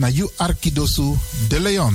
na you Arkidosu de Leon.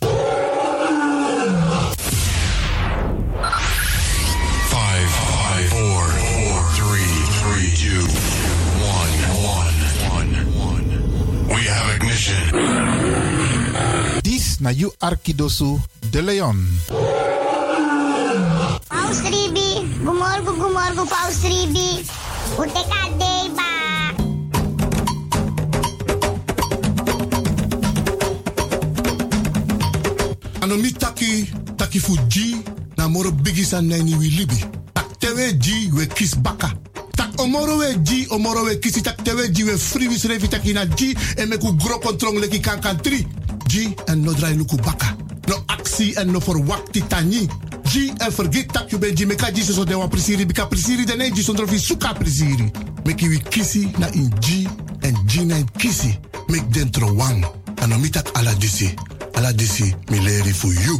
Have. This na you Arkidosu de Leon. Paus Ribi, gumorgo gumorgo Paus Ribi. Uteka deba. Anomi taki, taki fu G, na moro bigi san nani wi libi. Tak tewe G, we kis baka. Tak omoro we G, omoro we kisi tak tewe G, we free wis revi na G, en meku gro kontrong leki kan kan tri. G, en no drai luku baka. No actie en no verwakti tani. G, en vergeet tak you ben G, meka G so de wan prisiri, bika prisiri de ne G, sondro fi suka prisiri. Meki wi kisi na in G, en G na in kisi. Mek dentro wang. Anomi tak ala disi. Ala disi, mi for you.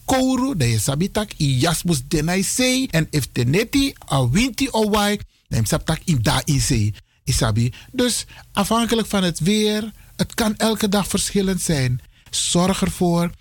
kouru, dan je sabitak i jasmus denai sei. En if teneti a winti owai, dan je sabitak i da i sei. Isabi. Dus afhankelijk van het weer, het kan elke dag verschillend zijn. Zorg ervoor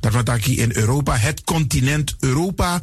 dat wat in Europa, het continent Europa.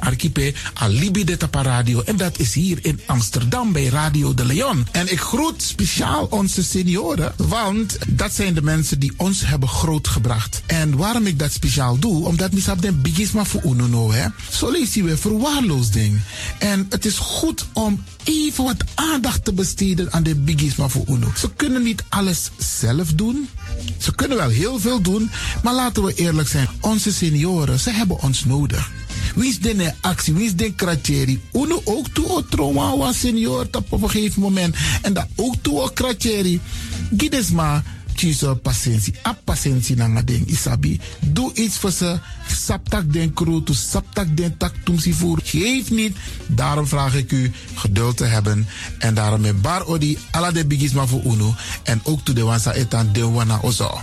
archipel Alibi de. En dat is hier in Amsterdam bij Radio de Leon. En ik groet speciaal onze senioren, want dat zijn de mensen die ons hebben grootgebracht. En waarom ik dat speciaal doe, omdat misap den bigisma voor uno hè. Zo lezen we verwaarloosding. En het is goed om even wat aandacht te besteden aan de bigisma voor uno. Ze kunnen niet alles zelf doen. Ze kunnen wel heel veel doen, maar laten we eerlijk zijn. Onze senioren, ze hebben ons nodig. Wie de actie? Wie de kratjeri? Uno ook toe o trauma was senior op een gegeven moment. En dat ook toe o kratjeri. Gides maar kies patiëntie. A patiëntie na ding isabi. Doe iets voor ze. Saptak den kroto, saptak den tak tumsi voer. Geef niet. Daarom vraag ik u geduld te hebben. En daarom met bar odi ala de bigisma voor uno. En ook toe de wansa etan de wana ozo.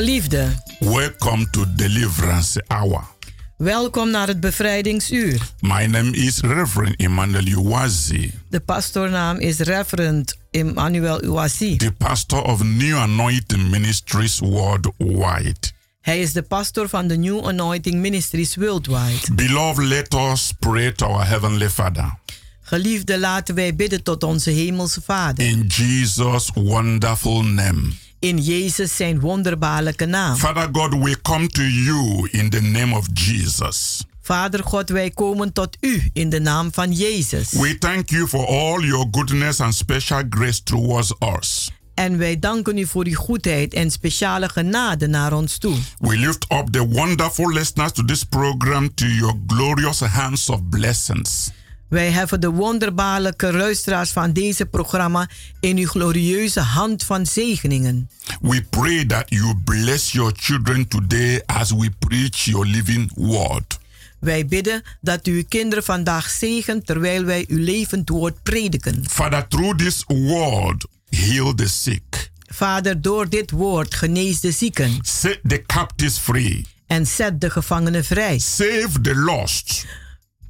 Geliefde, welcome to Deliverance Hour. welkom naar het bevrijdingsuur. My name is Reverend Emmanuel Uwazi, De pastoornaam is Reverend Emmanuel Uwasi. the pastor of New Anointing Ministries worldwide. Hij is de pastor van de New Anointing Ministries Worldwide. Beloved, let us pray to our Heavenly Father. Geliefde, laten wij bidden tot onze hemelse Vader. In Jesus' wonderful name. In Jezus zijn wonderbaarlijke naam. Father God, we come to you in the name of Jesus. Vader God, wij komen tot u in de naam van Jezus. We thank you for all your goodness and special grace towards us. En wij danken u voor uw goedheid en speciale genade naar ons toe. We lift up the wonderful listeners to this program to your glorious hands of blessings. Wij heffen de wonderbaarlijke luisteraars van deze programma in uw glorieuze hand van zegeningen. We pray that you bless your children today as we preach your living word. Wij bidden dat u uw kinderen vandaag zegent terwijl wij uw levend woord prediken. Father, through this word, heal the sick, Vader, door dit woord genees de zieken set the captives free, en zet de gevangenen vrij. save the lost,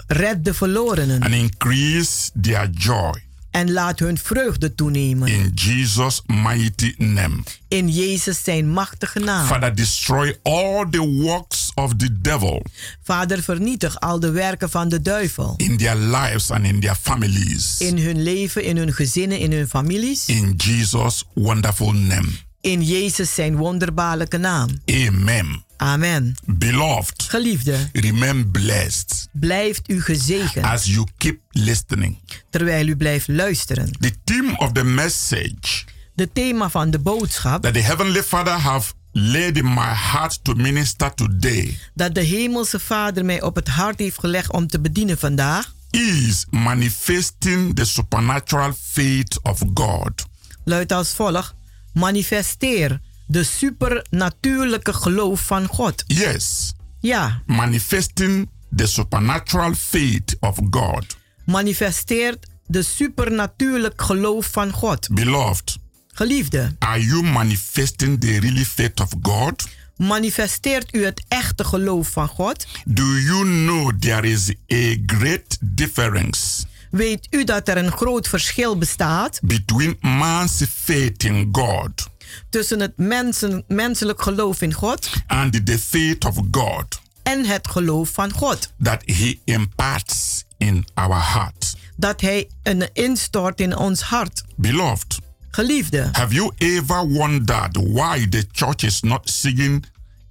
Red de verlorenen and increase their joy. en laat hun vreugde toenemen. In Jesus' mighty name. In Jezus zijn machtige naam. Father, destroy all the works of the devil Vader, vernietig al de werken van de duivel. in their lives and in their families. In hun leven, in hun gezinnen, in hun families. In Jesus' wonderful name. In Jezus zijn wonderbaarlijke naam. Amen. Amen. Beloved, Geliefde, remain blessed blijft u gezegend as you keep listening. terwijl u blijft luisteren. The theme of the message De thema van de boodschap that the Heavenly Father have laid in my heart to minister today dat de Hemelse Vader mij op het hart heeft gelegd om te bedienen vandaag, is manifesting the supernatural faith of God. luidt als volgt: manifesteer de supernatuurlijke geloof van God. Yes, Ja, manifesting the supernatural faith of God. manifesteert de supernatuurlijk geloof van God. Beloved, Geliefde, are you manifesting the really faith of God? manifesteert u het echte geloof van God? Do you know there is a great difference Weet u dat er een groot verschil bestaat between man's faith in God tussen het mensen, menselijk geloof in God and the faith of God en het geloof van God? that He imparts in our heart? Dat Hij een instort in ons hart. Beloved, Geliefde, have you ever wondered why the church is not seeing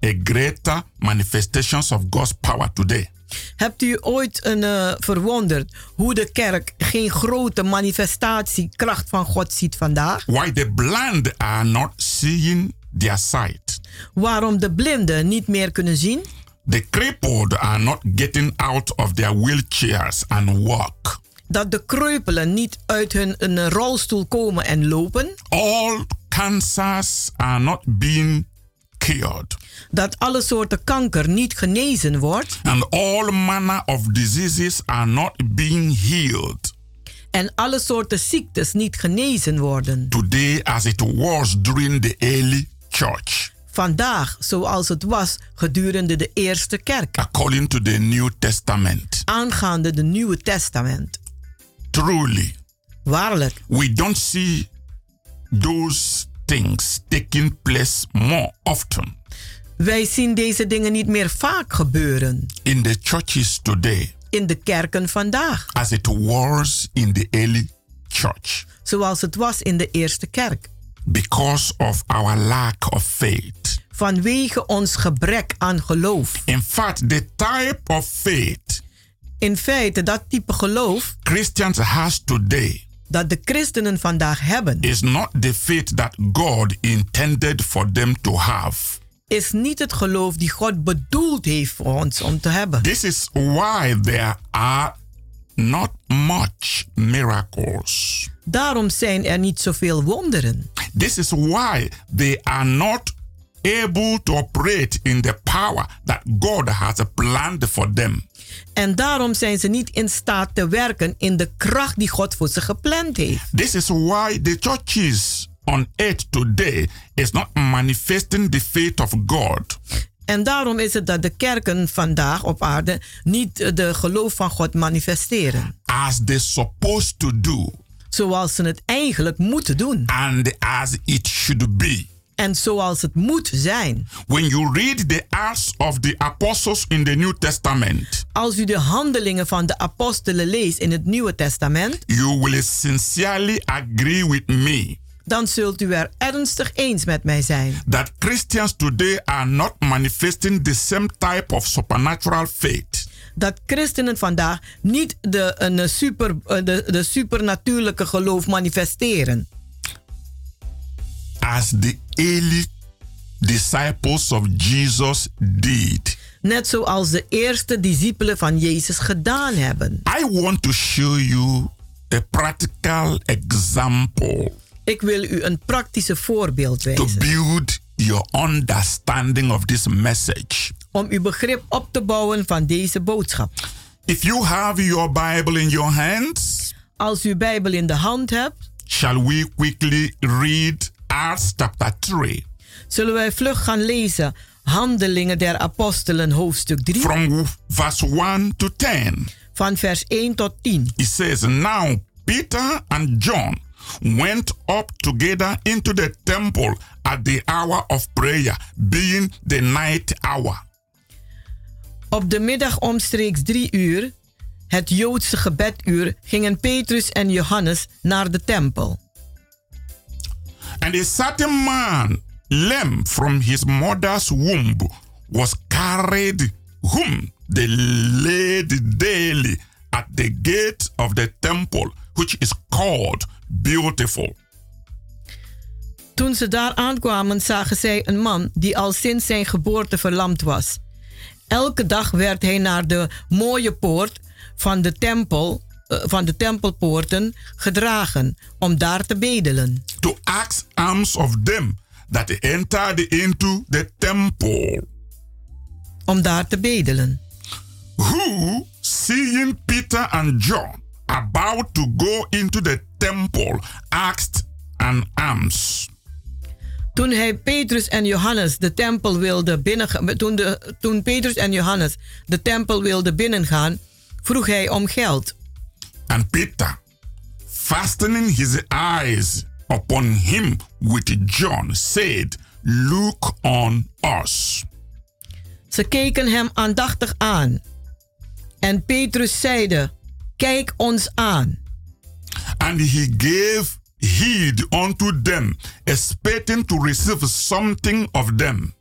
a greater manifestations of God's power today? Hebt u ooit een, eh, verwonderd hoe de kerk geen grote manifestatiekracht van God ziet vandaag? Why the blind are not seeing their sight? Waarom de blinden niet meer kunnen zien? The crippled are not getting out of their wheelchairs and walk. Dat de kreupelen niet uit hun een rolstoel komen en lopen? All cancers are not being cured. Dat alle soorten kanker niet genezen wordt. And all manner of diseases are not being healed. En alle soorten ziektes niet genezen worden. Today, as it was during the early church. Vandaag, zoals het was gedurende de eerste kerk. According to the New Testament. Aangaande de Nieuwe Testament. Truly. Waarlijk. We don't see those things taking place more often. Wij zien deze dingen niet meer vaak gebeuren. In the churches today. In de kerken vandaag. As it was in the early church. Zoals het was in de eerste kerk. Because of our lack of faith. Vanwege ons gebrek aan geloof. In fact, the type of faith. In feite, dat type geloof. Christians has today. Dat de christenen vandaag hebben. Is not the faith that God intended for them to have is niet het geloof die God bedoeld heeft voor ons om te hebben. This is why there are not much miracles. Daarom zijn er niet zoveel wonderen. This is why they are not able to operate in the power that God has planned for them. En daarom zijn ze niet in staat te werken in de kracht die God voor ze gepland heeft. This is why the churches on earth today is not manifesting the faith of God. En daarom is het dat de kerken vandaag op aarde niet de geloof van God manifesteren. As they supposed to do. Zoals ze het eigenlijk moeten doen. And as it should be. En zoals het moet zijn. When you read the Acts of the Apostles in the New Testament. Als u de handelingen van de apostelen leest in het Nieuwe Testament. You will sincerely agree with me dan zult u er ernstig eens met mij zijn. That Christians today are not manifesting the same type of supernatural faith. Dat christenen vandaag niet de, een super, de, de supernatuurlijke geloof manifesteren. As the early disciples of Jesus did. Net zoals de eerste discipelen van Jezus gedaan hebben. I want to show you a practical example. Ik wil u een praktische voorbeeld wijzen. To build your understanding of this message. Om uw begrip op te bouwen van deze boodschap. If you have your Bible in your hands. Als u Bijbel in de hand hebt. Shall we quickly read Acts chapter 3? Zullen wij vlug gaan lezen Handelingen der Apostelen hoofdstuk 3. From verse 1 to 10. Van vers 1 tot 10. It says now Peter and John went up together into the temple at the hour of prayer, being the night hour. Op de middag omstreeks drie uur, het Joodse gebeduur, gingen Petrus en Johannes naar de tempel. And a certain man, lame from his mother's womb, was carried whom they laid daily at the gate of the temple, which is called Beautiful. Toen ze daar aankwamen, zagen zij een man die al sinds zijn geboorte verlamd was. Elke dag werd hij naar de mooie poort van de tempel, van de tempelpoorten gedragen om daar te bedelen. To ask alms of them that entered into the temple. Om daar te bedelen. Who, seeing Peter and John about to go into the temple, asked an alms. Toen hij Petrus en Johannes de tempel wilde binnengaan, toen, de, toen Petrus en Johannes de tempel wilden binnengaan, vroeg hij om geld. And Peter, fastening his eyes upon him with John, said, Look on us. Ze keken hem aandachtig aan. En Petrus zeide, Kijk ons aan. And he gave heed unto them, expecting to receive something of them.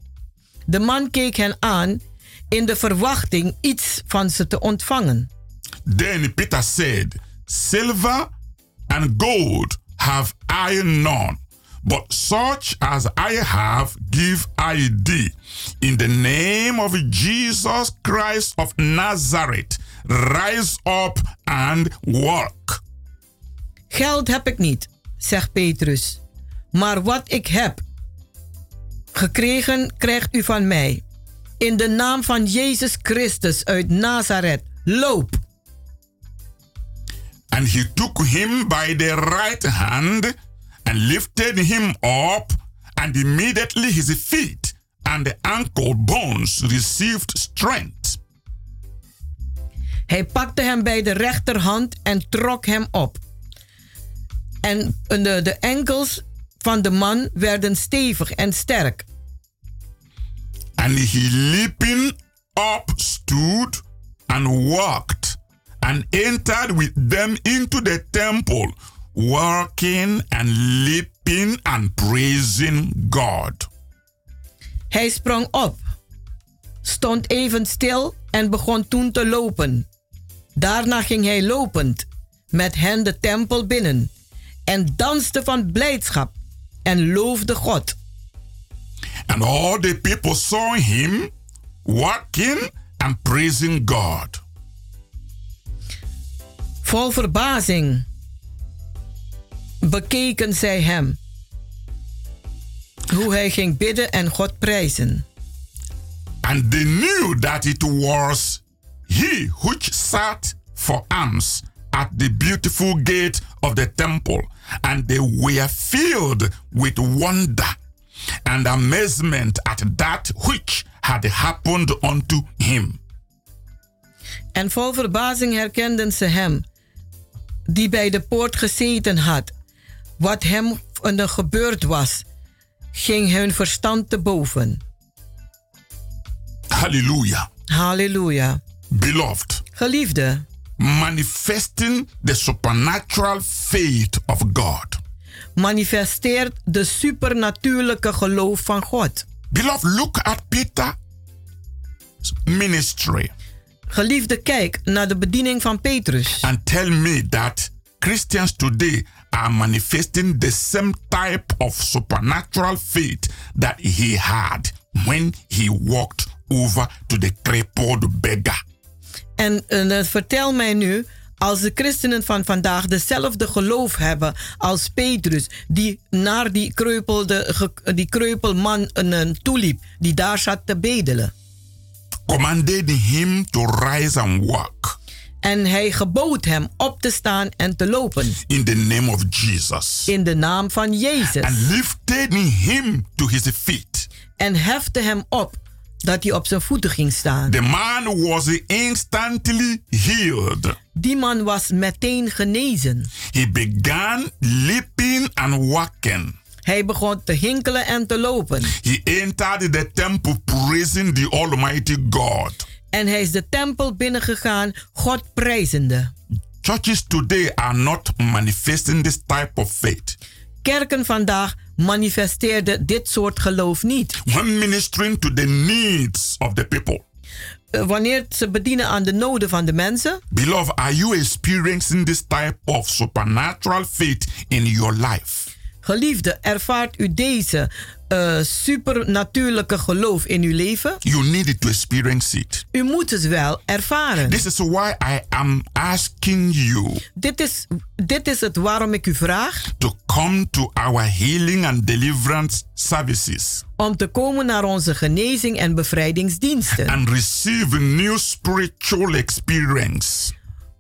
De man keek hen aan in de verwachting iets van ze te ontvangen. Then Peter said, Silver and gold have I none, but such as I have give I thee. In the name of Jesus Christ of Nazareth, rise up and walk. Geld heb ik niet, zegt Petrus. Maar wat ik heb, gekregen krijgt u van mij. In de naam van Jezus Christus uit Nazareth, loop. And he took him by the right hand and lifted him up, and immediately his feet and the ankle bones received strength. Hij pakte hem bij de rechterhand en trok hem op. En eh, de, de enkels van de man werden stevig en sterk. And he leaping up stood and walked and entered with them into the temple, walking and leaping and praising God. Hij sprong op, stond even stil en begon toen te lopen. Daarna ging hij lopend met hen de tempel binnen en danste van blijdschap en loofde God. And all the people saw him walking and praising God. Vol verbazing bekeken zij hem. Hoe hij ging bidden en God prijzen. And they knew that it was he which sat for alms at the beautiful gate of the temple. And they were filled with wonder and amazement at that which had happened unto him. En vol verbazing herkenden ze hem, die bij de poort gezeten had. Wat hem gebeurd was, ging hun verstand te boven. Hallelujah. Halleluja. Beloved, Geliefde, manifesting the supernatural faith of God. manifesteert de supernatuurlijke geloof van God. Beloved, look at Peter's ministry Geliefde, kijk naar de bediening van Petrus. and tell me that Christians today are manifesting the same type of supernatural faith that he had when he walked over to the crippled beggar. En eh, vertel mij nu, als de christenen van vandaag dezelfde geloof hebben als Petrus, die naar die, kreupelde, die kreupelman een toeliep, die daar zat te bedelen. Commanded him to rise and walk En hij gebood hem op te staan en te lopen. in the name of Jesus In de naam van Jezus. and lifted him to his feet. En hefte hem op, dat hij op zijn voeten ging staan. The man was instantly healed. Die man was meteen genezen. He began leaping and walking. Hij begon te hinkelen en te lopen. He entered the temple praising the Almighty God. En hij is de tempel binnengegaan, God prijzende. Churches today are not manifesting this type of faith. Kerken vandaag manifesteerden dit soort geloof niet. When ministering to the needs of the people. Eh, Wanneer ze bedienen aan de noden van de mensen, Beloved, are you experiencing this type of supernatural faith in your life? Geliefde, ervaart u deze eh, supernatuurlijke geloof in uw leven? You need to experience it. U moet het wel ervaren. This is why I am asking you Dit is, dit is het waarom ik u vraag to come to our healing and deliverance services om te komen naar onze genezing en bevrijdingsdiensten. and receive a new spiritual experience.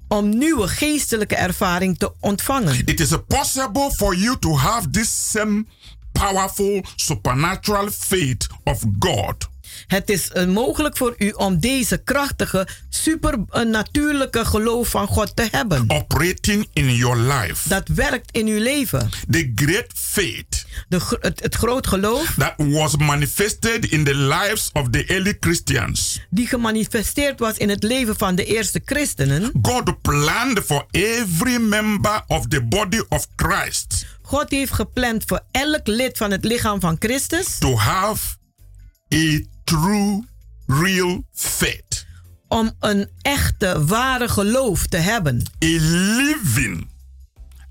Om nieuwe geestelijke ervaring te ontvangen. It is possible for you to have this same powerful supernatural faith of God. Het is eh, mogelijk voor u om deze krachtige, supernatuurlijke geloof van God te hebben. Operating in your life. Dat werkt in uw leven. The great faith De, het, het groot geloof that was manifested in the lives of the early Christians. die gemanifesteerd was in het leven van de eerste christenen. God planned for every member of the body of Christ God heeft gepland voor elk lid van het lichaam van Christus to have a true, real faith. om een echte, ware geloof te hebben. A living,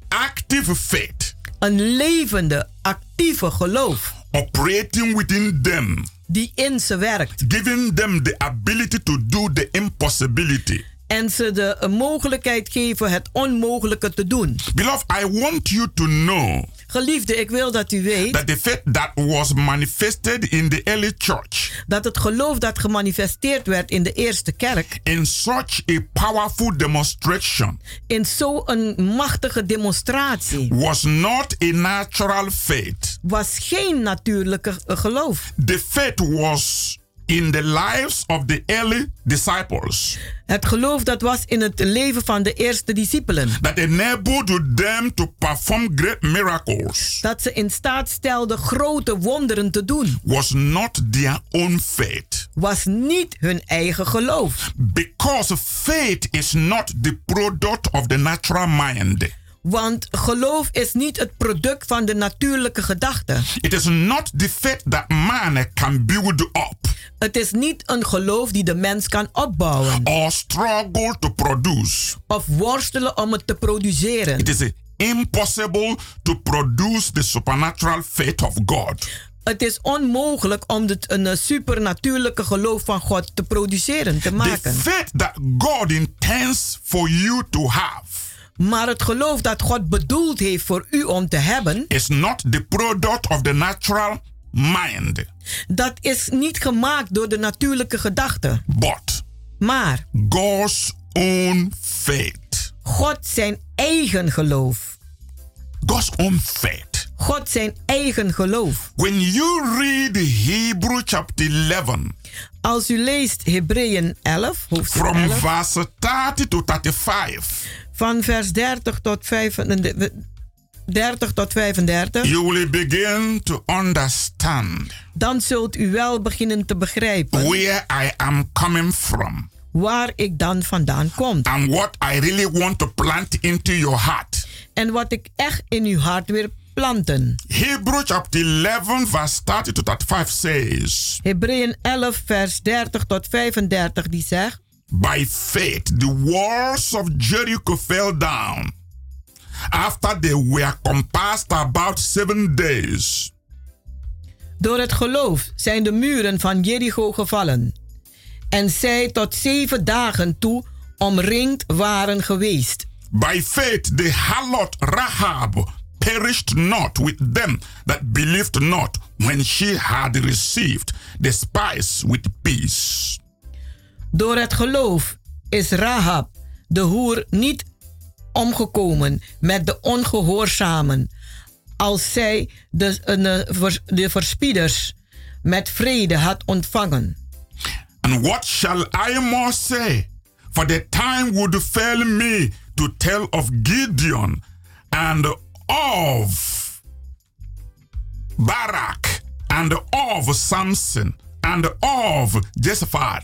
active faith Een levende, actieve geloof operating within them, die in ze werkt giving them the ability to do the impossibility. En ze de mogelijkheid geven het onmogelijke te doen. Beloved, I want you to know Geliefde, ik wil dat u weet that the faith that was manifested in the early church dat het geloof dat gemanifesteerd werd in de eerste kerk in such a powerful demonstration in zo'n machtige demonstratie was not a natural faith. was geen natuurlijke eh, geloof. The faith was in the lives of the early disciples Het geloof dat was in het leven van de eerste discipelen. that enabled them to perform great miracles Dat ze in staat stelden grote wonderen te doen. was not their own faith. Was niet hun eigen geloof. Because faith is not the product of the natural mind. Want geloof is niet het product van de natuurlijke gedachte. It is not the faith that man can build up Het is niet een geloof die de mens kan opbouwen. or struggle to produce. Of worstelen om het te produceren. It is impossible to produce the supernatural faith of God. Het is onmogelijk om het, een eh, supernatuurlijke geloof van God te produceren, te The maken. faith that God intends for you to have Maar het geloof dat God bedoeld heeft voor u om te hebben, is not the product of the natural mind, dat is niet gemaakt door de natuurlijke gedachte. but Maar God's own faith. God zijn eigen geloof. God's own faith. God zijn eigen geloof. When you read Hebrew chapter 11, Als u leest Hebreeën 11, hoofdstuk from 11, verse 30 to 35, van vers 30 tot 35, 30 tot 35, you will begin to understand dan zult u wel beginnen te begrijpen where I am coming from waar ik dan vandaan kom. and what I really want to plant into your heart. En wat ik echt in uw hart wil planten. Hebrew chapter 11, verse 30 to 35 says, Hebreeën 11, vers 30 tot 35, die zegt: By faith, the walls of Jericho fell down after they were compassed about seven days. Door het geloof zijn de muren van Jericho gevallen. En zij tot zeven dagen toe omringd waren geweest. By faith, the harlot Rahab perished not with them that believed not when she had received the spice with peace. Door het geloof is Rahab, de hoer, niet omgekomen met de ongehoorzamen, als zij de, vers- de verspieders met vrede had ontvangen. And what shall I more say? For the time would fail me to tell of Gideon and of Barak and of Samson and of Jephthah,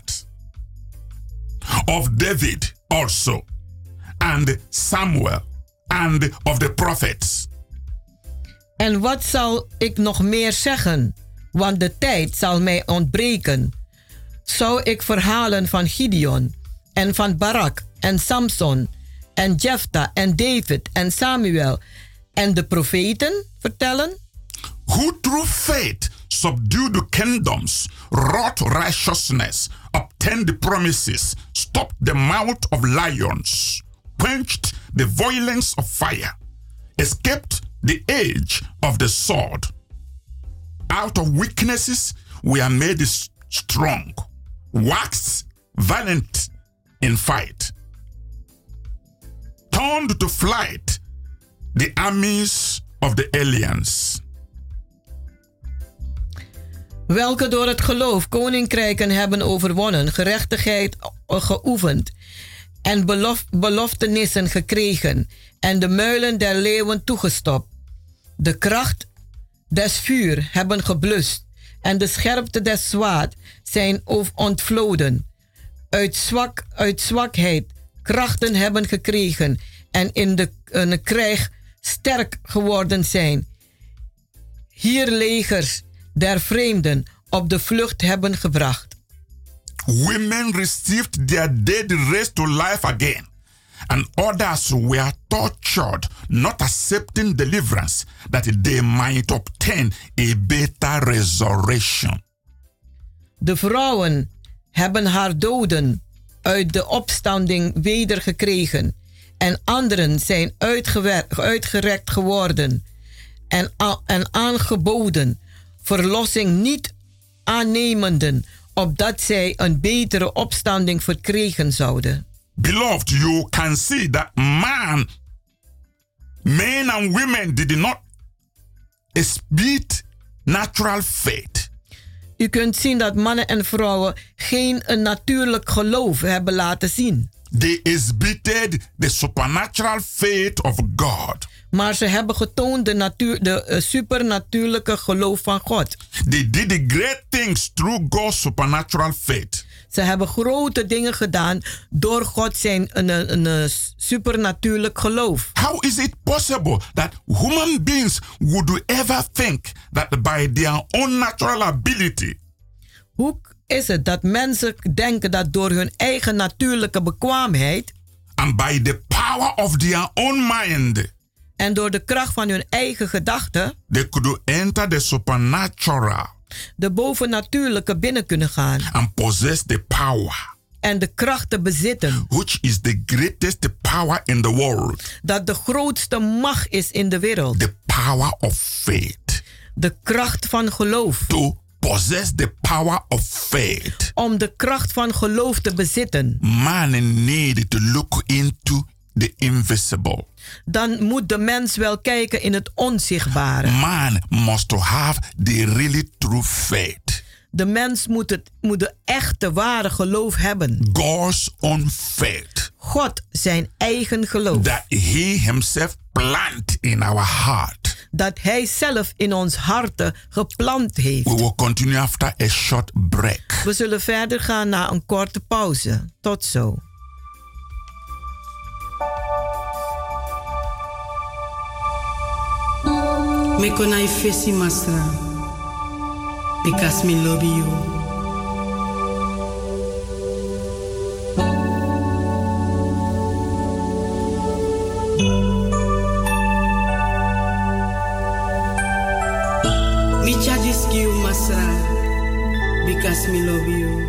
of David also, and Samuel and of the prophets. En wat zal ik nog meer zeggen? Want de tijd zal mij ontbreken. Zou ik verhalen van Gideon en van Barak en Samson en Jephthah en David en Samuel en de profeten vertellen? who through faith subdued the kingdoms, wrought righteousness, obtained the promises, stopped the mouth of lions, quenched the violence of fire, escaped the edge of the sword. Out of weaknesses we are made strong, waxed valiant in fight, turned to flight the armies of the aliens. Welke door het geloof koninkrijken hebben overwonnen, gerechtigheid geoefend en belof, beloftenissen gekregen en de muilen der leeuwen toegestopt. De kracht des vuur hebben geblust en de scherpte des zwaard zijn ontvloden. Uit, zwak, uit zwakheid krachten hebben gekregen en in de, in de krijg sterk geworden zijn. Hier legers der vreemden op de vlucht hebben gebracht. Women received their dead raised to life again, and others were tortured, not accepting deliverance, that they might obtain a better resurrection. De vrouwen hebben haar doden uit de opstanding wedergekregen. En anderen zijn uitgerekt geworden en, en aangeboden verlossing niet aannemenden, opdat zij een betere opstanding verkregen zouden. Beloved, you can see that man, men and women did not exhibit natural faith. U kunt zien dat mannen en vrouwen geen een natuurlijk geloof hebben laten zien. They exhibited the supernatural faith of God. Maar ze hebben getoond de, natuur, de eh, supernatuurlijke geloof van God. They did the great things through God's supernatural faith. Ze hebben grote dingen gedaan door God zijn een, een, een, een supernatuurlijk geloof. How is it possible that human beings would ever think that by their own natural ability Hoe is het dat mensen denken dat door hun eigen natuurlijke bekwaamheid and by the power of their own mind en door de kracht van hun eigen gedachten they could enter the supernatural de bovennatuurlijke binnen kunnen gaan and possess the power en de kracht te bezitten which is the greatest power in the world dat de grootste macht is in de wereld. the power of faith De kracht van geloof. to possess the power of faith Om de kracht van geloof te bezitten, man need to look into the invisible dan moet de mens wel kijken in het onzichtbare. man must to have the really true faith De mens moet, het, moet de echte ware geloof hebben. God's own faith God zijn eigen geloof. that He Himself plant in our heart. Dat Hij zelf in ons harten geplant heeft. We will continue after a short break. We zullen verder gaan na een korte pauze. Tot zo. Me konai fesi masra because me love you. Because me love you.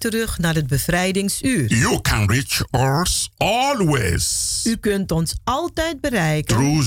Terug naar het bevrijdingsuur. You can reach us always. U kunt ons altijd bereiken. Through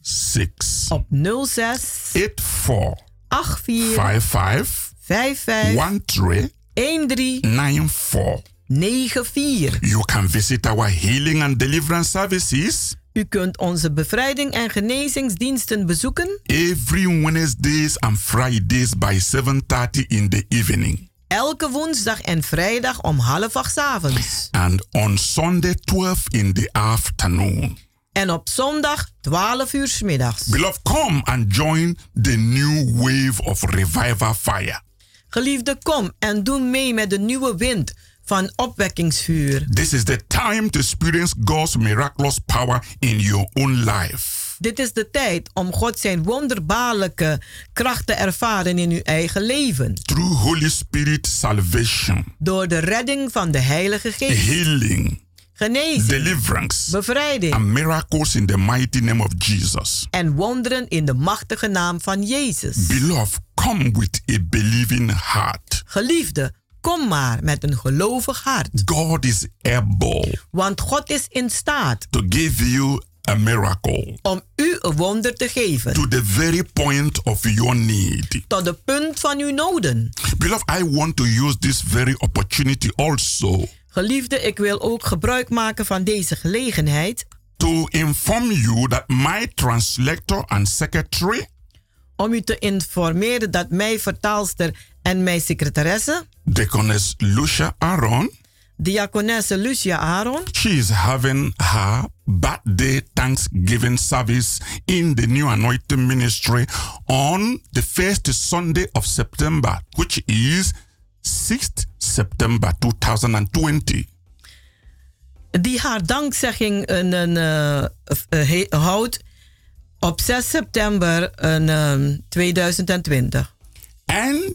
06 op 06 84 84 55 55 13 13 94. 94. You can visit our healing and deliverance services. U kunt onze bevrijding en genezingsdiensten bezoeken. Every Wednesdays and Fridays by 7:30 in the evening elke woensdag en vrijdag om half acht 's avonds. and on Sunday 12 in the afternoon. En op zondag 12 uur 's middags. Beloved, come and join the new wave of revival fire. Geliefde, kom en doe mee met de nieuwe wind van opwekkingsvuur. This is the time to experience God's miraculous power in your own life. Dit is de tijd om God zijn wonderbaarlijke kracht te ervaren in uw eigen leven. Through Holy Spirit salvation, Door de redding van de Heilige Geest. healing, Genezing. deliverance, Bevrijding. and miracles in the mighty name of Jesus. En wonderen in de machtige naam van Jezus. Beloved, come with a believing heart. Geliefde, kom maar met een gelovig hart. God is able Want God is in staat to give you a miracle om u een wonder te geven. to the very point of your need. Tot de punt van uw noden. Beloved, I want to use this very opportunity also Geliefde, ik wil ook gebruik maken van deze gelegenheid to inform you that my translator and secretary, om u te informeren dat mijn vertaalster en mijn secretaresse, Deaconess Lucia Aaron, diakonesse Lucia Aaron, she is having her birthday Thanksgiving service in the New Anointing Ministry on the first Sunday of September, which is 6th September 2020. die haar dankzegging een, een, eh, eh, he- houdt op 6 september een, ehm, 2020. And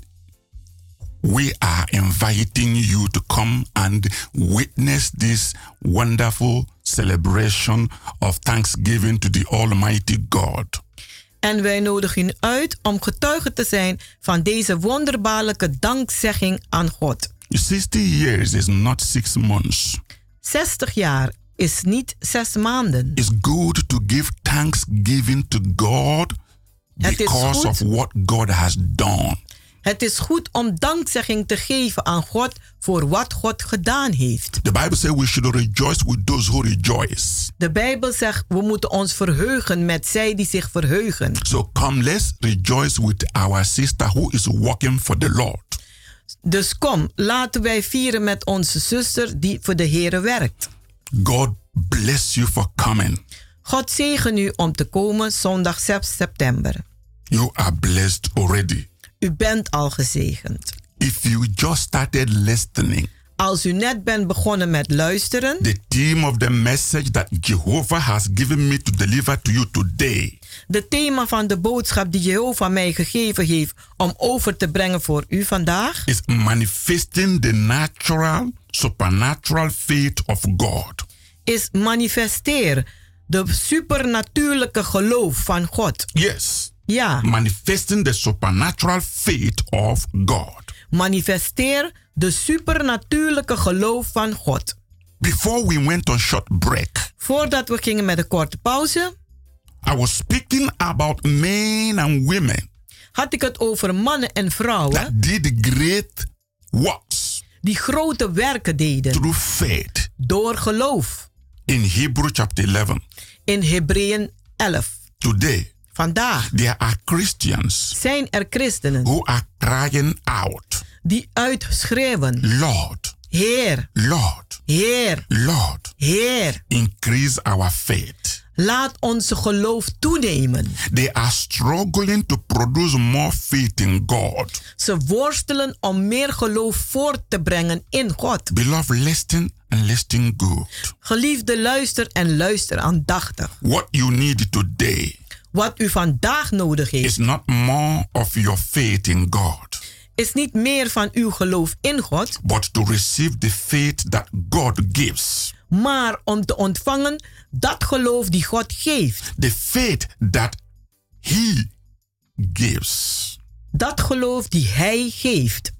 we are inviting you to come and witness this wonderful celebration of thanksgiving to the Almighty God. En wij nodigen u uit om getuige te zijn van deze wonderbaarlijke dankzegging aan God. 60 years is not six months. 60 jaar is niet zes maanden. It's good to give thanksgiving to God because of what God has done. Het is goed om dankzegging te geven aan God voor wat God gedaan heeft. The Bible says we should rejoice with those who rejoice. De Bijbel zegt we moeten ons verheugen met zij die zich verheugen. So come, let's rejoice with our sister who is working for the Lord. Dus kom, laten wij vieren met onze zuster die voor de Heere werkt. God bless you for coming. God zegen u om te komen zondag 6 september. You are blessed already. U bent al gezegend. If you just started listening, Als u net bent begonnen met luisteren, the theme of the message that Jehovah has given me to deliver to you today de thema van de boodschap die Jehovah mij gegeven heeft om over te brengen voor u vandaag, is manifesting the natural, supernatural faith of God. is manifesteer de supernatuurlijke geloof van God. Yes. Ja, Manifesting the supernatural faith of God. manifesteer de supernatuurlijke geloof van God. Before we went on short break, Voordat we gingen met een korte pauze, I was speaking about men and women had ik het over mannen en vrouwen that did great works die grote werken deden through faith. door geloof. In Hebrew chapter 11, In Hebreeën 11. today, Vandaag there are Christians zijn er christenen who are crying out, die uitschreeuwen: Lord, Heer, Lord, Heer, Lord, Heer, increase our faith. laat onze geloof toenemen. They are struggling to produce more faith in God. Ze worstelen om meer geloof voort te brengen in God. Beloved, listen and listen good. Geliefde, luister en luister aandachtig. What you need today Wat u vandaag nodig heeft, is not more of your faith in God, is niet meer van uw geloof in God, but to receive the faith that God gives. maar om te ontvangen dat geloof die God geeft. The faith that He gives. Dat geloof die Hij geeft.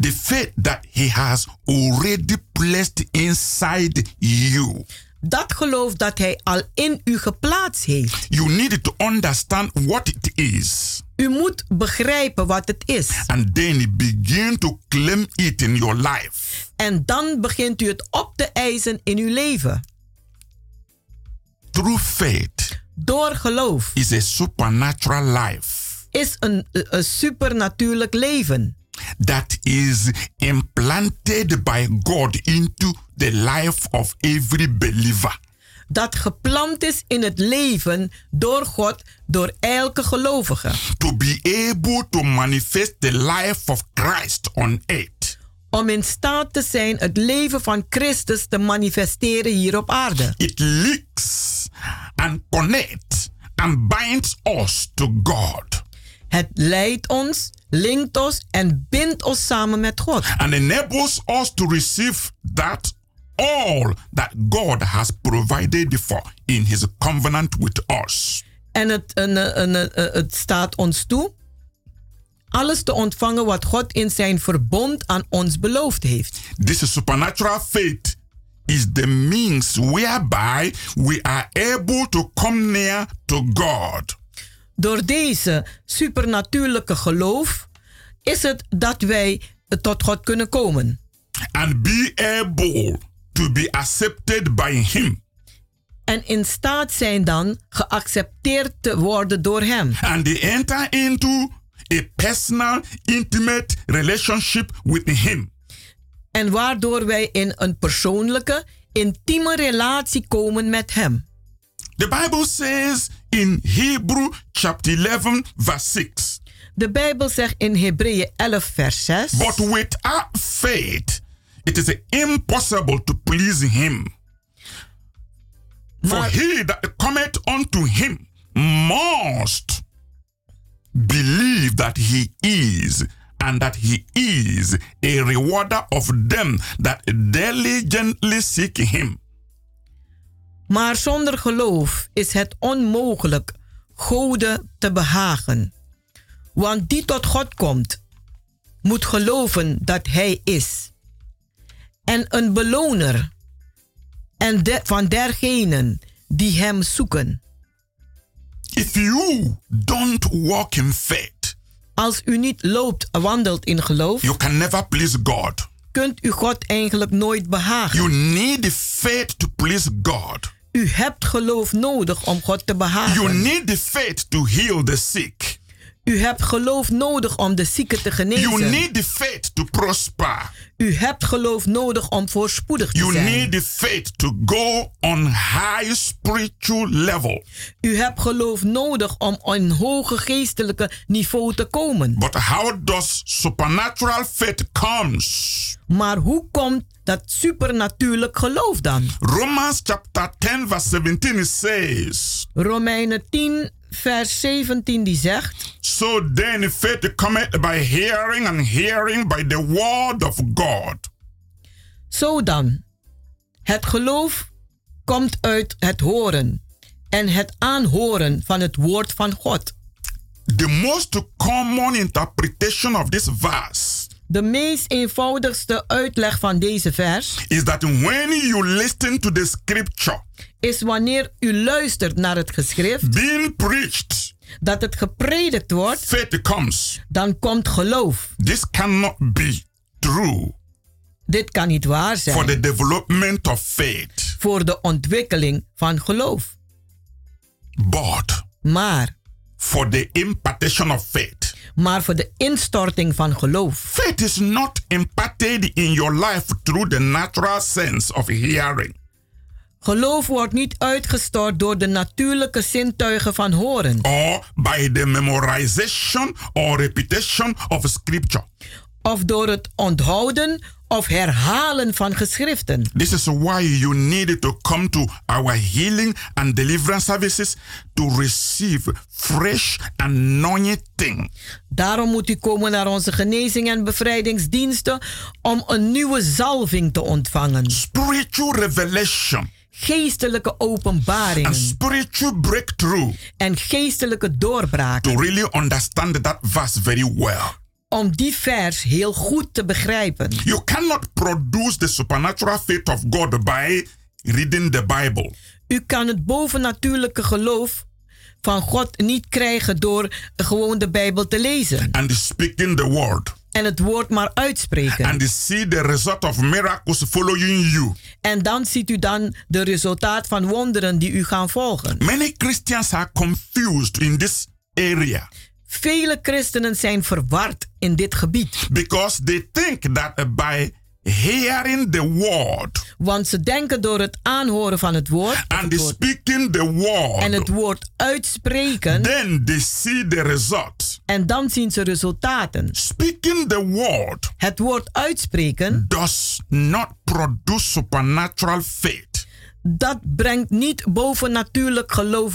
The faith that He has already placed inside you. Dat geloof dat Hij al in u geplaatst heeft. You need to understand what it is. U moet begrijpen wat het is. And then begin to claim it in your life. En dan begint u het op te eisen in uw leven. True faith Door geloof is a supernatural life is een, een supernatuurlijk leven. that is implanted by God into the life of every believer. dat geplant is in het leven door God, door elke gelovige. To be able to manifest the life of Christ on earth. Om in staat te zijn het leven van Christus te manifesteren hier op aarde. It links and connects and binds us to God. Het leidt ons, linkt ons en bindt ons samen met God. And enables us to receive that all that God has provided for in his covenant with us. En het, en, en, het staat ons toe alles te ontvangen wat God in zijn verbond aan ons beloofd heeft. This supernatural faith is the means whereby we are able to come near to God. Door deze supernatuurlijke geloof is het dat wij tot God kunnen komen. And be able to be accepted by him. En in staat zijn dan geaccepteerd te worden door hem. And they enter into a personal, intimate relationship with him. En waardoor wij in een persoonlijke, intieme relatie komen met hem. The Bible says in Hebrew chapter 11 verse 6. De Bijbel zegt in Hebreeën 11 vers 6. But without faith it is impossible to please him. For he that cometh unto him must believe that he is and that he is a rewarder of them that diligently seek him. Maar zonder geloof is het onmogelijk Gode te behagen. Want die tot God komt, moet geloven dat Hij is. En een beloner en de, van dergenen die Hem zoeken. If you don't walk in faith, als u niet loopt, wandelt in geloof, you can never please God. Kunt u God eigenlijk nooit behagen. You need the faith to please God. U hebt geloof nodig om God te behagen. You need the faith to heal the sick. U hebt geloof nodig om de zieken te genezen. You need the faith to prosper. U hebt geloof nodig om voorspoedig te you zijn. You need the faith to go on high spiritual level. U hebt geloof nodig om op een hoge geestelijke niveau te komen. But how does supernatural faith comes? Maar hoe komt dat supernatuurlijk geloof dan? Romans chapter 10 verse 17 says. Romeinen 10 vers 17 die zegt. So then faith cometh by hearing and hearing by the word of God. Zo dan, het geloof komt uit het horen en het aanhoren van het woord van God. The most common interpretation of this verse de meest eenvoudigste uitleg van deze vers is that when you listen to the scripture is wanneer u luistert naar het geschrift being preached. dat het gepredikt wordt faith comes. dan komt geloof. This cannot be true. Dit kan niet waar zijn. For the development of faith. Voor de ontwikkeling van geloof. But maar for the impartation of faith. maar voor de instorting van geloof. Faith is not imparted in your life through the natural sense of hearing. Geloof wordt niet uitgestort door de natuurlijke zintuigen van horen. Or by the memorization or repetition of scripture. Of door het onthouden of herhalen van geschriften. This is why you need to come to our healing and deliverance services to receive fresh anointing. Daarom moet u komen naar onze genezing en bevrijdingsdiensten om een nieuwe zalving te ontvangen. Spiritual revelation. Geestelijke openbaringen. And spiritual breakthrough. En geestelijke doorbraak. To really understand that verse very well om die vers heel goed te begrijpen. You cannot produce the supernatural faith of God by reading the Bible. U kan het bovennatuurlijke geloof van God niet krijgen door gewoon de Bijbel te lezen. And speaking the word. En het woord maar uitspreken. And see the result of miracles following you. En dan ziet u dan de resultaat van wonderen die u gaan volgen. Many Christians are confused in this area. Vele christenen zijn verward in dit gebied. Because they think that by hearing the word Want ze denken door het aanhoren van het woord and het woord- speaking the word, en het woord uitspreken. then they see the result. En dan zien ze resultaten. Speaking the word Het woord uitspreken, does not produce supernatural faith. dat brengt niet bovennatuurlijk geloof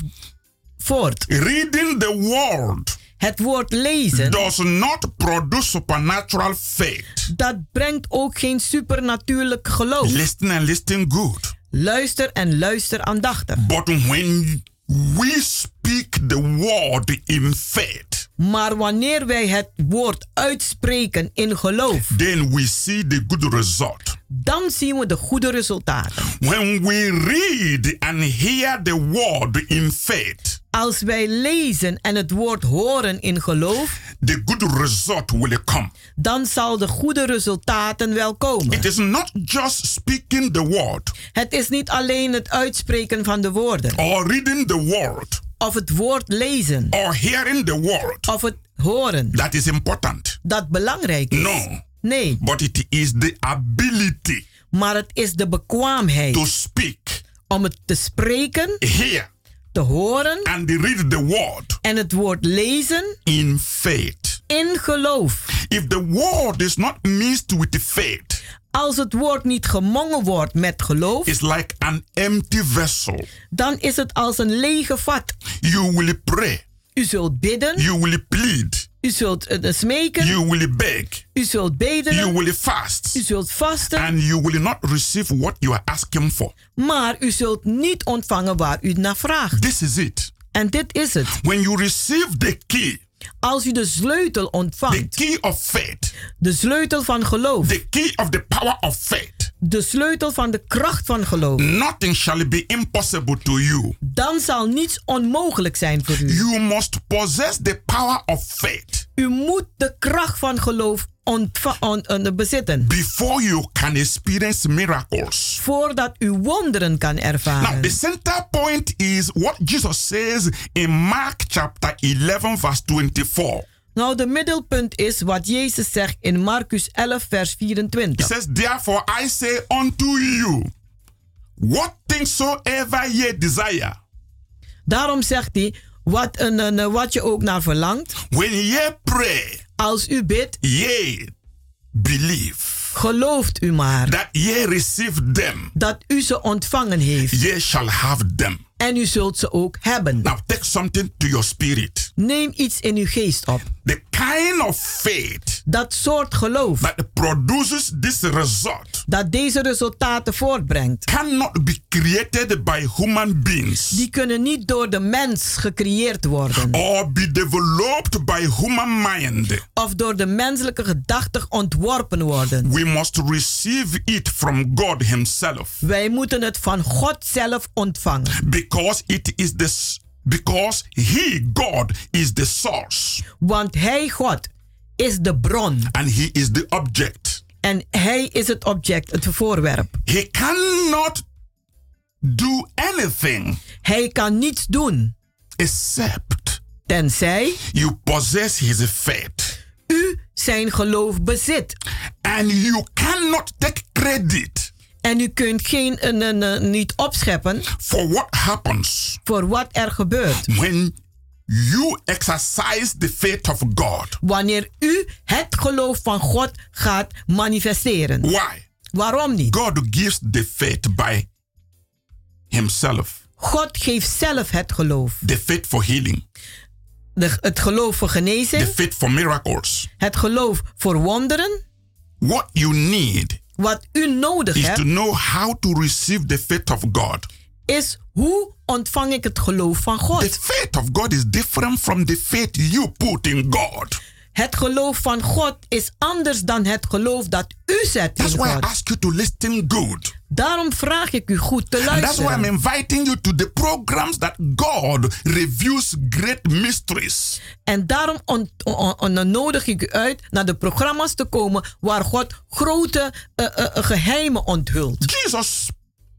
voort. Reading the word Het woord lezen, does not produce supernatural faith. dat brengt ook geen supernatuurlijk geloof. Listen and listen good. Luister en luister aandachtig. But when we speak the word in faith, Maar wanneer wij het woord uitspreken in geloof, then we see the good result. Dan zien we de goede resultaten. When we read and hear the word in faith, Als wij lezen en het woord horen in geloof, the good result will come. dan zal de goede resultaten wel komen. It is not just speaking the word Het is niet alleen het uitspreken van de woorden, or reading the word of het woord lezen, or hearing the word of het horen, that is important. dat belangrijk is. No, Nee, but it is the ability maar het is de bekwaamheid to speak, om het te spreken, hear, te horen and read the word en het woord lezen in faith. in geloof. If the word is not mixed with faith, Als het woord niet gemongen wordt met geloof, it's like an empty vessel. dan is het als een lege vat. You will pray, U zult bidden, you will plead, u zult eh, smeken, you will beg, u zult bedelen, you will fast, u zult vasten, and you will not receive what you are asking for. maar u zult niet ontvangen waar u naar vraagt. This is it. En dit is het. When you receive the key, Als u de sleutel the ontvangt, key of faith, de sleutel van geloof, the key of the power of faith, de sleutel van de kracht van geloof, nothing shall be impossible to you. dan zal niets onmogelijk zijn voor u. You must possess the power of faith. U moet de kracht van geloof ontva- on- on- bezitten before you can experience miracles. voordat u wonderen kan Now, ervaren. the center point is what Jesus says in Mark chapter 11, verse 24. Nou, de middelpunt is wat Jezus zegt in Marcus 11, vers He 24. says, Therefore I say unto you, what things soever ye desire, Daarom zegt hij, wat, een, een, wat je ook naar verlangt, when ye pray, als u bidt, ye believe gelooft u maar that ye receive them, dat u ze ontvangen heeft. ye shall have them. En u zult ze ook hebben. Now take something to your spirit. Neem iets in uw geest op. The kind of faith Dat soort geloof that produces this result dat deze resultaten voortbrengt, cannot be created by human beings die kunnen niet door de mens gecreëerd worden. or be developed by human mind. Of door de menselijke gedachten ontworpen worden. We must receive it from God Himself Wij moeten het van God zelf ontvangen. Because it is this because He God is the source Want Hij, God, is de bron. and He is the object. En Hij is het object, het voorwerp. He cannot do anything Hij kan niets doen, except tenzij you possess His faith. u zijn geloof bezit. And you cannot take credit En u kunt geen, een, een, een- niet opscheppen for what happens voor wat er gebeurt. when you exercise the faith of God. Wanneer u het geloof van God gaat manifesteren. Why? Waarom niet? God gives the faith by Himself. God geeft zelf het geloof. The faith for healing, De, het geloof voor the genezing, faith for miracles. het geloof voor wonderen. What you need Wat u nodig is to know how to receive the faith of God. is hoe ontvang ik het geloof van The God? faith of God is different from the faith you put in God. Het geloof van God is anders dan het geloof dat u zet That's why I ask you to listen good. Daarom vraag ik u goed te And that's why I'm luisteren. inviting you to the programs that God reveals great mysteries. En daarom on- on- on- nodig ik u uit naar de programma's te komen waar God grote eh, eh, geheimen onthult. Jesus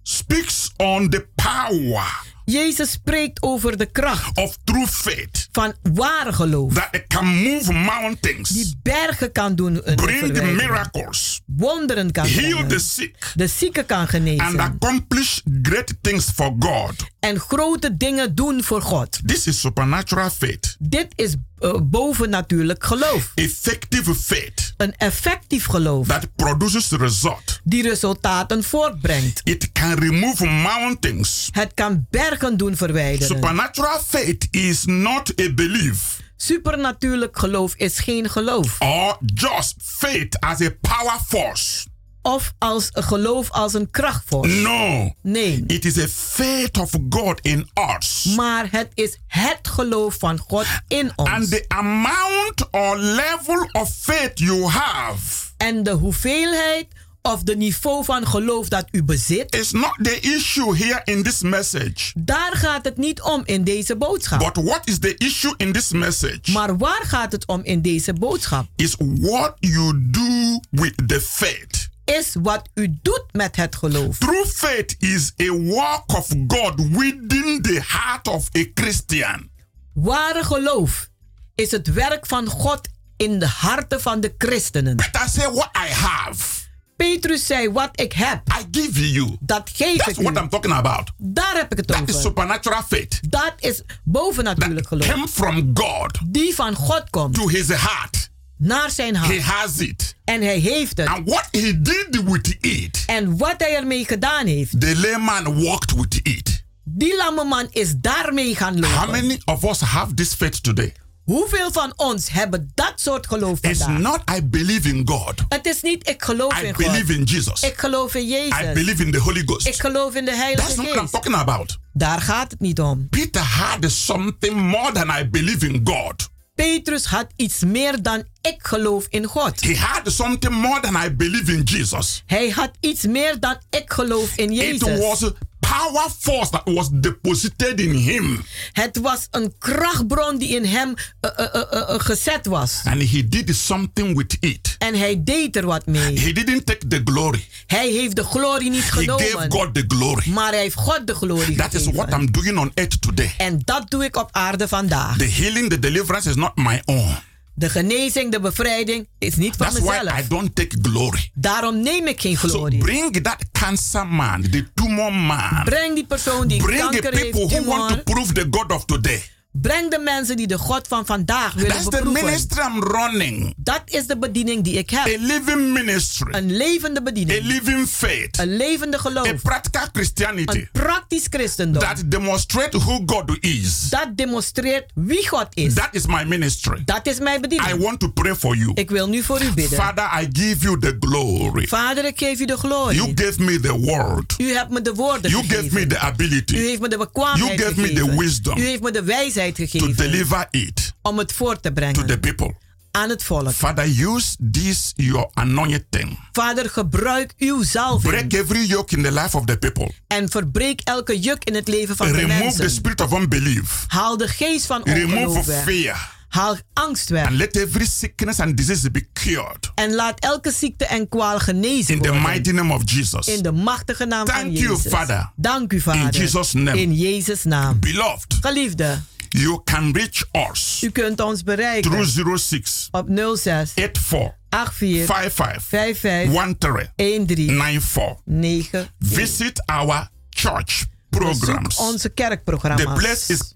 speaks on the power Jezus spreekt over de kracht of true faith van ware geloof. that it can move mountains, Die bergen kan doen. bring the miracles, Wonderen kan heal brengen. the sick, De zieken kan and genezen. accomplish great things for God. En grote dingen doen voor God. This is supernatural faith, Dit is eh, bovennatuurlijk geloof. effective faith Een effectief geloof. that produces result. Die resultaten voortbrengt. It can remove mountains. Het kan bergen doen verwijderen. Supernatural faith is not a belief Supernatuurlijk geloof is geen geloof. or just faith as a power force. Of als geloof als een krachtvorm. No. Nee. It is a faith of God in us. Maar het is het geloof van God in ons. And the amount or level of faith you have En de hoeveelheid of de niveau van geloof dat u bezit. is not the issue here in this message. Daar gaat het niet om in deze boodschap. But what is the issue in this message? Maar waar gaat het om in deze boodschap? Is what you do with the faith. Is wat u doet met het geloof. True faith is a work of God within the heart of a Christian. Ware geloof is het werk van God in de harten van de christenen. Peter say what I have. Petrus zei, wat ik heb, I give you. dat geef That's ik what u. I'm talking about. Daar heb ik het That is over. supernatural faith. Dat is bovennatuurlijk geloof. Came from God Die van God komt to his heart. Naar zijn He hart. has it. En hij heeft het. And what he did with it, En wat hij ermee gedaan heeft, the layman walked with it. die lamme man is daarmee gaan How lopen. many of us have this faith today? Hoeveel van ons hebben dat soort geloof It's vandaag? not I believe in God. Het is niet ik geloof I in God. believe in Jesus. Ik geloof in I Jezus. believe in the Holy Ik Ghost. geloof in de That's Heilige not what I'm Geest. talking about. Daar gaat het niet om. Peter had something more than I believe in God. Petrus had iets meer dan ik geloof in God. He had something more than I believe in Jesus. Hij had iets meer dan ik geloof in It Jezus. was power force that was deposited in him. Het was een krachtbron die in hem eh, eh, eh, gezet was. And he did something with it. En hij deed er wat mee. He didn't take the glory. Hij heeft de glorie niet He gave genomen. God the glory. Maar hij heeft God de glorie That is gegeven. what I'm doing on earth today. En dat doe ik op aarde vandaag. The healing, the deliverance is not my own. De genezing, de bevrijding is niet van That's why mezelf. I don't take glory. Daarom neem ik geen So glorie. bring that cancer man, the tumor man. Breng die persoon die Bring kanker heeft, people who want to prove the God of today. Breng de mensen die de God van vandaag willen That's the beproeven. ministry I'm running. Dat is de bediening die ik A heb. living ministry. Een levende A bediening. living faith. Een levende A geloof. practical Christianity Een praktisch christendom. that demonstrates who God is. Dat demonstreert wie God is. That is my ministry. Dat is mijn I bediening. want to pray for you. Ik wil nu voor u bidden. Father, I give you the glory. Vader, ik geef u de glorie. You gave me the word. U hebt me de woorden You gegeven. gave me the U ability heeft me de bekwaamheid You gave me the wisdom U heeft me de wijsheid to gegeven deliver it om het voor te to brengen the people. aan het volk. Father, use this your anointing. Vader, gebruik uw zalving Break every yoke in the life of the people. en verbreek elke juk in het leven van de Remove the mensen. spirit of unbelief. Haal de geest van Remove ongeloof weg. fear. Haal angst weg. And let every sickness and disease be cured. En laat elke ziekte en kwaal genezen In the worden. mighty name of Jesus. In de machtige naam van Thank you, Jezus. Father. Dank u, Vader. In Jesus' name. In Jezus' naam. Beloved, Geliefde, you can reach us u kunt ons bereiken through 06 op 06 84 84 55 55 13 13 94. 9. Visit our church programs. onze The kerkprogramma's. place is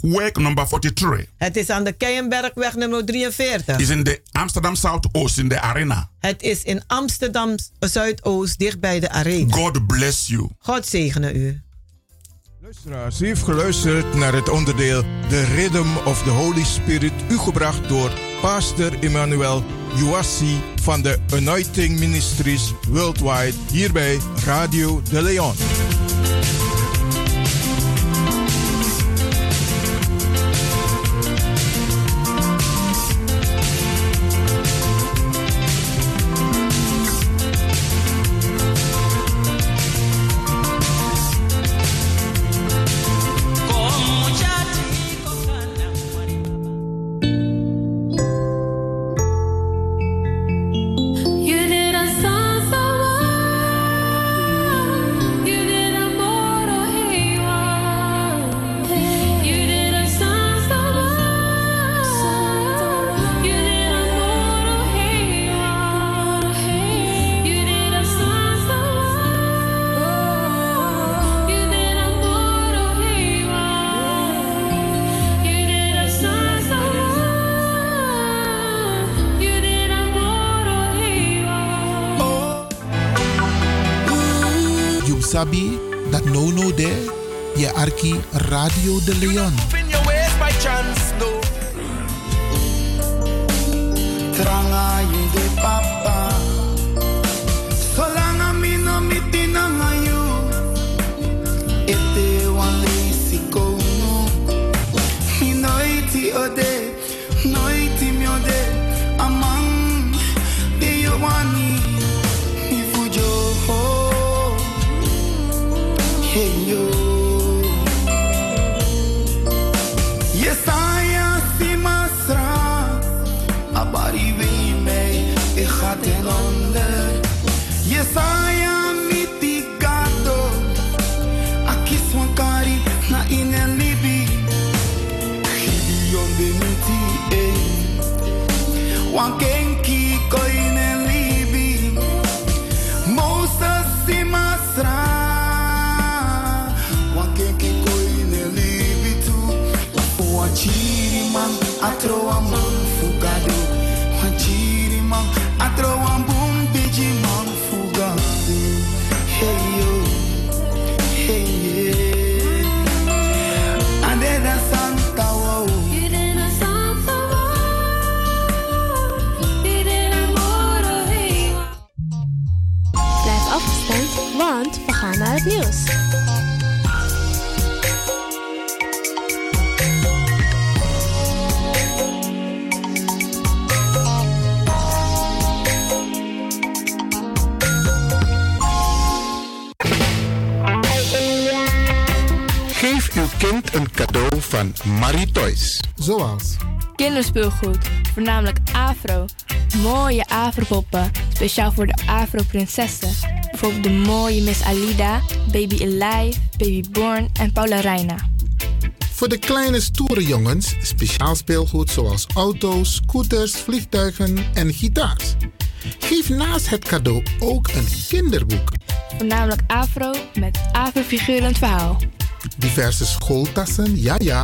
Work number 43. Het is aan de Keienbergweg nummer 43. Is in the Amsterdam South Oost in the arena. Het is in Amsterdam Zuidoost, dicht bij de arena. God bless you. God zegene u. Luisteraars, u heeft geluisterd naar het onderdeel The Rhythm of the Holy Spirit, u gebracht door Pastor Emmanuel Juassi van de Anointing Ministries Worldwide, hier bij Radio de Leon. Kinderspeelgoed, voornamelijk afro. Mooie afropoppen, speciaal voor de afro-prinsessen. Bijvoorbeeld de mooie Miss Alida, Baby Alive, Baby Born en Paula Reina. Voor de kleine stoere jongens speciaal speelgoed zoals auto's, scooters, vliegtuigen en gitaars. Geef naast het cadeau ook een kinderboek. Voornamelijk afro met afro-figurend verhaal. Diverse schooltassen, ja ja,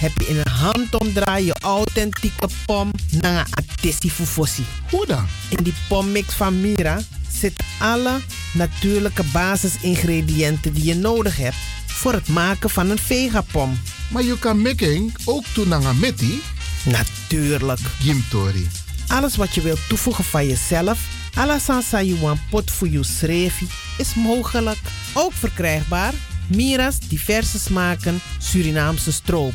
heb je in een handomdraai je authentieke pom naar een atesi fufosi. Hoe dan? In die pommix van Mira zitten alle natuurlijke basisingrediënten die je nodig hebt voor het maken van een vegapom. Maar je kan making ook doen naar een metti? Natuurlijk. Gimtori. Alles wat je wilt toevoegen van jezelf, alla sansa you want pot voor je schreefie, is mogelijk. Ook verkrijgbaar Mira's diverse smaken Surinaamse stroop.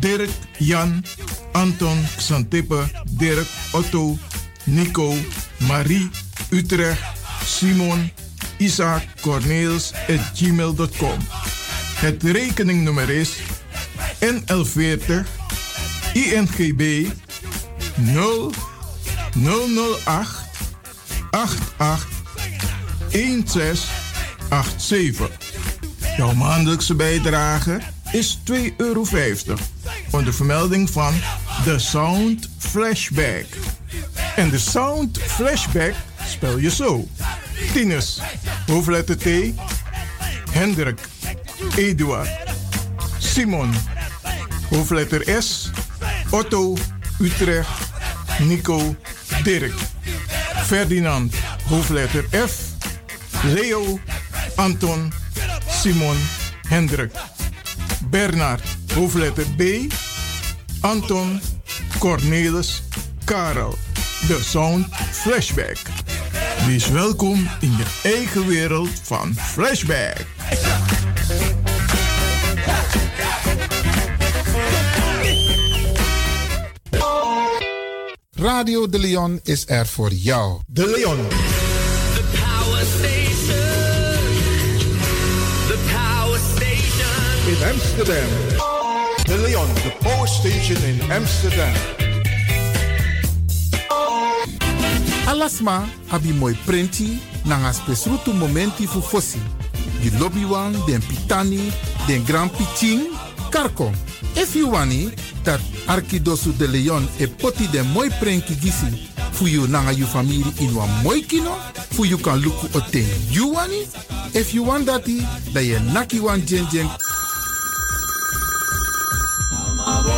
Dirk, Jan, Anton, Xantippe, Dirk, Otto, Nico, Marie, Utrecht, Simon, Isaac, Corneels gmail.com. Het rekeningnummer is NL40 INGB 0 008 88 1687. Jouw maandelijkse bijdrage is 2,50 euro. Onder vermelding van The Sound Flashback. En de Sound Flashback spel je zo. Tinus, hoofdletter T. Hendrik, Eduard, Simon, hoofdletter S. Otto, Utrecht, Nico, Dirk. Ferdinand, hoofdletter F. Leo, Anton, Simon, Hendrik. Bernard, hoofdletter B. Anton, Cornelis, Karel. De Sound Flashback. Wees welkom in je eigen wereld van Flashback. Radio De Leon is er voor jou. De Leon. Amsterdam. De Leon, the power station in Amsterdam. Alasma abi moi prenti nanga spesrutu momenti fu fosi. Di lobby wan, den pitani, den grand pitin, karko. If you wani, dat Arkidosu de Leon e poti den moi prenki gisi fu you nanga you family in wan moi kino, fu you kan luku o ten you wani. If you want dati, da ye naki wan jen jen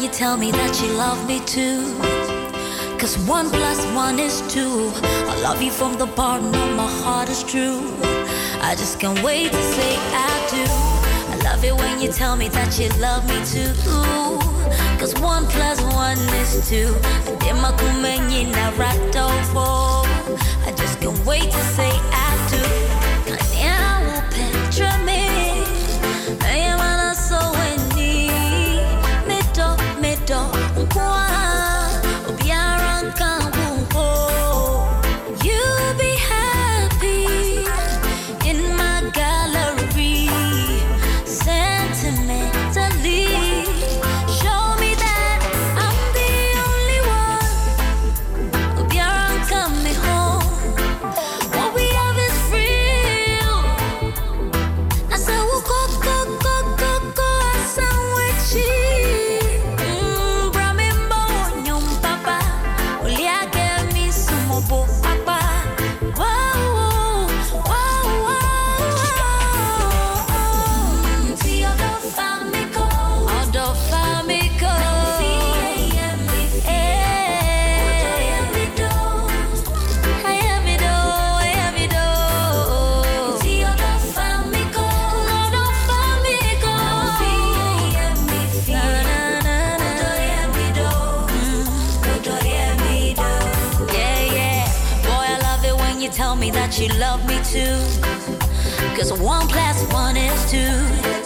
You tell me that you love me too. Cause one plus one is two. I love you from the bottom of my heart is true. I just can't wait to say I do. I love it when you tell me that you love me too. Cause one plus one is two. I just can't wait to say I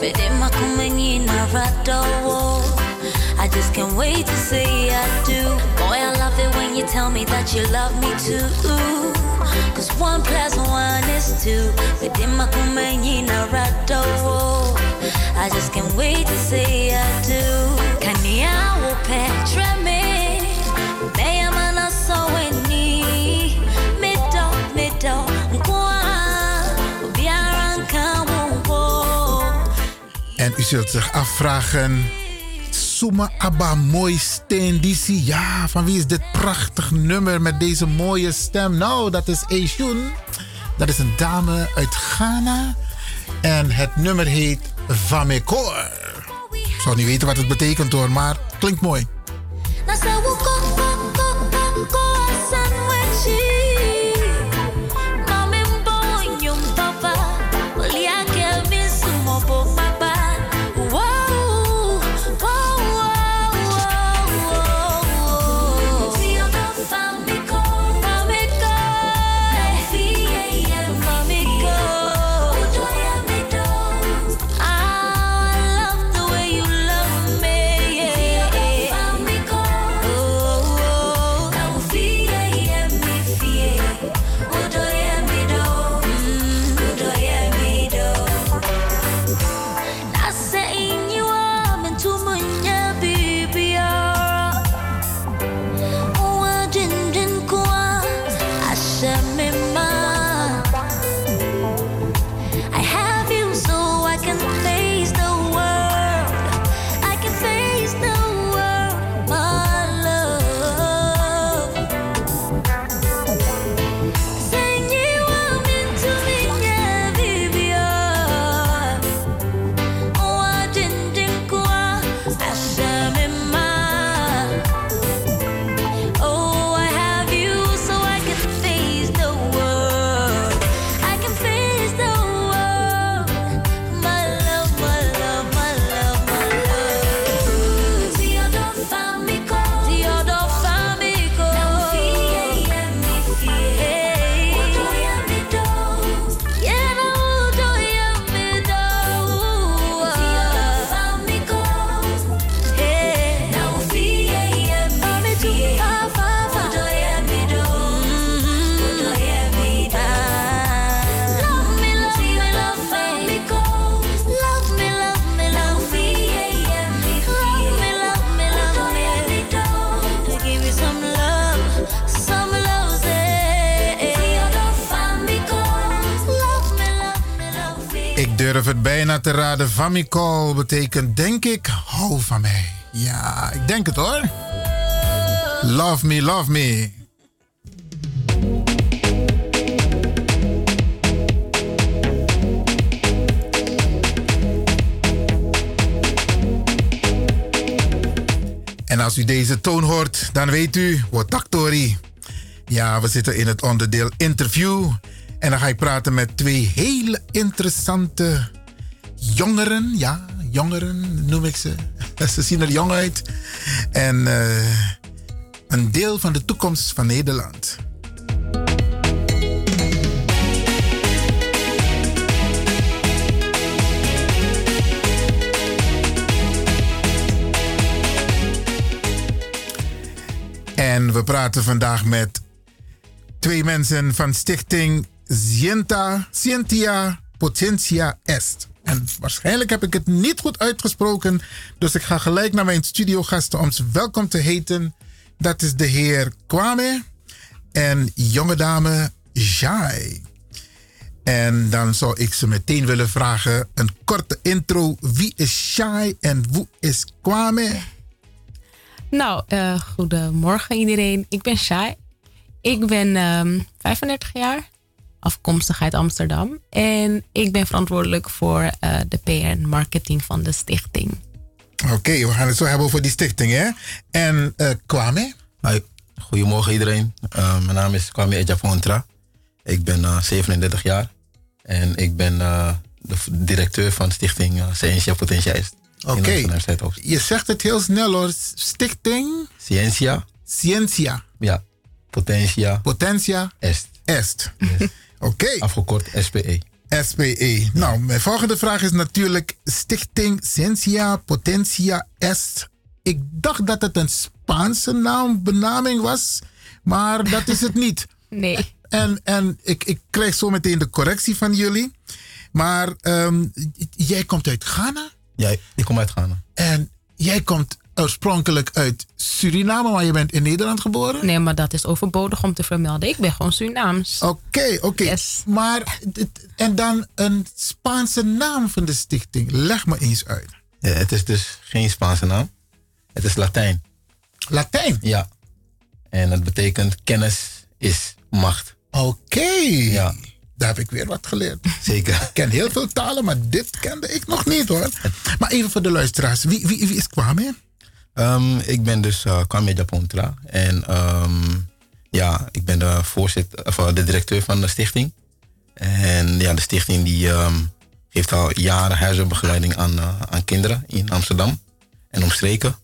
But in my coming I just can't wait to say I do. Boy, I love it when you tell me that you love me too. Cause one plus one is two. But in my coming I just can't wait to say I do. Kaniawo petre me. En u zult zich afvragen. Suma Abba mooi steen Disi. Ja, van wie is dit prachtig nummer met deze mooie stem? Nou, dat is Eishun. Dat is een dame uit Ghana. En het nummer heet Vamekor. Ik zou niet weten wat het betekent hoor, maar klinkt mooi. Het bijna te raden. Vamicol betekent, denk ik, hou van mij. Ja, ik denk het hoor. Love me, love me. En als u deze toon hoort, dan weet u, wat Tori. Ja, we zitten in het onderdeel interview. En dan ga ik praten met twee hele interessante jongeren. Ja, jongeren noem ik ze. Ze zien er jong uit. En eh, een deel van de toekomst van Nederland. En we praten vandaag met twee mensen van stichting Sienta, Scientia Potentia Est. En waarschijnlijk heb ik het niet goed uitgesproken, dus ik ga gelijk naar mijn studiogasten om ze welkom te heten. Dat is de heer Kwame en jonge dame Jai. En dan zou ik ze meteen willen vragen, een korte intro. Wie is Shai en wie is Kwame? Nou, eh, goedemorgen iedereen. Ik ben Shai. Ik ben ehm 35 jaar, afkomstig uit Amsterdam. En ik ben verantwoordelijk voor eh, de PR en marketing van de stichting. Oké, we gaan het zo hebben over die stichting, hè? En eh Kwame? Goedemorgen iedereen. Eh, mijn naam is Kwame Ejafontra. Ik ben eh, 37 jaar en ik ben eh, de directeur van stichting uh, Scientia Potentia Est. in Oké, je zegt het heel snel hoor. Stichting Scientia. Scientia. Ja. Potentia. Potentia. Est. Est. Oké. Afgekort SPE. SPE. Nou, mijn volgende vraag is natuurlijk Stichting Sensia Potentia Est. Ik dacht dat het een Spaanse naam, benaming was, maar dat is het niet. Nee. En, en ik, ik krijg zo meteen de correctie van jullie. Maar ehm, jij komt uit Ghana Ja, ik kom uit Ghana. en jij komt oorspronkelijk uit Suriname, maar je bent in Nederland geboren? Nee, maar dat is overbodig om te vermelden. Ik ben gewoon Surinaams. Oké, oké. Maar, en dan een Spaanse naam van de stichting. Leg me eens uit. Ja, het is dus geen Spaanse naam. Het is Latijn. Latijn? Ja. En dat betekent kennis is macht. Oké. Ja. Daar heb ik weer wat geleerd. Zeker. Ik ken heel veel talen, maar dit kende ik nog niet hoor. Maar even voor de luisteraars. Wie, wie, wie is Kwame? Ehm, ik ben dus uh, Kwame Japontra. En ehm, ja, ik ben de, voorzitter, of, eh, de directeur van de stichting. En ja, de stichting die ehm, geeft al jaren huisartsbegeleiding aan, eh, aan kinderen in Amsterdam en omstreken.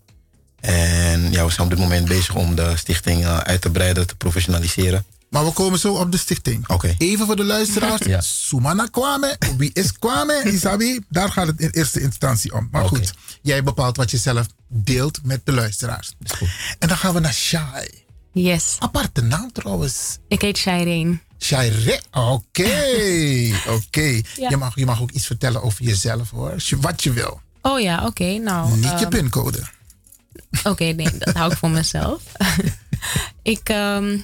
En ja, we zijn op dit moment bezig om de stichting uit te breiden, te professionaliseren. Maar we komen zo op de stichting. Oké. Even voor de luisteraars. Ja. Sumana Kwame. Wie is Kwame? Isabi? Daar gaat het in eerste instantie om. Maar goed, jij bepaalt wat je zelf deelt met de luisteraars. En dan gaan we naar Shai. Yes. Aparte naam trouwens. Ik heet Shireen. Shaire. Oké. Oké. Ja. Je, mag, je mag ook iets vertellen over jezelf hoor. Als je- Wat je wil. Oh ja, oké. nou. Niet je ehm, pincode. Oké, nee, dat hou ik voor mezelf. ik, ehm,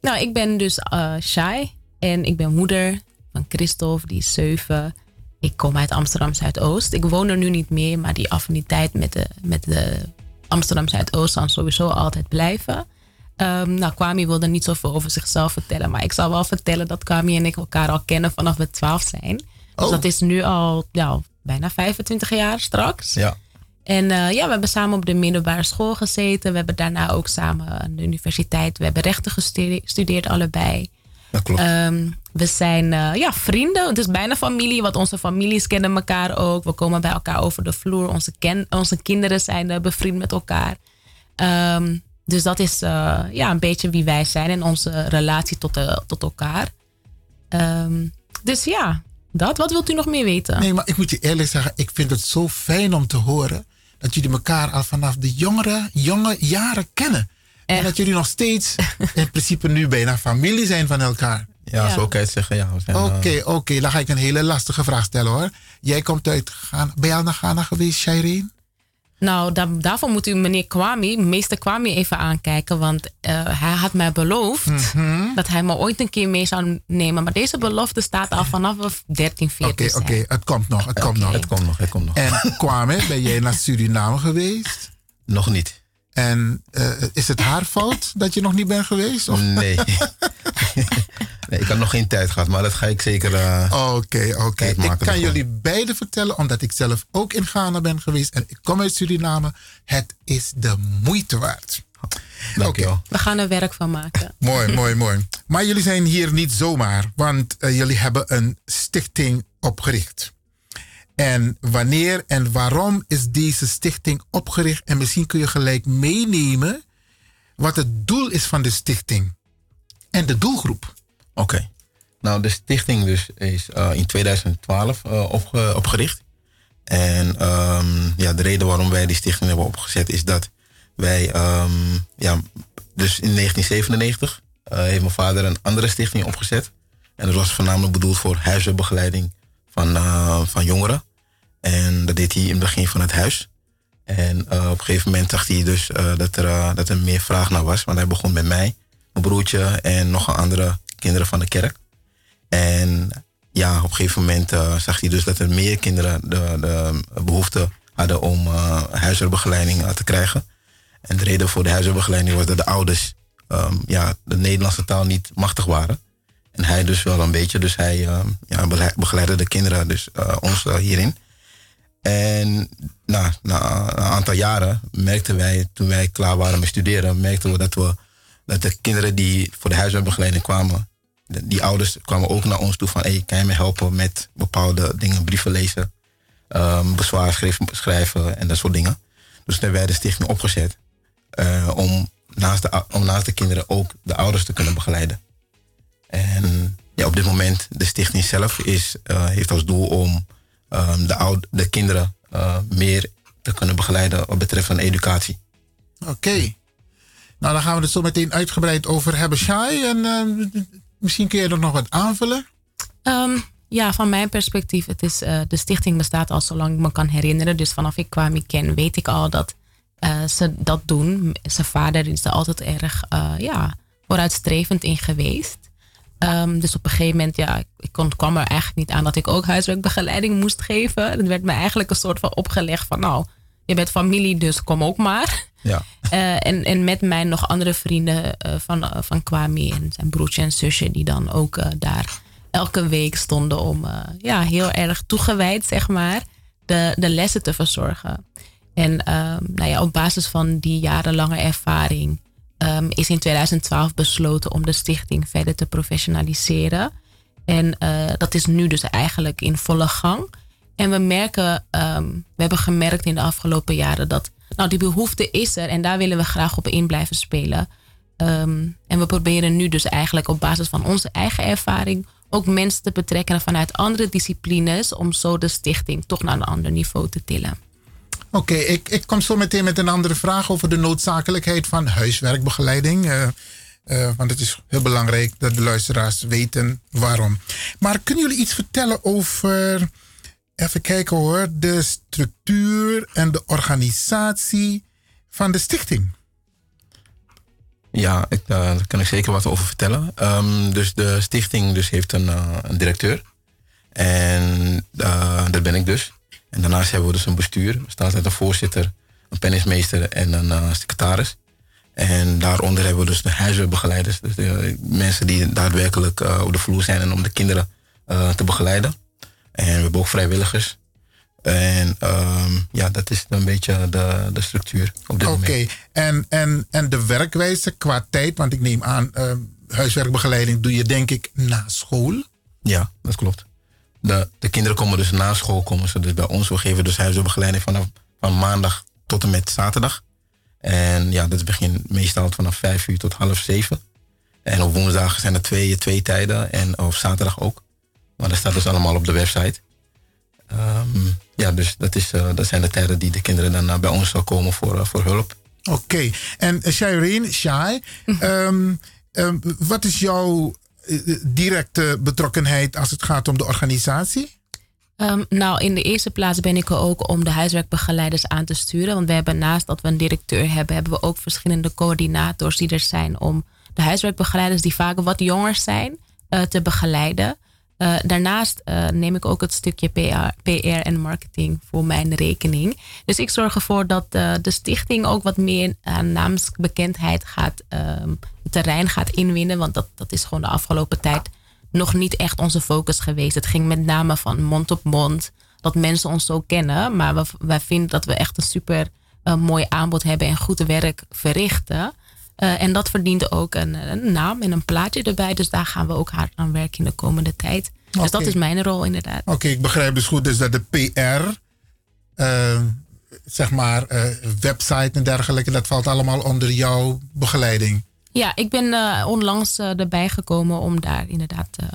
nou, ik ben dus eh Shai en ik ben moeder van Christophe, die is zeven. Ik kom uit Amsterdam Zuidoost. Ik woon er nu niet meer, maar die affiniteit met de, met de Amsterdam Zuidoost zal sowieso altijd blijven. Ehm, nou, Kwame wilde niet zoveel over zichzelf vertellen, maar ik zal wel vertellen dat Kwame en ik elkaar al kennen vanaf we 12 zijn. Dus Oh. dat is nu al ja, bijna 25 jaar straks. Ja. En eh, ja, we hebben samen op de middelbare school gezeten. We hebben daarna ook samen aan de universiteit. We hebben rechten gestudeerd, allebei. Dat klopt. Ehm, we zijn eh, ja, vrienden. Het is bijna familie, want onze families kennen elkaar ook. We komen bij elkaar over de vloer. Onze, ken, onze kinderen zijn eh, bevriend met elkaar. Ehm, dus dat is eh, ja, een beetje wie wij zijn en onze relatie tot, de, tot elkaar. Ehm, dus ja, dat. Wat wilt u nog meer weten? Nee, maar ik moet je eerlijk zeggen, ik vind het zo fijn om te horen dat jullie elkaar al vanaf de jongere, jonge jaren kennen. En dat jullie nog steeds in principe nu bijna familie zijn van elkaar. Ja, zo kan je het zeggen. Ja, zijn, eh, Oké, oké. Dan ga ik een hele lastige vraag stellen hoor. Jij komt uit Ghana. Ben je al naar Ghana geweest, Shireen? Nou, da- daarvoor moet u meneer Kwame, meester Kwame, even aankijken. Want eh, hij had mij beloofd Mhm. dat hij me ooit een keer mee zou nemen. Maar deze belofte staat al vanaf we 13, 14 Oké, oké. Het komt nog, het komt nog. Het komt nog, het komt nog. En Kwame, ben jij naar Suriname geweest? Nog niet. En eh, is het haar fout dat je nog niet bent geweest? Of? Nee. nee. Ik had nog geen tijd gehad, maar dat ga ik zeker. eh, Oké, oké. tijd Ik kan jullie beiden vertellen, omdat ik zelf ook in Ghana ben geweest en ik kom uit Suriname. Het is de moeite waard. Oké, We gaan er werk van maken. mooi, mooi, mooi. Maar jullie zijn hier niet zomaar, want eh, jullie hebben een stichting opgericht. En wanneer en waarom is deze stichting opgericht? En misschien kun je gelijk meenemen wat het doel is van de stichting en de doelgroep. Oké. Nou, de stichting dus is eh, in 2012 eh, opge- opgericht. En ehm, ja, de reden waarom wij die stichting hebben opgezet is dat wij, ehm, ja, dus in 1997 eh, heeft mijn vader een andere stichting opgezet. En dat was voornamelijk bedoeld voor huisartsbegeleiding van, eh, van jongeren. En dat deed hij in het begin van het huis. En eh, op een gegeven moment dacht hij dus eh, dat, er, dat er meer vraag naar was. Want hij begon met mij, mijn broertje en nog een andere kinderen van de kerk. En ja, op een gegeven moment zag hij dus dat er meer kinderen de, de behoefte hadden om huisartsbegeleiding te krijgen. En de reden voor de huisartsbegeleiding was dat de ouders ehm, ja, de Nederlandse taal niet machtig waren. En hij dus wel een beetje, dus hij bele- begeleidde de kinderen, dus eh, ons eh, hierin. En na een aantal jaren merkten wij, toen wij klaar waren met studeren, merkten we dat, we dat de kinderen die voor de huisartsbegeleiding kwamen, die ouders kwamen ook naar ons toe van, hey, kan je me helpen met bepaalde dingen, brieven lezen, bezwaar schrijven, en dat soort dingen. Dus toen wij de stichting opgezet om naast de, om naast de kinderen ook de ouders te kunnen begeleiden. En ja, op dit moment, de stichting zelf is, eh, heeft als doel om ehm, de, oud, de kinderen eh, meer te kunnen begeleiden wat betreft van educatie. Oké. Nou, dan gaan we het zo meteen uitgebreid over hebben. Shai, en eh, misschien kun je er nog wat aanvullen? Ehm, ja, van mijn perspectief, het is, eh, de stichting bestaat al zolang ik me kan herinneren. Dus vanaf ik Kwame ken, weet ik al dat eh, ze dat doen. Zijn vader is er altijd erg eh, ja, vooruitstrevend in geweest. Ehm, dus op een gegeven moment, ja, ik- kon, kwam er eigenlijk niet aan dat ik ook huiswerkbegeleiding moest geven. Het werd me eigenlijk een soort van opgelegd van, nou, je bent familie, dus kom ook maar. Ja. Eh, en, en met mij nog andere vrienden eh, van, eh, van Kwame en zijn broertje en zusje, die dan ook daar elke week stonden om ja, heel erg toegewijd, zeg maar, de, de lessen te verzorgen. En ehm, nou ja, op basis van die jarenlange ervaring ehm, is in 2012 besloten om de stichting verder te professionaliseren. En eh, dat is nu dus eigenlijk in volle gang. En we merken, ehm, we hebben gemerkt in de afgelopen jaren dat nou, die behoefte is er en daar willen we graag op in blijven spelen. Ehm, en we proberen nu dus eigenlijk op basis van onze eigen ervaring ook mensen te betrekken vanuit andere disciplines om zo de stichting toch naar een ander niveau te tillen. Oké, ik, ik kom zo meteen met een andere vraag over de noodzakelijkheid van huiswerkbegeleiding. eh, eh, want het is heel belangrijk dat de luisteraars weten waarom. Maar kunnen jullie iets vertellen over, even kijken hoor, de structuur en de organisatie van de stichting? Ja, ik, eh, daar kan ik zeker wat over vertellen. Ehm, dus de stichting dus heeft een, een directeur. En dat ben ik dus. En daarnaast hebben we dus een bestuur. Er staat uit een voorzitter, een pennismeester en een eh, secretaris. En daaronder hebben we dus de huiswerkbegeleiders. Dus de mensen die daadwerkelijk eh, op de vloer zijn en om de kinderen eh, te begeleiden. En we hebben ook vrijwilligers. En ehm, ja, dat is een beetje de, de structuur op dit Oké, moment. en, en, en de werkwijze qua tijd, want ik neem aan, eh, huiswerkbegeleiding doe je denk ik na school. Ja, dat klopt. De, de kinderen komen dus na school komen ze dus bij ons. We geven dus huiswerkbegeleiding vanaf van maandag tot en met zaterdag. En ja, dat begint meestal vanaf vijf uur tot half zeven. En op woensdag zijn er twee, twee tijden en op zaterdag ook. Maar dat staat dus allemaal op de website. Ehm, ja, dus dat, is, eh, dat zijn de tijden die de kinderen dan eh, bij ons zal komen voor, eh, voor hulp. Oké, en uh, Shireen, Shai, ehm, ehm, wat is jouw eh, directe betrokkenheid als het gaat om de organisatie? Ehm, nou, in de eerste plaats ben ik er ook om de huiswerkbegeleiders aan te sturen. Want we hebben naast dat we een directeur hebben, hebben we ook verschillende coördinators die er zijn om de huiswerkbegeleiders die vaak wat jonger zijn eh, te begeleiden. Eh, daarnaast eh, neem ik ook het stukje PR, PR en marketing voor mijn rekening. Dus ik zorg ervoor dat eh, de stichting ook wat meer naamsbekendheid gaat, ehm, terrein gaat inwinnen. Want dat, dat is gewoon de afgelopen tijd nog niet echt onze focus geweest. Het ging met name van mond op mond. Dat mensen ons zo kennen. Maar we, wij vinden dat we echt een super mooi aanbod hebben en goed werk verrichten. Eh, en dat verdient ook een, een naam en een plaatje erbij. Dus daar gaan we ook hard aan werken in de komende tijd. Dus dat is mijn rol inderdaad. Oké, ik begrijp dus goed dus dat de PR, eh, zeg maar, eh, website en dergelijke, dat valt allemaal onder jouw begeleiding. Ja, ik ben eh, onlangs eh, erbij gekomen om daar inderdaad eh,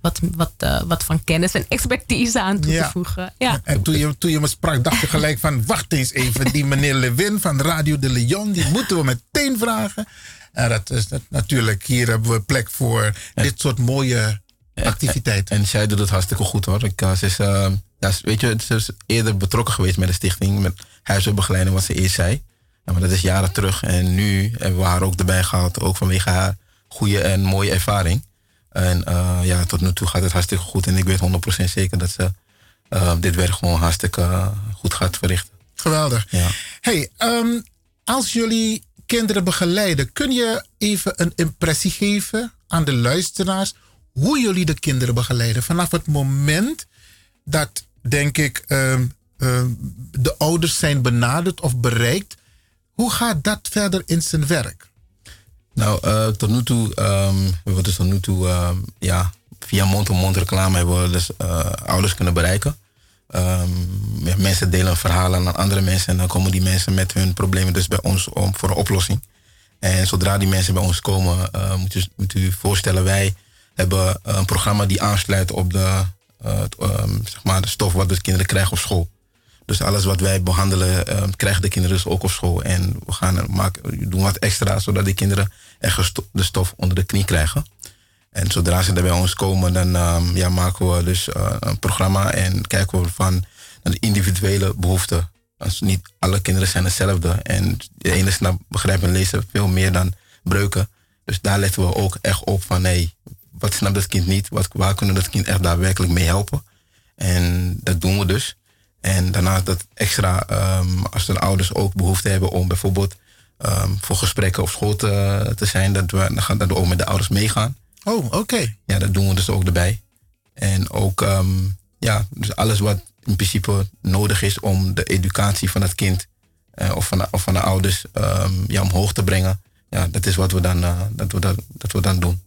wat, wat, eh, wat van kennis en expertise aan toe Ja. te voegen. Ja. En toen je, toen je me sprak, dacht je gelijk van... wacht eens even, die meneer Lewin van Radio de Leon... die moeten we meteen vragen. En dat is dat, natuurlijk, hier hebben we plek voor dit soort mooie activiteiten. En zij doet het hartstikke goed hoor. Ik, eh, ze is, eh, ja, weet je, ze is eerder betrokken geweest met de stichting, met huiswerkbegeleiding, wat ze eerst zei. Ja, maar dat is jaren terug. En nu hebben we haar ook erbij gehaald, ook vanwege haar goede en mooie ervaring. En eh, ja, tot nu toe gaat het hartstikke goed. En ik weet 100% zeker dat ze eh, dit werk gewoon hartstikke eh, goed gaat verrichten. Geweldig. Ja. Hey, ehm, als jullie kinderen begeleiden, kun je even een impressie geven aan de luisteraars hoe jullie de kinderen begeleiden? Vanaf het moment dat, denk ik, ehm, ehm, de ouders zijn benaderd of bereikt, hoe gaat dat verder in zijn werk? Nou, eh, tot nu toe ehm, hebben we dus tot nu toe ehm, ja, via mond-op-mond reclame hebben we dus eh, ouders kunnen bereiken. Ehm, mensen delen verhalen aan andere mensen en dan komen die mensen met hun problemen dus bij ons om voor een oplossing. En zodra die mensen bij ons komen, eh, moet, moet u voorstellen, wij hebben een programma die aansluit op de, ehm, zeg maar de stof wat de kinderen krijgen op school. Dus alles wat wij behandelen, ehm, krijgen de kinderen dus ook op school. En we gaan maken, doen wat extra, zodat die kinderen gesto- de stof onder de knie krijgen. En zodra ze er bij ons komen, dan ehm, ja, maken we dus eh, een programma en kijken we van de individuele behoeften. Dus niet alle kinderen zijn hetzelfde. En de ene snapt, begrijpt en lezen veel meer dan breuken. Dus daar letten we ook echt op van hey, wat snapt dat kind niet? Wat, waar kunnen we dat kind echt daadwerkelijk mee helpen? En dat doen we dus. En daarnaast dat extra, ehm, als de ouders ook behoefte hebben om bijvoorbeeld ehm, voor gesprekken op school te, te zijn, dat we, dan gaan dat we ook met de ouders meegaan. Oh, oké. Ja, dat doen we dus ook erbij. En ook, ehm, ja, dus alles wat in principe nodig is om de educatie van het kind eh, of, van de, of van de ouders ehm, ja, omhoog te brengen. Ja, dat is wat we dan, eh, dat we dan, dat we dan doen.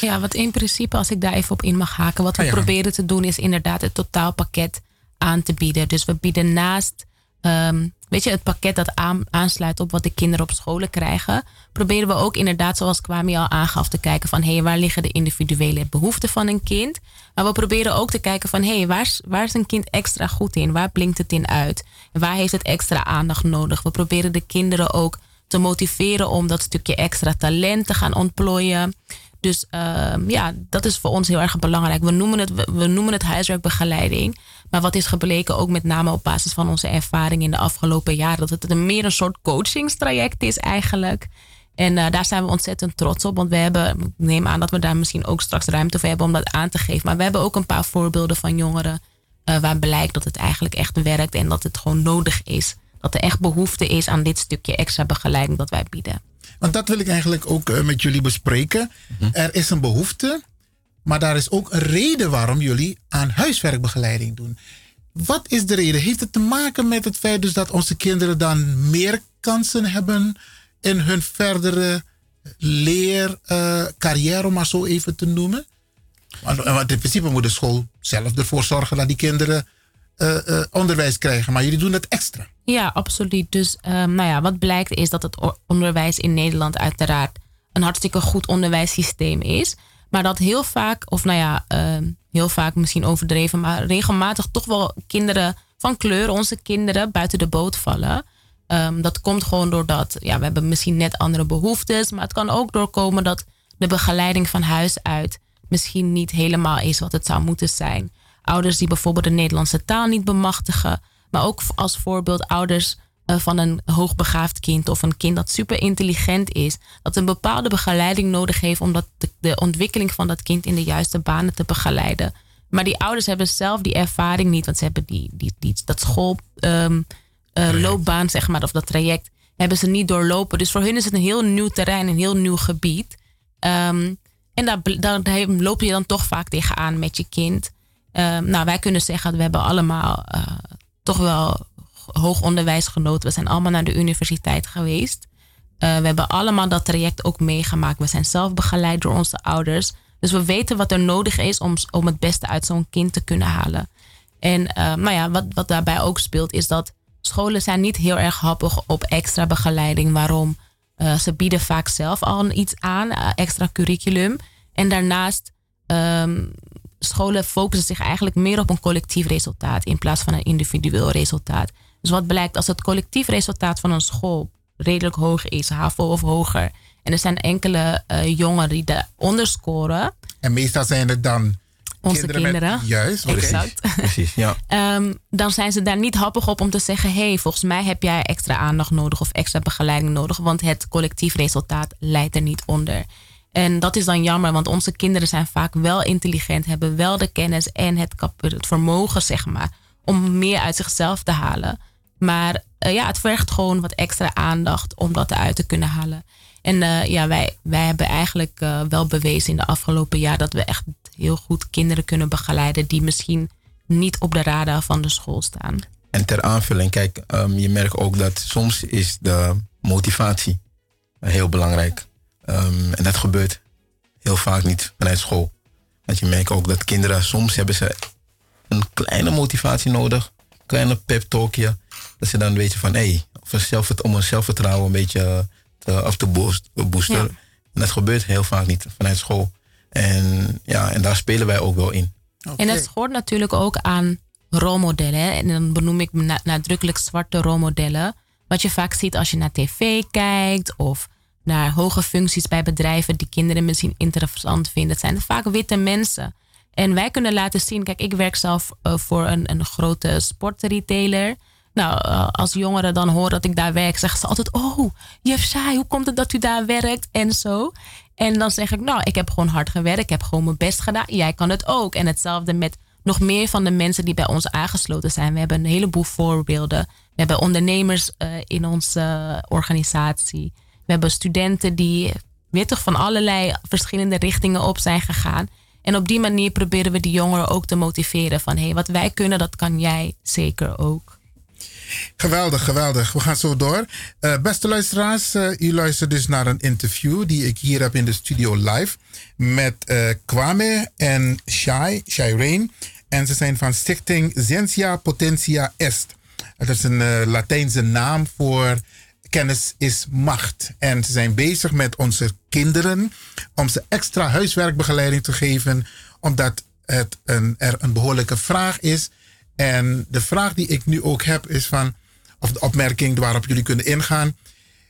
Ja, wat in principe, als ik daar even op in mag haken, wat we Ah, ja. proberen te doen is inderdaad het totaalpakket aan te bieden. Dus we bieden naast, ehm, weet je, het pakket dat aan- aansluit op wat de kinderen op scholen krijgen, proberen we ook inderdaad, zoals Kwame al aangaf, te kijken van hé, hey, waar liggen de individuele behoeften van een kind? Maar we proberen ook te kijken van hé, hey, waar, waar is een kind extra goed in? Waar blinkt het in uit? Waar heeft het extra aandacht nodig? We proberen de kinderen ook te motiveren om dat stukje extra talent te gaan ontplooien. Dus ehm, ja, dat is voor ons heel erg belangrijk. We noemen, het, we, we noemen het huiswerkbegeleiding. Maar wat is gebleken, ook met name op basis van onze ervaring in de afgelopen jaren, dat het een meer een soort coachingstraject is eigenlijk. En eh, daar zijn we ontzettend trots op. Want we hebben, ik neem aan dat we daar misschien ook straks ruimte voor hebben om dat aan te geven. Maar we hebben ook een paar voorbeelden van jongeren eh, waar blijkt dat het eigenlijk echt werkt en dat het gewoon nodig is. Dat er echt behoefte is aan dit stukje extra begeleiding dat wij bieden. Want dat wil ik eigenlijk ook eh, met jullie bespreken. Mhm. Er is een behoefte, maar daar is ook een reden waarom jullie aan huiswerkbegeleiding doen. Wat is de reden? Heeft het te maken met het feit dus dat onze kinderen dan meer kansen hebben in hun verdere leercarrière, om maar zo even te noemen? Want, eh, in principe moet de school zelf ervoor zorgen dat die kinderen eh, eh, onderwijs krijgen, maar jullie doen het extra. Ja, absoluut. Dus ehm, nou ja, wat blijkt is dat het onderwijs in Nederland uiteraard een hartstikke goed onderwijssysteem is. Maar dat heel vaak, of nou ja, ehm, heel vaak misschien overdreven, maar regelmatig toch wel kinderen van kleur, onze kinderen, buiten de boot vallen. Ehm, dat komt gewoon doordat, ja, we hebben misschien net andere behoeftes. Maar het kan ook doorkomen dat de begeleiding van huis uit misschien niet helemaal is wat het zou moeten zijn. Ouders die bijvoorbeeld de Nederlandse taal niet bemachtigen. Maar ook als voorbeeld ouders eh, van een hoogbegaafd kind of een kind dat super intelligent is. Dat een bepaalde begeleiding nodig heeft om dat de, de ontwikkeling van dat kind in de juiste banen te begeleiden. Maar die ouders hebben zelf die ervaring niet, want ze hebben die, die, die, dat school, ehm, eh, loopbaan, zeg maar, of dat traject, hebben ze niet doorlopen. Dus voor hun is het een heel nieuw terrein, een heel nieuw gebied. Ehm, en daar, daar, daar loop je dan toch vaak tegenaan met je kind. Ehm, nou, wij kunnen zeggen dat we hebben allemaal eh, toch wel hoog onderwijs genoten. We zijn allemaal naar de universiteit geweest. Eh, we hebben allemaal dat traject ook meegemaakt. We zijn zelf begeleid door onze ouders. Dus we weten wat er nodig is om, om het beste uit zo'n kind te kunnen halen. En eh, nou ja, wat, wat daarbij ook speelt, is dat scholen zijn niet heel erg happig op extra begeleiding. Waarom? Eh, ze bieden vaak zelf al iets aan, extra curriculum. En daarnaast, ehm, scholen focussen zich eigenlijk meer op een collectief resultaat in plaats van een individueel resultaat. Dus wat blijkt als het collectief resultaat van een school redelijk hoog is, HAVO of hoger. En er zijn enkele eh, jongeren die daaronder scoren. En meestal zijn het dan Onze kinderen. met- juist. Exact. Precies, ja. Ehm, dan zijn ze daar niet happig op om te zeggen: hey, volgens mij heb jij extra aandacht nodig of extra begeleiding nodig, want het collectief resultaat leidt er niet onder. En dat is dan jammer, want onze kinderen zijn vaak wel intelligent, hebben wel de kennis en het, kap- het vermogen, zeg maar, om meer uit zichzelf te halen. Maar eh, ja, het vergt gewoon wat extra aandacht om dat eruit te kunnen halen. En eh, ja, wij, wij hebben eigenlijk eh, wel bewezen in de afgelopen jaar dat we echt heel goed kinderen kunnen begeleiden die misschien niet op de radar van de school staan. En ter aanvulling, kijk, ehm, je merkt ook dat soms is de motivatie heel belangrijk. Ehm, en dat gebeurt heel vaak niet vanuit school. Want je merkt ook dat kinderen, soms hebben ze een kleine motivatie nodig. Een kleine pep talkje. Dat ze dan weten van, hé, hey, om hun zelfvertrouwen een beetje te, of te boost, boosten. Ja. En dat gebeurt heel vaak niet vanuit school. En, ja, en daar spelen wij ook wel in. En dat hoort natuurlijk ook aan rolmodellen. hè. En dan benoem ik na- nadrukkelijk zwarte rolmodellen. Wat je vaak ziet als je naar tv kijkt of naar hoge functies bij bedrijven die kinderen misschien interessant vinden. Het zijn vaak witte mensen. En wij kunnen laten zien, kijk, ik werk zelf eh, voor een, een grote sportretailer. Nou, eh, als jongeren dan horen dat ik daar werk, zeggen ze altijd: Oh, juf hoe komt het dat u daar werkt? En zo. En dan zeg ik: Nou, ik heb gewoon hard gewerkt, ik heb gewoon mijn best gedaan. Jij kan het ook. En hetzelfde met nog meer van de mensen die bij ons aangesloten zijn. We hebben een heleboel voorbeelden. We hebben ondernemers eh, in onze eh, organisatie. We hebben studenten die toch van allerlei verschillende richtingen op zijn gegaan. En op die manier proberen we die jongeren ook te motiveren van hé, hey, wat wij kunnen, dat kan jij zeker ook. Geweldig, geweldig. We gaan zo door. Eh, beste luisteraars, eh, u luistert dus naar een interview die ik hier heb in de studio live met eh, Kwame en Shai, Rain. En ze zijn van stichting Scientia Potentia Est. Dat is een Latijnse naam voor kennis is macht. En ze zijn bezig met onze kinderen om ze extra huiswerkbegeleiding te geven, omdat het een, er een behoorlijke vraag is. En de vraag die ik nu ook heb is van, of de opmerking waarop jullie kunnen ingaan,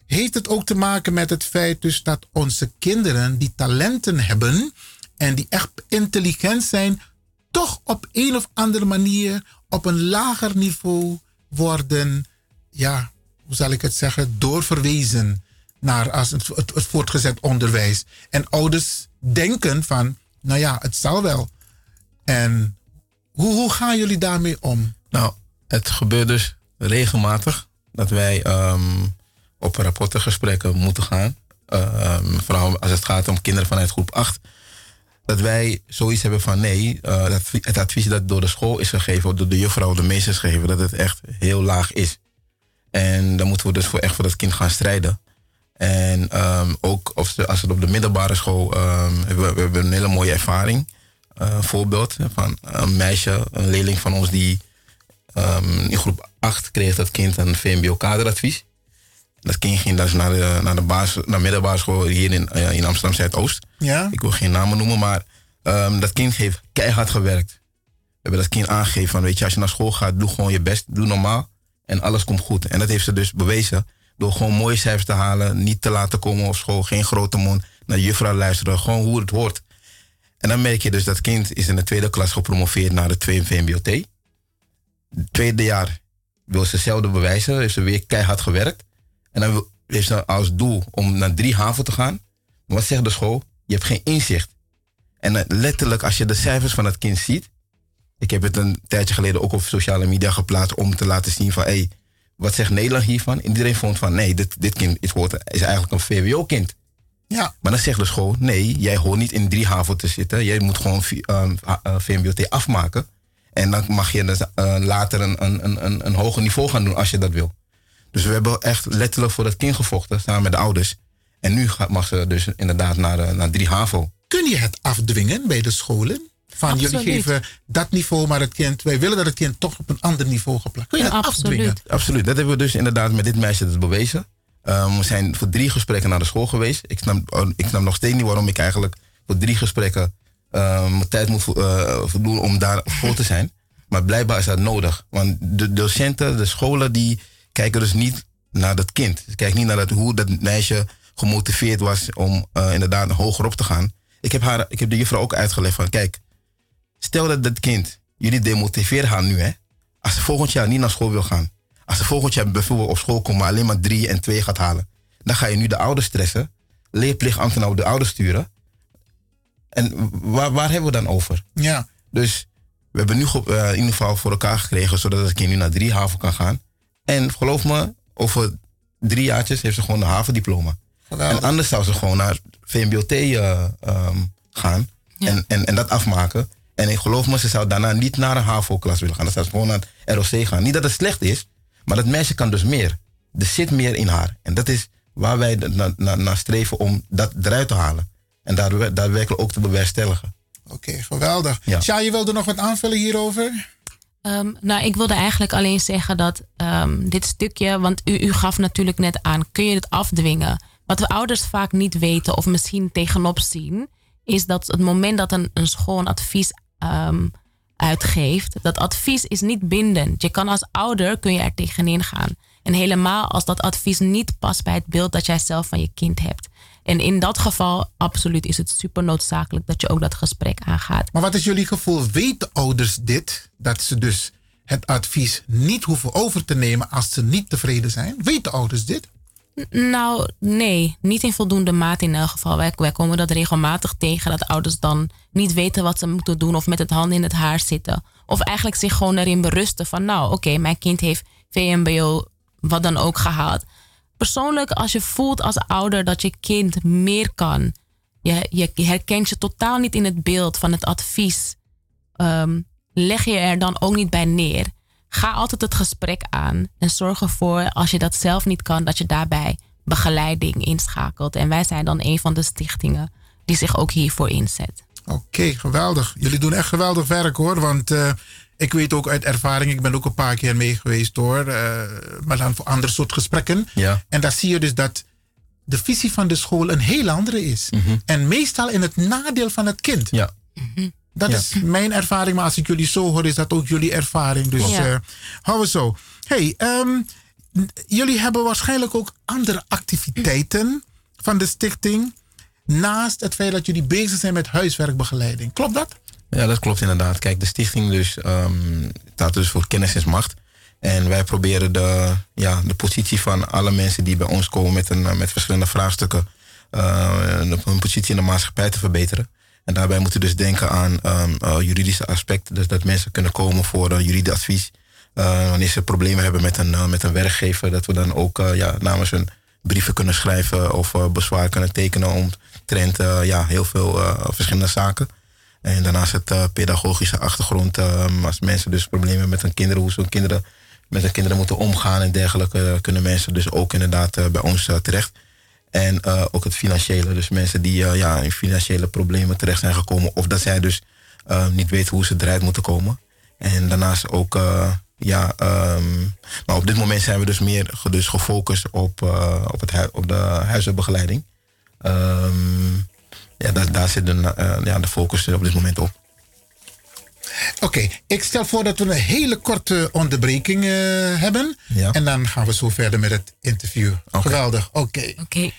heeft het ook te maken met het feit dus dat onze kinderen die talenten hebben en die echt intelligent zijn, toch op een of andere manier op een lager niveau worden, ja, hoe zal ik het zeggen, doorverwezen naar als het, het, voortgezet onderwijs. En ouders denken van, nou ja, het zal wel. En hoe, hoe gaan jullie daarmee om? Nou, het gebeurt dus regelmatig dat wij ehm, op rapportengesprekken moeten gaan. Ehm, vooral als het gaat om kinderen vanuit groep 8. Dat wij zoiets hebben van nee, eh, dat, het advies dat door de school is gegeven, door de juffrouw of de meesters gegeven, dat het echt heel laag is. En dan moeten we dus voor echt voor dat kind gaan strijden. En ehm, ook of als het op de middelbare school hebben we, we hebben een hele mooie ervaring. Eh, Een voorbeeld van een meisje, een leerling van ons die ehm, in groep 8 kreeg dat kind een VMBO-kaderadvies. Dat kind ging dus naar de, naar de basis, naar middelbare school hier in, eh, in Amsterdam Zuidoost. Ja. Ik wil geen namen noemen, maar ehm, dat kind heeft keihard gewerkt. We hebben dat kind aangegeven van, weet je, als je naar school gaat, doe gewoon je best, doe normaal en alles komt goed. En dat heeft ze dus bewezen door gewoon mooie cijfers te halen, niet te laten komen op school, geen grote mond, naar juffrouw luisteren, gewoon hoe het hoort. En dan merk je dus dat kind is in de tweede klas gepromoveerd naar de 2 VMBOT. Tweede jaar wil ze hetzelfde bewijzen, heeft ze weer keihard gewerkt. En dan heeft ze als doel om naar drie haven te gaan. Maar wat zegt de school? Je hebt geen inzicht. En eh, letterlijk, als je de cijfers van het kind ziet. Ik heb het een tijdje geleden ook op sociale media geplaatst om te laten zien van, hé, hey, wat zegt Nederland hiervan? Iedereen vond van, nee, dit, dit kind is, is eigenlijk een VWO-kind. Ja. Maar dan zegt de school, nee, jij hoort niet in drie haven te zitten. Jij moet gewoon V- ehm, eh, VMBOT afmaken. En dan mag je dus, eh, later een, een, een- een, een hoger niveau gaan doen als je dat wil. Dus we hebben echt letterlijk voor dat kind gevochten, samen met de ouders. En nu mag ze dus inderdaad naar, eh, naar drie HAVO. Kun je het afdwingen bij de scholen? Van jullie Absoluut. geven dat niveau, maar het kind, wij willen dat het kind toch op een ander niveau geplaatst. Kun je dat afdwingen? Absoluut. Dat hebben we dus inderdaad met dit meisje dus bewezen. Ehm, we zijn voor drie gesprekken naar de school geweest. Ik snap, ik snap nog steeds niet waarom ik eigenlijk voor drie gesprekken ehm, mijn tijd moet eh, voldoen om daar voor te zijn. Maar blijkbaar is dat nodig. Want de docenten, de scholen, die kijken dus niet naar dat kind. Ze kijken niet naar dat, hoe dat meisje gemotiveerd was om eh, inderdaad hoger op te gaan. Ik heb, haar, ik heb de juffrouw ook uitgelegd van, kijk, stel dat dat kind, jullie demotiveren haar nu, hè. Als ze volgend jaar niet naar school wil gaan. Als ze volgend jaar bijvoorbeeld op school komt, maar alleen maar drie en twee gaat halen. Dan ga je nu de ouders stressen. Leerplichtambtenaar op de ouders sturen. En waar, waar hebben we dan over? Ja. Dus we hebben nu eh, in ieder geval voor elkaar gekregen, zodat het kind nu naar drie haven kan gaan. En geloof me, over drie jaartjes heeft ze gewoon een havendiploma. En anders zou ze gewoon naar VMBOT eh, ehm, gaan en, en, en dat afmaken. En ik geloof me, ze zou daarna niet naar een HAVO-klas willen gaan. Dan zou ze gewoon naar het ROC gaan. Niet dat het slecht is, maar dat meisje kan dus meer. Er zit meer in haar. En dat is waar wij naar na, naar streven om dat eruit te halen. En daar, daadwerkelijk ook te bewerkstelligen. Oké, geweldig. Ja. je wilde nog wat aanvullen hierover? Ehm, nou, ik wilde eigenlijk alleen zeggen dat ehm, dit stukje, want u, u gaf natuurlijk net aan, kun je het afdwingen? Wat we ouders vaak niet weten of misschien tegenop zien, is dat het moment dat een, een school een advies ehm, uitgeeft, dat advies is niet bindend. Je kan als ouder kun je er tegenin gaan. En helemaal als dat advies niet past bij het beeld dat jij zelf van je kind hebt. En in dat geval, absoluut, is het super noodzakelijk dat je ook dat gesprek aangaat. Maar wat is jullie gevoel? Weten ouders dit? Dat ze dus het advies niet hoeven over te nemen als ze niet tevreden zijn? Weten ouders dit? Nou, nee, niet in voldoende mate in elk geval. Wij, komen dat regelmatig tegen dat ouders dan niet weten wat ze moeten doen of met het handen in het haar zitten. Of eigenlijk zich gewoon erin berusten van, nou, oké, mijn kind heeft VMBO, wat dan ook gehaald. Persoonlijk, als je voelt als ouder dat je kind meer kan, je, je herkent je totaal niet in het beeld van het advies, ehm, leg je er dan ook niet bij neer. Ga altijd het gesprek aan en zorg ervoor, als je dat zelf niet kan, dat je daarbij begeleiding inschakelt. En wij zijn dan een van de stichtingen die zich ook hiervoor inzet. Oké, geweldig. Jullie doen echt geweldig werk hoor. Want eh, ik weet ook uit ervaring, ik ben ook een paar keer mee geweest hoor. eh, maar dan voor andere soort gesprekken. Ja. En daar zie je dus dat de visie van de school een heel andere is. En meestal in het nadeel van het kind. Ja. Dat Ja. is mijn ervaring, maar als ik jullie zo hoor, is dat ook jullie ervaring. Dus Ja. eh houden we zo. Hey, ehm, jullie hebben waarschijnlijk ook andere activiteiten van de stichting. Naast het feit dat jullie bezig zijn met huiswerkbegeleiding. Klopt dat? Ja, dat klopt inderdaad. Kijk, de stichting dus, ehm, staat dus voor kennis is macht. En wij proberen de, ja, de positie van alle mensen die bij ons komen met, een, met verschillende vraagstukken, eh, hun positie in de maatschappij te verbeteren. En daarbij moeten we dus denken aan ehm, eh, juridische aspecten. Dus dat mensen kunnen komen voor juridisch advies. Eh, wanneer ze problemen hebben met een, eh, met een werkgever, dat we dan ook ja, namens hun brieven kunnen schrijven of bezwaar kunnen tekenen omtrent ja, heel veel verschillende zaken. En daarnaast het pedagogische achtergrond. eh, als mensen dus problemen hebben met hun kinderen, hoe ze kinderen, met hun kinderen moeten omgaan en dergelijke, kunnen mensen dus ook inderdaad bij ons terecht. En eh, ook het financiële. Dus mensen die eh, ja, in financiële problemen terecht zijn gekomen. Of dat zij dus eh, niet weten hoe ze eruit moeten komen. En daarnaast ook, ja, ehm, maar op dit moment zijn we dus meer dus gefocust op, op, het op de huisartsbegeleiding. Ehm, ja, daar, daar zit de, ja, de focus op dit moment op. Oké, ik stel voor dat we een hele korte onderbreking eh, hebben. En dan gaan we zo verder met het interview. Geweldig, oké. Oké.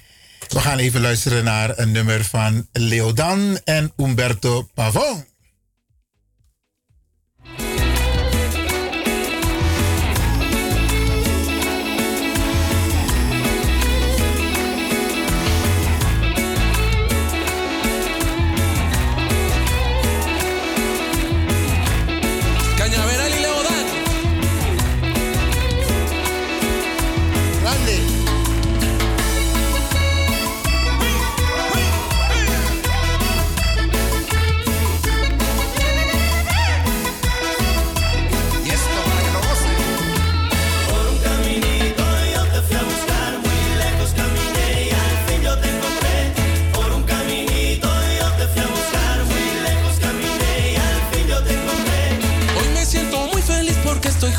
we gaan even luisteren naar een nummer van Leodan en Umberto Pavon.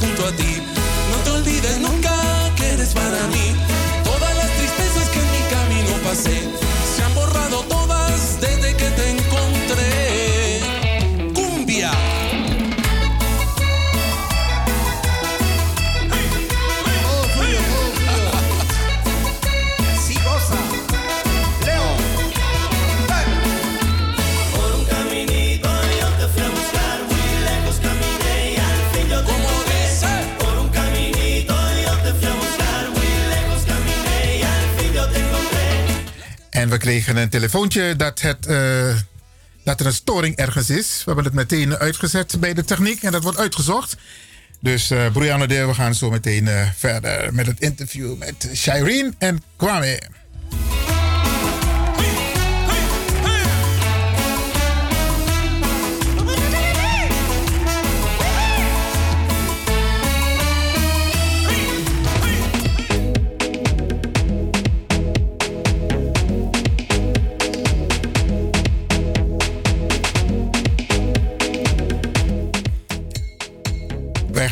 Junto a ti. No te olvides nunca que eres para mí. Todas las tristezas que en mi camino pasé En we kregen een telefoontje dat, het, eh, dat er een storing ergens is. We hebben het meteen uitgezet bij de techniek en dat wordt uitgezocht. Dus uh, Brianna Deel, we gaan zo meteen eh, verder met het interview met Shireen en Kwame.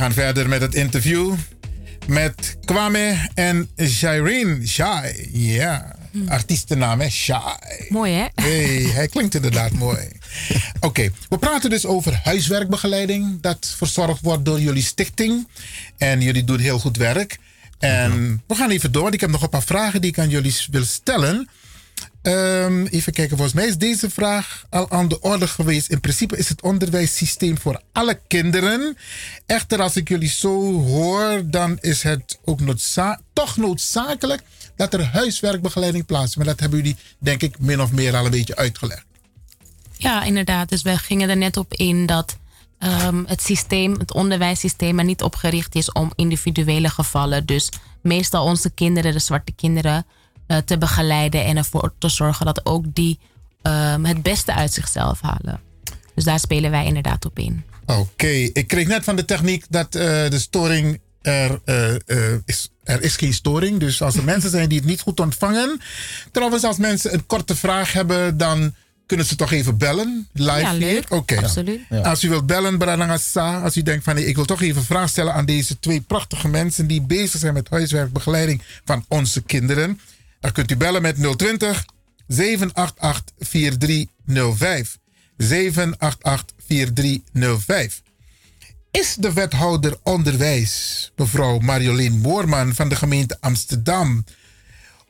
Gaan verder met het interview. Met Kwame en Shireen. Shai, ja. Artiestennaam, hè? Shai. Mooi, hè? Hey, hij klinkt inderdaad mooi. Oké, we praten dus over huiswerkbegeleiding. Dat verzorgd wordt door jullie stichting. En jullie doen heel goed werk. En we gaan even door. want Ik heb nog een paar vragen die ik aan jullie wil stellen. Ehm, even kijken, volgens mij is deze vraag al aan de orde geweest. In principe is het onderwijssysteem voor alle kinderen. Echter, als ik jullie zo hoor, dan is het ook toch noodzakelijk dat er huiswerkbegeleiding plaatsvindt. Maar dat hebben jullie, denk ik, min of meer al een beetje uitgelegd. Ja, inderdaad. Dus we gingen er net op in dat ehm, het systeem, het onderwijssysteem, er niet op gericht is om individuele gevallen. Dus meestal onze kinderen, de zwarte kinderen, te begeleiden en ervoor te zorgen dat ook die ehm, het beste uit zichzelf halen. Dus daar spelen wij inderdaad op in. Oké, ik kreeg net van de techniek dat eh, de storing er, eh, eh, is. Er is geen storing, dus als er mensen zijn die het niet goed ontvangen. Trouwens, als mensen een korte vraag hebben, dan kunnen ze toch even bellen. Live Ja, hier. Oké. Absoluut. Ja. Als u wilt bellen, als u denkt van nee, ik wil toch even een vraag stellen aan deze twee prachtige mensen die bezig zijn met huiswerkbegeleiding van onze kinderen. Dan kunt u bellen met 020 788 4305. 788 4305. Is de wethouder onderwijs, mevrouw Marjolein Moorman van de gemeente Amsterdam,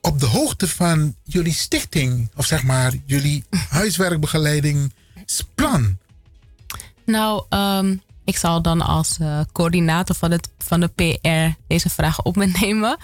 op de hoogte van jullie stichting, of zeg maar jullie huiswerkbegeleidingsplan? Nou, ehm, ik zal dan als eh, coördinator van, het, van de PR deze vraag op me nemen.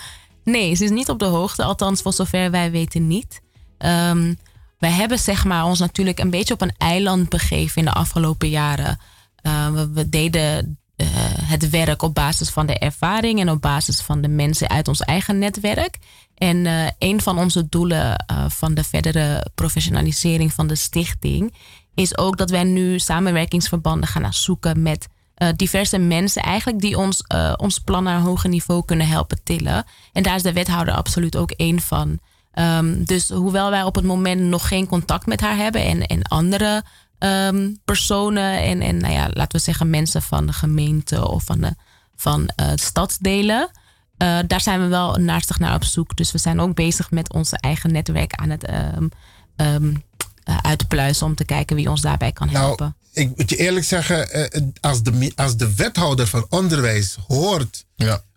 Nee, ze is niet op de hoogte, althans voor zover wij weten niet. Ehm, wij hebben zeg maar, ons natuurlijk een beetje op een eiland begeven in de afgelopen jaren. Eh, we, deden eh, het werk op basis van de ervaring en op basis van de mensen uit ons eigen netwerk. En eh, een van onze doelen eh, van de verdere professionalisering van de stichting is ook dat wij nu samenwerkingsverbanden gaan zoeken met eh, diverse mensen eigenlijk die ons, eh, ons plan naar een hoger niveau kunnen helpen tillen. En daar is de wethouder absoluut ook één van. Ehm, dus hoewel wij op het moment nog geen contact met haar hebben en, en andere ehm, personen en, en nou ja, laten we zeggen mensen van de gemeente of van de van, eh, stadsdelen, daar zijn we wel naastig naar op zoek. Dus we zijn ook bezig met onze eigen netwerk aan het ehm, ehm, eh, uitpluizen om te kijken wie ons daarbij kan helpen. Nou, ik moet je eerlijk zeggen, eh, als de, als de wethouder van onderwijs hoort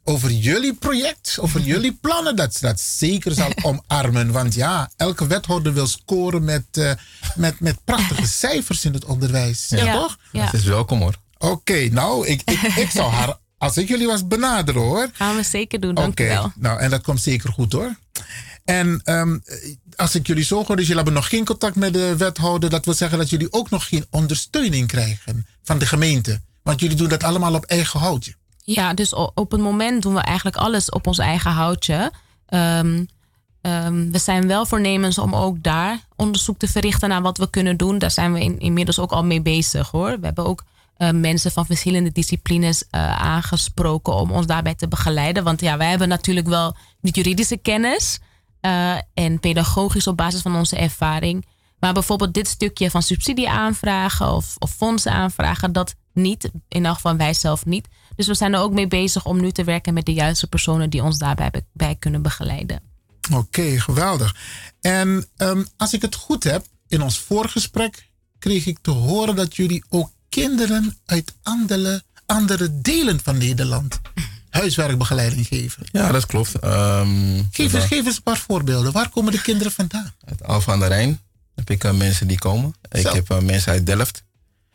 over jullie project, over jullie plannen, dat ze dat zeker zal omarmen. Want ja, elke wethouder wil scoren met, eh, met, met prachtige cijfers in het onderwijs. Ja, Ja, toch? ja. Het is welkom hoor. Oké, nou, ik, ik, ik zou haar, als ik jullie was, benaderen hoor. Gaan we zeker doen, dank wel. nou, en dat komt zeker goed hoor. En ehm, als ik jullie zo hoor, dus jullie hebben nog geen contact met de wethouder, dat wil zeggen dat jullie ook nog geen ondersteuning krijgen van de gemeente. Want jullie doen dat allemaal op eigen houtje. Ja, dus op het moment doen we eigenlijk alles op ons eigen houtje. Ehm, ehm, we zijn wel voornemens om ook daar onderzoek te verrichten naar wat we kunnen doen. Daar zijn we in, inmiddels ook al mee bezig hoor. We hebben ook eh, mensen van verschillende disciplines eh, aangesproken om ons daarbij te begeleiden. Want ja, wij hebben natuurlijk wel de juridische kennis eh, en pedagogisch op basis van onze ervaring. Maar bijvoorbeeld dit stukje van subsidie aanvragen of, of fondsen aanvragen, dat niet. In elk geval wij zelf niet. Dus we zijn er ook mee bezig om nu te werken met de juiste personen die ons daarbij bij kunnen begeleiden. Oké, geweldig. En ehm, als ik het goed heb, in ons voorgesprek kreeg ik te horen dat jullie ook kinderen uit andere, andere delen van Nederland huiswerkbegeleiding geven. Ja, dat klopt. Ehm, Geef, we- geef eens een paar voorbeelden. Waar komen de kinderen vandaan? Uit Alphen aan de Rijn heb ik eh, mensen die komen. Ik Zo. heb eh, mensen uit Delft.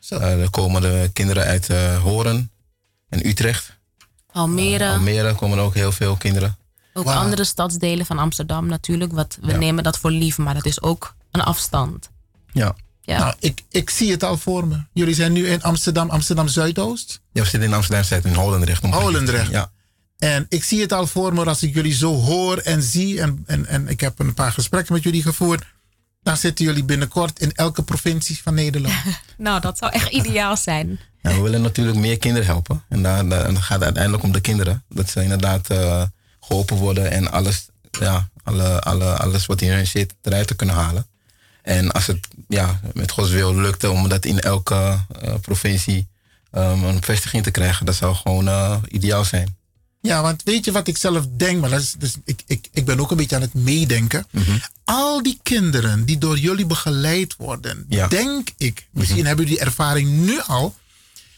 Eh, er komen de kinderen uit eh, Horen en Utrecht. Almere, Almere komen er ook heel veel kinderen. ook andere stadsdelen van Amsterdam natuurlijk. Wat, we Ja. nemen dat voor lief, maar dat is ook een afstand. Ja. Ja. Nou, ik, ik zie het al voor me. Jullie zijn nu in Amsterdam, Amsterdam Zuidoost. Ja, we zitten in Amsterdam, we zitten in Holendrecht. Holendrecht. Ja. En ik zie het al voor me als ik jullie zo hoor en zie. En, en, en ik heb een paar gesprekken met jullie gevoerd. Dan zitten jullie binnenkort in elke provincie van Nederland. Nou, dat zou echt ideaal zijn. Ja, we willen natuurlijk meer kinderen helpen. En daar, daar dan gaat het uiteindelijk om de kinderen. Dat ze inderdaad eh, geholpen worden en alles, ja, alle, alle, alles wat in hun zit eruit te kunnen halen. En als het ja, met Gods wil lukt om dat in elke eh, provincie ehm, een vestiging te krijgen, dat zou gewoon eh, ideaal zijn. Ja, want weet je wat ik zelf denk? Maar dat is, dus ik, ik, ik ben ook een beetje aan het meedenken. Al die kinderen die door jullie begeleid worden, Ja. denk ik, misschien hebben jullie die ervaring nu al,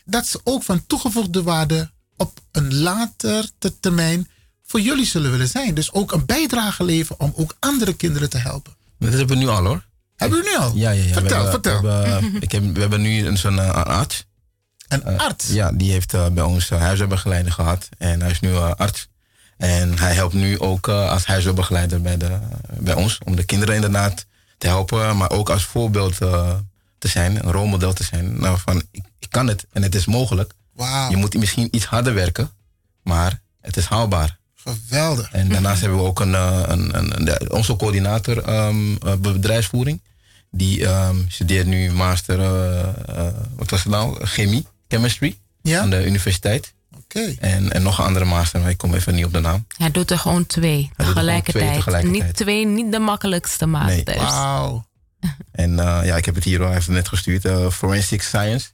dat ze ook van toegevoegde waarde op een later te- termijn voor jullie zullen willen zijn. Dus ook een bijdrage leveren om ook andere kinderen te helpen. Dat hebben we nu al hoor. Hebben we nu al? Ja, ja, ja. Vertel, we hebben, vertel. We hebben, ik heb, we hebben nu een zo'n eh, arts. Een arts? Ja, die heeft eh, bij ons huisarbeidbegeleider gehad. En hij is nu eh, arts. En hij helpt nu ook eh, als huisarbeidbegeleider bij, de, bij ons. Om de kinderen inderdaad te helpen. Maar ook als voorbeeld eh, te zijn. Een rolmodel te zijn. Nou, van ik, ik kan het en het is mogelijk. Wauw. Je moet misschien iets harder werken. Maar het is haalbaar. Geweldig. En daarnaast hebben we ook een, eh, een, een, een- de- onze coördinator ehm, eh, bedrijfsvoering. Die ehm, studeert nu master, eh, wat was het nou? Chemie, chemistry. Ja? Aan de universiteit. Oké. En, en nog een andere master, maar ik kom even niet op de naam. Hij doet er gewoon twee er gewoon tegelijkertijd. twee tegelijkertijd. Niet twee, niet de makkelijkste masters. Wauw. En eh, ja, ik heb het hier al, het net gestuurd. forensic Science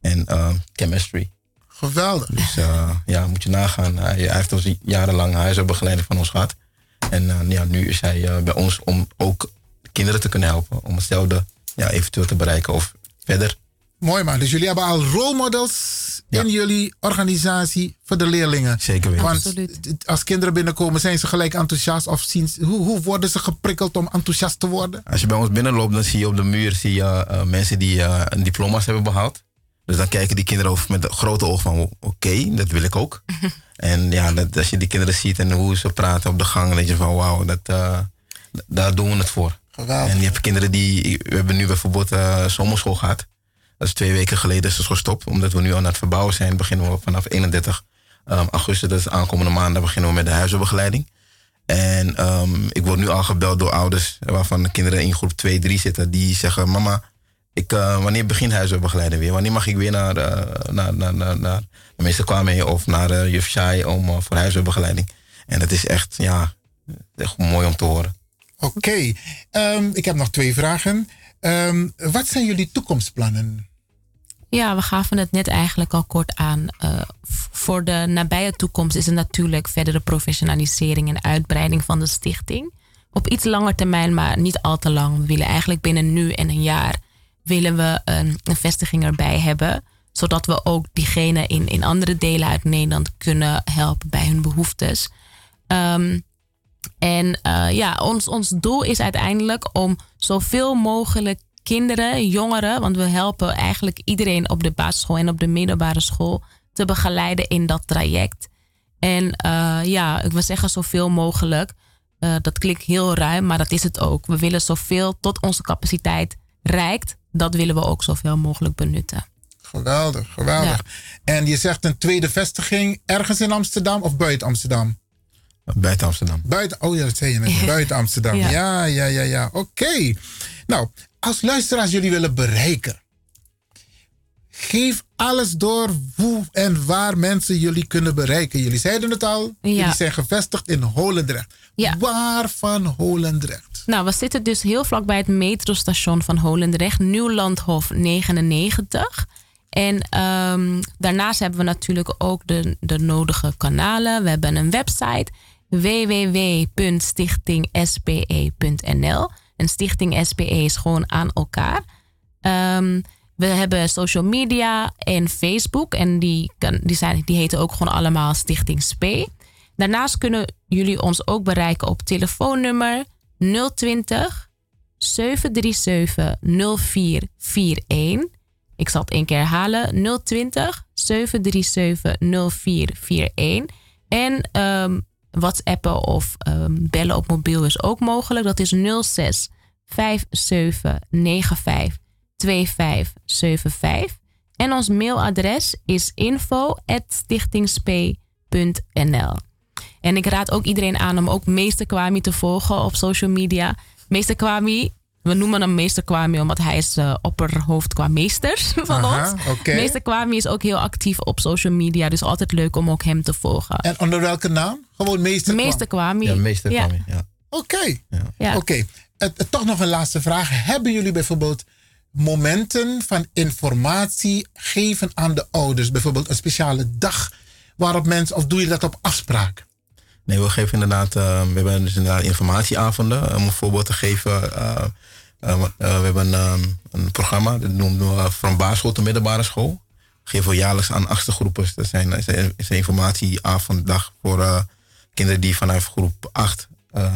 en ehm, Chemistry. Geweldig. Dus eh, ja, moet je nagaan. Hij, hij heeft ons jarenlang huisarbeidbegeleider van ons gehad. En eh, ja, nu is hij eh, bij ons om ook kinderen te kunnen helpen. Om hetzelfde ja, eventueel te bereiken of verder. Mooi man. Dus jullie hebben al rolmodels in jullie organisatie voor de leerlingen. Zeker weten. Want als kinderen binnenkomen, zijn ze gelijk enthousiast? Of zien, ze- hoe, hoe worden ze geprikkeld om enthousiast te worden? Als je bij ons binnenloopt, dan zie je op de muur zie je, eh, mensen die eh, een diploma's hebben behaald. Dus dan kijken die kinderen over met grote ogen van oké, dat wil ik ook. en ja, dat, als je die kinderen ziet en hoe ze praten op de gang, dan denk je van wauw, dat, eh, daar doen we het voor. Geweldig. En je hebt kinderen die, we hebben nu bijvoorbeeld eh zomerschool gehad. Dat is twee weken geleden is het gestopt, omdat we nu al naar het verbouwen zijn. Beginnen we vanaf 31 ehm, augustus, dat is aankomende maandag, beginnen we met de huisarbeidbegeleiding. En ehm, ik word nu al gebeld door ouders waarvan de kinderen in groep 2, 3 zitten. Die zeggen, mama, ik, eh, wanneer begint huisarbeidbegeleiding weer? Wanneer mag ik weer naar, eh, naar, naar, naar, naar de meester Kwame of naar eh, juf Shai om, voor huisarbeidbegeleiding? En dat is echt, ja, echt mooi om te horen. Oké. Ehm, ik heb nog twee vragen. Ehm, wat zijn jullie toekomstplannen? Ja, we gaven het net eigenlijk al kort aan. Eh, voor de nabije toekomst is het natuurlijk verdere professionalisering en uitbreiding van de stichting. Op iets langer termijn, maar niet al te lang. We willen eigenlijk binnen nu en een jaar willen we een, vestiging erbij hebben. Zodat we ook diegenen in, in andere delen uit Nederland kunnen helpen bij hun behoeftes. Ehm, en eh, ja, ons, ons doel is uiteindelijk om zoveel mogelijk kinderen, jongeren, want we helpen eigenlijk iedereen op de basisschool en op de middelbare school te begeleiden in dat traject. En eh, ja, ik wil zeggen zoveel mogelijk. Eh, dat klinkt heel ruim, maar dat is het ook. We willen zoveel tot onze capaciteit reikt. Dat willen we ook zoveel mogelijk benutten. Geweldig, geweldig. En je zegt een tweede vestiging ergens in Amsterdam of buiten Amsterdam? Buiten Amsterdam. Buiten, oh ja, dat zei je net. Buiten Amsterdam. Ja, Ja. ja, ja, ja. Oké. Nou, als luisteraars jullie willen bereiken, geef alles door hoe en waar mensen jullie kunnen bereiken. Jullie zeiden het al, jullie zijn gevestigd in Holendrecht. Waar van Holendrecht? Nou, we zitten dus heel vlak bij het metrostation van Holendrecht, Nieuwlandhof 99. En ehm, daarnaast hebben we natuurlijk ook de, de nodige kanalen. We hebben een website www.stichtingspe.nl. En Stichting SPE is gewoon aan elkaar. Ehm, we hebben social media en Facebook. En die, kan, die, zijn, die heten ook gewoon allemaal Stichting SPE. Daarnaast kunnen jullie ons ook bereiken op telefoonnummer 020 737 0441. Ik zal het één keer herhalen. 020 737 0441. En ehm, WhatsAppen of ehm, bellen op mobiel is ook mogelijk. Dat is 06 57 95 2575. En ons mailadres is info.stichtingsp.nl. En ik raad ook iedereen aan om ook Meester Kwame te volgen op social media. Meester Kwame, we noemen hem Meester Kwame omdat hij is uh, opperhoofd qua meesters van Aha, ons. Meester Kwame is ook heel actief op social media, dus altijd leuk om ook hem te volgen. En onder welke naam? Gewoon Meester Kwame? Meester Kwame. Ja, meester Ja. Kwame, ja. Oké. Ja. Oké. Toch nog een laatste vraag. Hebben jullie bijvoorbeeld momenten van informatie geven aan de ouders? Bijvoorbeeld een speciale dag waarop mensen, of doe je dat op afspraak? Nee, we geven inderdaad, eh, we hebben dus inderdaad informatieavonden. Om een voorbeeld te geven, eh, eh, we hebben ehm, een programma, dat noemen we van basisschool tot middelbare school. Geven we jaarlijks aan achtste groepers. Dat zijn, is een, informatieavonddag voor eh, kinderen die vanaf groep 8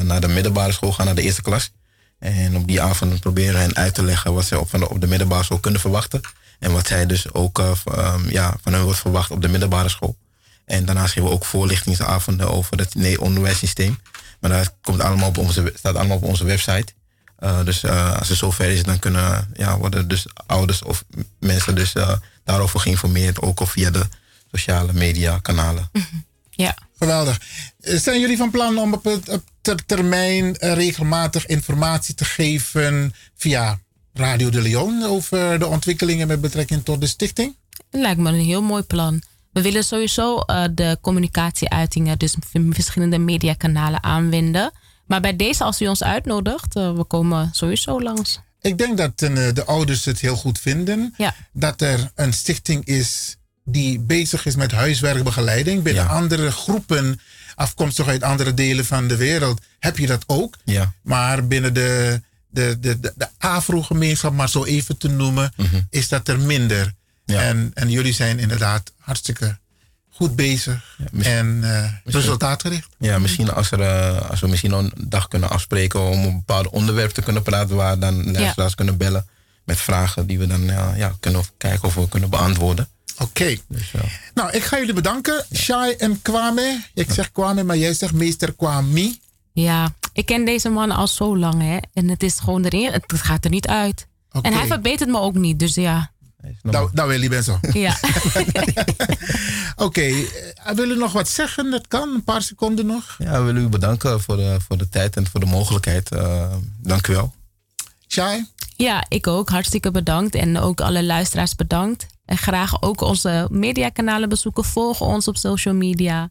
naar de middelbare school gaan, naar de eerste klas. En op die avond proberen hen uit te leggen wat ze op, de, op de middelbare school kunnen verwachten. En wat zij dus ook eh, ehm, ja, van hen wordt verwacht op de middelbare school. En daarnaast geven we ook voorlichtingsavonden over het nee onderwijssysteem. Maar dat komt allemaal op onze, staat allemaal op onze website. Eh, dus eh, als het zover is, dan kunnen ja, worden dus ouders of mensen dus, eh, daarover geïnformeerd. Ook of via de sociale media kanalen. Ja. Geweldig. Zijn jullie van plan om op, het, op ter termijn regelmatig informatie te geven via Radio de Leon over de ontwikkelingen met betrekking tot de stichting? Lijkt me een heel mooi plan. We willen sowieso eh, de communicatieuitingen, dus verschillende mediakanalen aanwenden. Maar bij deze, als u ons uitnodigt, eh, we komen sowieso langs. Ik denk dat eh, de ouders het heel goed vinden dat er een stichting is die bezig is met huiswerkbegeleiding. Binnen andere groepen, afkomstig uit andere delen van de wereld, heb je dat ook. Ja. Maar binnen de, de, de, de, de Afro-gemeenschap, maar zo even te noemen, is dat er minder. En, en jullie zijn inderdaad hartstikke goed bezig en eh, resultaatgericht. Ja, misschien als, er, eh, als we misschien een dag kunnen afspreken om een bepaald onderwerp te kunnen praten, waar dan luisteraars kunnen bellen met vragen die we dan ja, ja, kunnen kijken of we kunnen beantwoorden. Oké. Nou, ik ga jullie bedanken. Shai en Kwame. Ik zeg Kwame, maar jij zegt meester Kwame. Ja, ik ken deze man al zo lang, hè. En het is gewoon erin, het gaat er niet uit. Oké. En hij verbetert me ook niet, dus ja. Nou, nou Willy ben zo. Ja. Oké, eh, willen jullie nog wat zeggen? Dat kan, een paar seconden nog. Ja, we willen u bedanken voor de, voor de tijd en voor de mogelijkheid. Eh, dank u wel. Shai? Ja, ik ook. Hartstikke bedankt. En ook alle luisteraars bedankt. En graag ook onze mediakanalen bezoeken. Volgen ons op social media.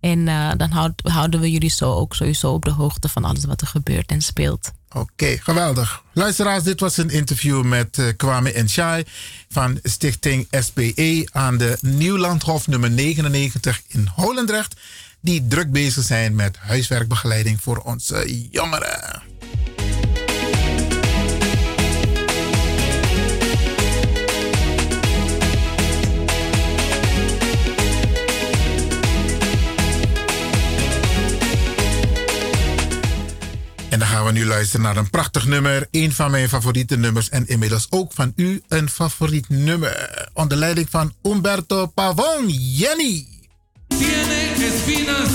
En eh, dan houd- houden we jullie zo ook sowieso op de hoogte van alles wat er gebeurt en speelt. Oké, geweldig. Luisteraars, dit was een interview met eh, Kwame en Shai van Stichting SPE aan de Nieuwlandhof nummer 99 in Holendrecht. Die druk bezig zijn met huiswerkbegeleiding voor onze jongeren. En dan gaan we nu luisteren naar een prachtig nummer. Een van mijn favoriete nummers. En inmiddels ook van u een favoriet nummer. Onder leiding van Umberto Pavon. Jenny. Tiene espinas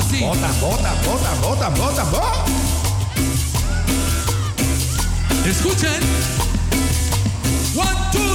así. Bota, bota, bota, bota, bota, bota. Escuchen. One, two.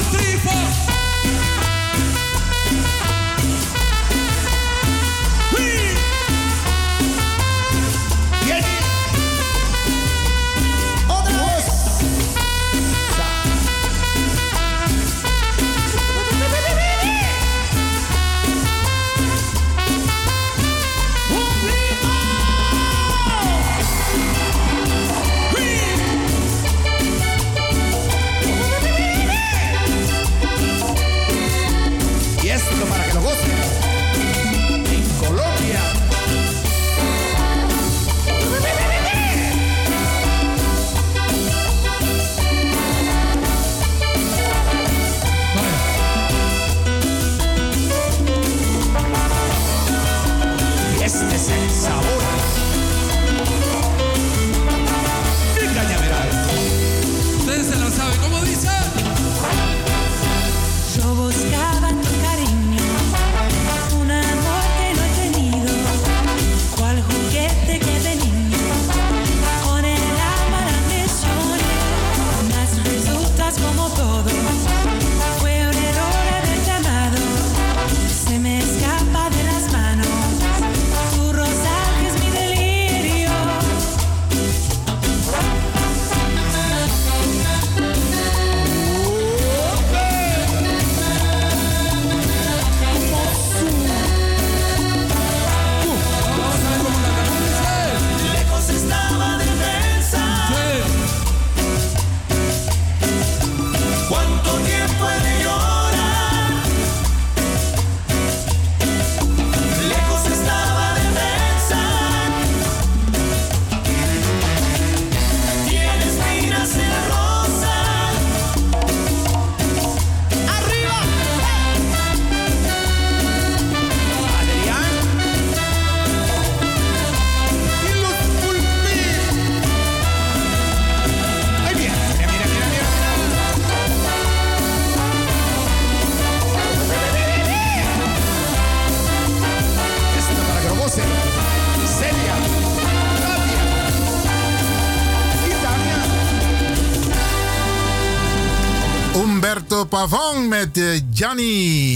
Gianni.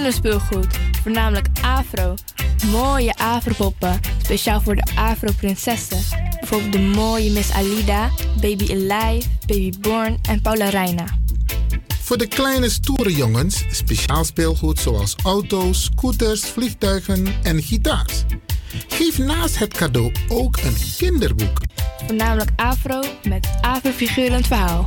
Kinderspeelgoed, voornamelijk afro. Mooie afropoppen, speciaal voor de afro-prinsessen. Bijvoorbeeld de mooie Miss Alida, Baby Alive, Baby Born en Paula Reina. Voor de kleine stoere jongens speciaal speelgoed zoals auto's, scooters, vliegtuigen en gitaars. Geef naast het cadeau ook een kinderboek. Voornamelijk afro met afro-figurend verhaal.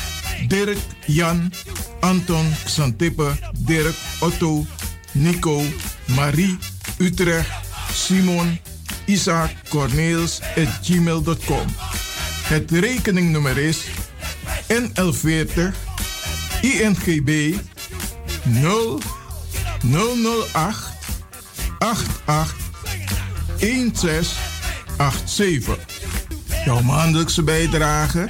Dirk, Jan, Anton, Xantippe, Dirk, Otto, Nico, Marie, Utrecht, Simon, Isaac, Corneels gmail.com. Het rekeningnummer is NL40 INGB 0 008 88 1687. Jouw maandelijkse bijdrage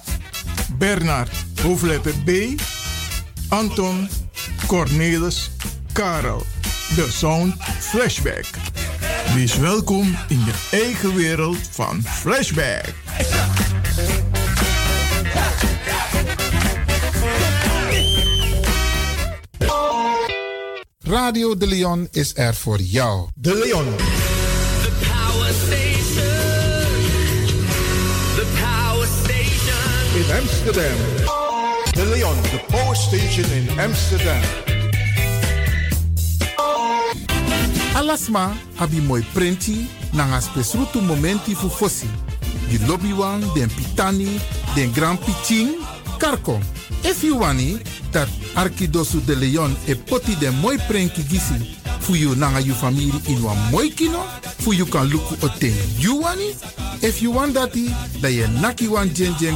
Bernard, hoofdletter B. Anton, Cornelis, Karel. De Sound Flashback. Wees welkom in je eigen wereld van Flashback. Radio De Leon is er voor jou. De Leon. Amsterdam. De Leon, de Power Station in Amsterdam. Alasma abi moi prenti nanga spesrutu momenti fu fosi. Di lobby wan, den pitani, den grand pitin, karko. If you wani, dat Arkidosu de Leon e poti den moi prenki gisi fu you nanga you family in wan moi kino, fu you kan luku o ten you wani. If you want dati, da ye naki wan jen jen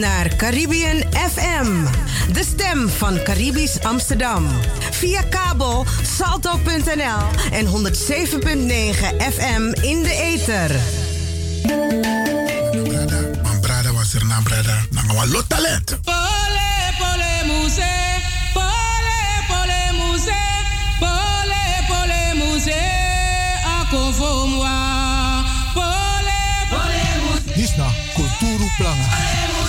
Naar Caribbean FM, de stem van Caribisch Amsterdam. Via kabel salto.nl en 107.9 FM in de ether. Man brada was er na brada. Wa lot talent. Pole, pole, muse. Pole, pole, muse. Pole, pole, muse. Ako fomwa. Pole, pole, muse. Disna Kulturu Planga. Sin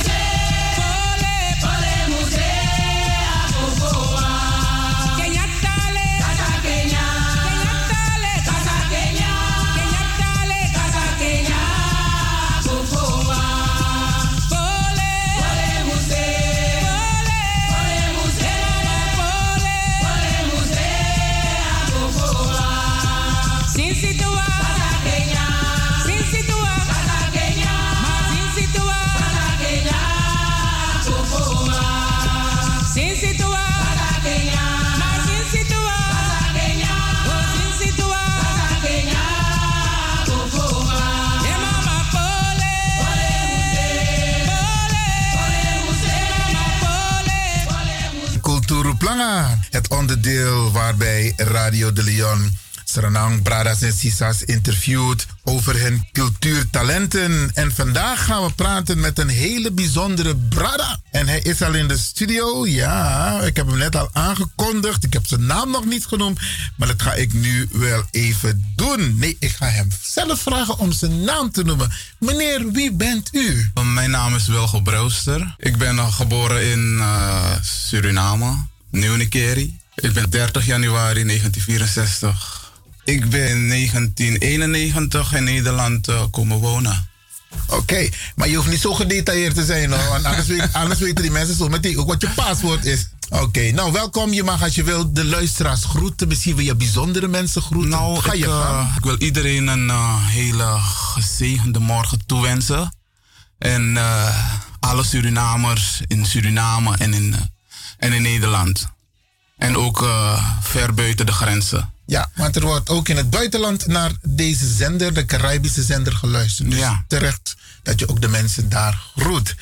Het onderdeel waarbij Radio de Leon Suriname, Bradas en Sisas interviewt over hun cultuurtalenten. En vandaag gaan we praten met een hele bijzondere Brada. En hij is al in de studio. Ja, ik heb hem net al aangekondigd. Ik heb zijn naam nog niet genoemd. Maar dat ga ik nu wel even doen. Nee, ik ga hem zelf vragen om zijn naam te noemen. Meneer, wie bent u? Mijn naam is Wilgo Brouwster. Ik ben geboren in uh, Suriname, Nieuw-Nikeri. Ik ben 30 januari 1964. Ik ben in 1991 in Nederland uh, komen wonen. Oké, maar je hoeft niet zo gedetailleerd te zijn, hoor, want anders, weet- anders weten die mensen zo meteen ook wat je paswoord is. Oké, nou welkom. Je mag als je wil de luisteraars groeten. Misschien wil je bijzondere mensen groeten. Nou, Ga ik, je uh, gang. ik wil iedereen een uh, hele gezegende morgen toewensen. En uh, alle Surinamers in Suriname en in, en in Nederland. En ook uh, ver buiten de grenzen. Ja, want er wordt ook in het buitenland naar deze zender, de Caribische zender, geluisterd. Dus Ja. terecht dat je ook de mensen daar groet.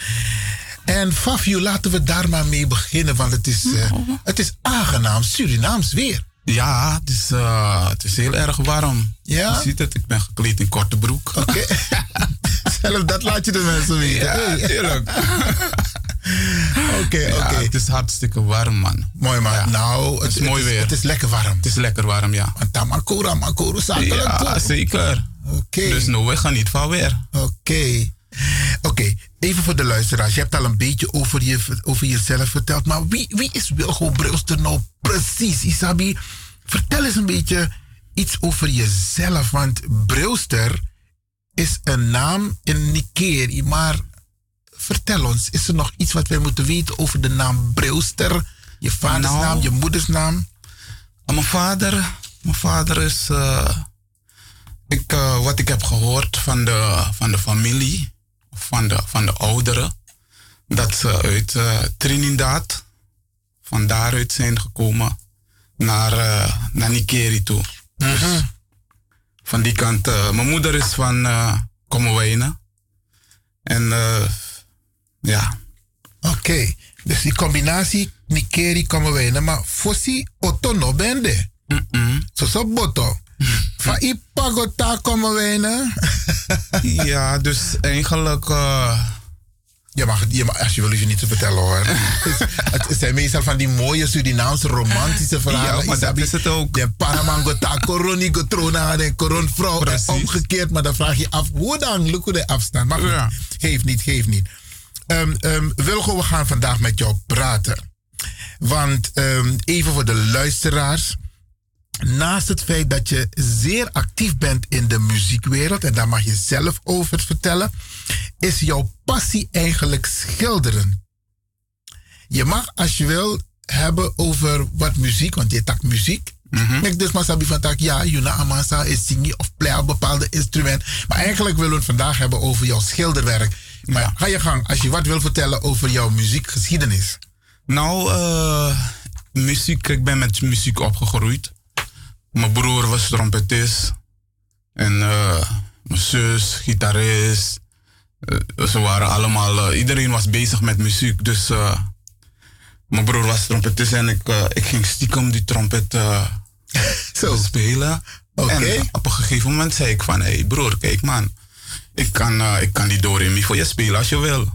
En Fafio, laten we daar maar mee beginnen, want het is, eh, het is aangenaam Surinaams weer. Ja, het is, uh, het is heel erg warm. Ja? Je ziet het, ik ben gekleed in korte broek. Oké. Zelf dat laat je de mensen weten. Ja, tuurlijk. Oké, oké. het is hartstikke warm, man. Mooi man. Nou, het is mooi is, weer. Het is lekker warm. Het is lekker warm, ja. Want Tamakura, Makuru, zakelijk Ja, zeker. Oké. Dus nou, we gaan niet van weer. Oké. Oké, even voor de luisteraars. Je hebt al een beetje over, je, over jezelf verteld. Maar wie, wie is Wilgo Brewster nou precies, Isabi? Vertel eens een beetje iets over jezelf. Want Brewster is een naam in Nikeri. Maar vertel ons, is er nog iets wat wij moeten weten over de naam Brewster? Je vaders Nou. naam, je moeders naam? Uh, Mijn vader, mijn vader is, eh, ik, eh, wat ik heb gehoord van de, van de familie, van de, van de ouderen, dat ze uit eh, Trinidad, van daaruit zijn gekomen naar, naar Nikeri toe. Dus van die kant, mijn moeder is van uh, Kommerwijnen. En eh, ja. Oké, dus die combinatie Nikeri komen wij naar, maar Fossi Otono bende. Zo zo boto. Van Ipagota komen wij naar. ja, dus eigenlijk. eh, Je mag, je mag, als je wil, je niet te vertellen hoor. het, zijn meestal van die mooie Surinaamse romantische verhalen. Ja, maar dat is het ook. De Paramangota, Coroni Gotrona, de Coronvrouw. Omgekeerd, maar dan vraag je af, hoe dan? Look hoe de afstand. Maar goed, geef niet, geef niet. Ehm, Wilgo, we gaan vandaag met jou praten. Want ehm, even voor de luisteraars. Naast het feit dat je zeer actief bent in de muziekwereld, en daar mag je zelf over vertellen, is jouw passie eigenlijk schilderen. Je mag, als je wil, hebben over wat muziek, want je tak muziek. Ik dus maar sabi van tak, ja, Juna Amasa is zingen of play een bepaalde instrument. Maar eigenlijk willen we het vandaag hebben over jouw schilderwerk. Maar ga je gang als je wat wil vertellen over jouw muziekgeschiedenis. Nou, eh, muziek, ik ben met muziek opgegroeid. Mijn broer was trompetist. En eh, mijn zus, gitarist. Eh, ze waren allemaal, iedereen was bezig met muziek. Dus eh, mijn broer was trompetist en ik, ik ging stiekem die trompet eh, spelen. En op een gegeven moment zei ik van, hé hey broer, kijk man. Ik kan, eh, ik kan die do re mi voor je spelen als je wil.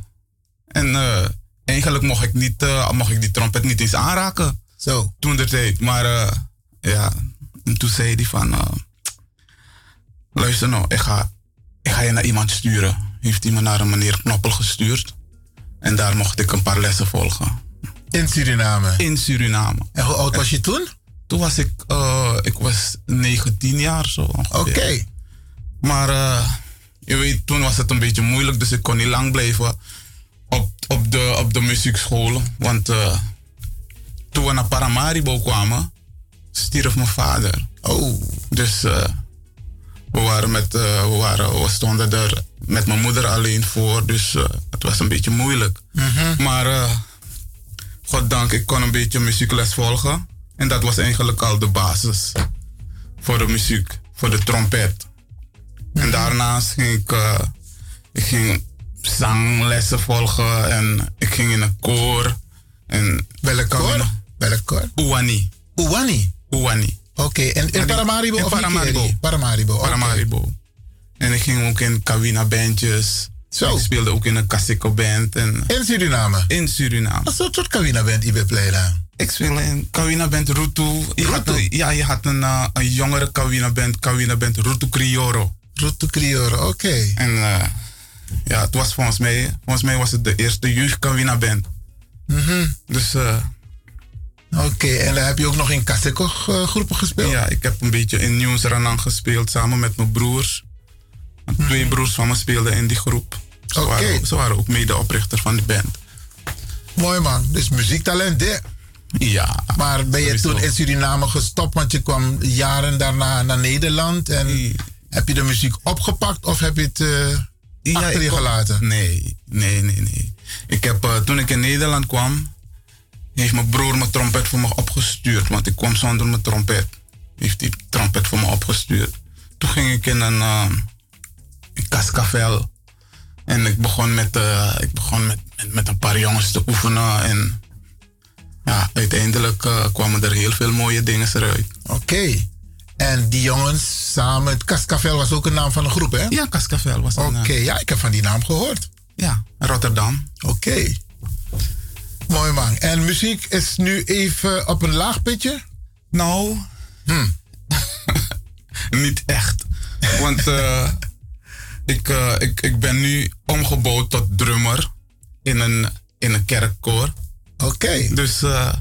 En eh, eigenlijk mocht ik, niet, eh, mocht ik die trompet niet eens aanraken. Zo. Toen de tijd. Maar ja, en toen zei hij van... luister nou, ik ga, ik ga je naar iemand sturen. Heeft hij me naar een meneer Knoppel gestuurd. En daar mocht ik een paar lessen volgen. In Suriname? In Suriname. En hoe oud was je toen? Toen was ik, ik was 19 jaar zo Oké. Maar je weet, toen was het een beetje moeilijk, dus ik kon niet lang blijven op, op, de, op de muziekschool. Want eh, toen we naar Paramaribo kwamen, stierf mijn vader. Oh. Dus eh, we, waren met, eh, we, waren, we stonden er met mijn moeder alleen voor, dus het was een beetje moeilijk. Maar uh, goddank, ik kon een beetje muziekles volgen. En dat was eigenlijk al de basis voor de muziek, voor de trompet. En daarnaast ging ik, eh, ik ging zanglessen volgen en ik ging in een koor. En Welk koor? Welk koor? Uwani. Uwani? Uwani. Oké, en in Paramaribo In of Paramaribo. Paramaribo. Paramaribo. En ik ging ook in Kawina bandjes. Zo. Ik speelde ook in een Kasiko band. En In Suriname? in Suriname. Wat soort Kawina bent je play Ik speelde in Kawina band Rutu. Je had een, ja, je had een, eh, een jongere Kawina band, Kawina band Rutu Crioro. Rutu Crioro, oké. En eh, ja, het was volgens mij, volgens mij was het de eerste jeugd Kawina band. Mhm. Dus eh, Oké, en heb je ook nog in Kaseko eh, groepen gespeeld? ja, ik heb een beetje in Nieuws Ranang gespeeld samen met mijn broers. Twee broers van me speelden in die groep. Ze, Oké. waren, ze waren ook medeoprichter van de band. Mooi man, dus muziektalent hè? Ja. Maar ben je sowieso. toen in Suriname gestopt, want je kwam jaren daarna naar Nederland en heb je de muziek opgepakt of heb je het eh, achter je kom- gelaten? Nee, nee, nee, nee. Ik heb, eh, toen ik in Nederland kwam, heeft mijn broer mijn trompet voor me opgestuurd. Want ik kwam zonder mijn trompet. Heeft die trompet voor me opgestuurd. Toen ging ik in een uh, Cascavel. En ik begon, met, ik begon met, met, met een paar jongens te oefenen. En ja, uiteindelijk kwamen er heel veel mooie dingen eruit. Oké. En die jongens samen, Cascavel was ook een naam van een groep hè? Ja, Cascavel was een Oké, ja, ik heb van die naam gehoord. Ja, Rotterdam. Oké. Mooi man. En muziek is nu even op een laag pitje? Nou, niet echt. Want eh, ik, eh, ik, ik ben nu omgebouwd tot drummer in een, in een kerkkoor. Oké. Dus eh,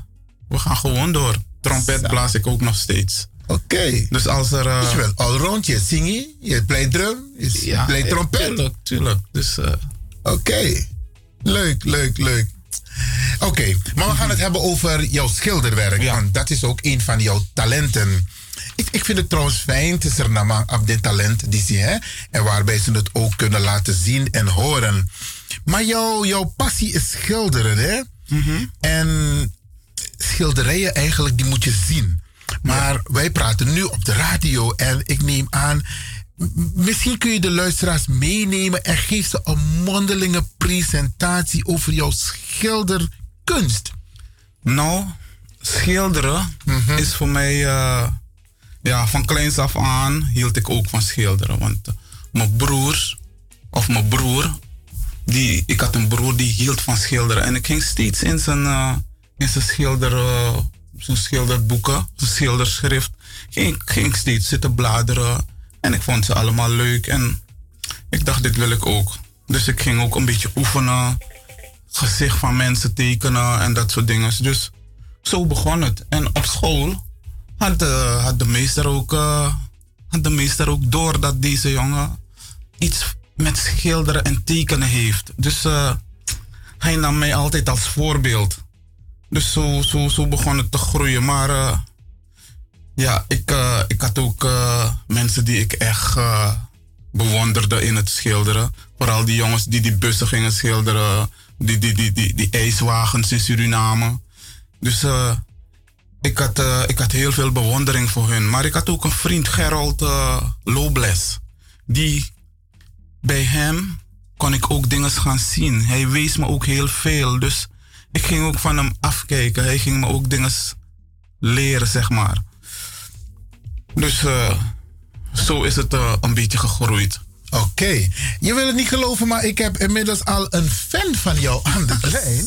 we gaan gewoon door. Trompet blaas ik ook nog steeds. Oké. Dus als er... eh, Dus je bent allround, je zingt, je play drum, je ja, play ja, trompet. Tuurlijk, tuurlijk. Dus, eh, Oké. Leuk, leuk, leuk. Oké, maar we gaan het hebben over jouw schilderwerk. Want dat is ook een van jouw talenten. Ik, ik vind het trouwens fijn, het is er namang op dit talent die ze hè, en waarbij ze het ook kunnen laten zien en horen. Maar jouw, jouw passie is schilderen, hè? En schilderijen eigenlijk, die moet je zien. Maar wij praten nu op de radio en ik neem aan, misschien kun je de luisteraars meenemen en geef ze een mondelinge presentatie over jouw schilderkunst. Nou, schilderen is voor mij... eh, ja, van kleins af aan hield ik ook van schilderen. Want eh, mijn broers, of mijn broer... Die, ik had een broer die hield van schilderen. En ik ging steeds in zijn, eh, in zijn, schilder, eh, zijn schilderboeken, zijn schilderschrift... Ging, ging steeds zitten bladeren. En ik vond ze allemaal leuk. En ik dacht, dit wil ik ook. Dus ik ging ook een beetje oefenen. Gezicht van mensen tekenen en dat soort dingen. Dus zo begon het. En op school had de, had de, meester, ook, eh, had de meester ook door dat deze jongen iets met schilderen en tekenen heeft. Dus eh, hij nam mij altijd als voorbeeld. Dus zo, zo, zo begon het te groeien. Maar eh, Ja, ik, eh, ik had ook eh, mensen die ik echt bewonderde in het schilderen. Vooral die jongens die die bussen gingen schilderen. Die, die, die, die, die ijswagens in Suriname. Dus ik, had, ik had heel veel bewondering voor hun. Maar ik had ook een vriend, Gerald Lobles. Die bij hem kon ik ook dingen gaan zien. Hij wees me ook heel veel. Dus ik ging ook van hem afkijken. Hij ging me ook dingen leren, zeg maar. Dus eh, zo is het eh, een beetje gegroeid. Oké, je wil het niet geloven, maar ik heb inmiddels al een fan van jou aan de lijn.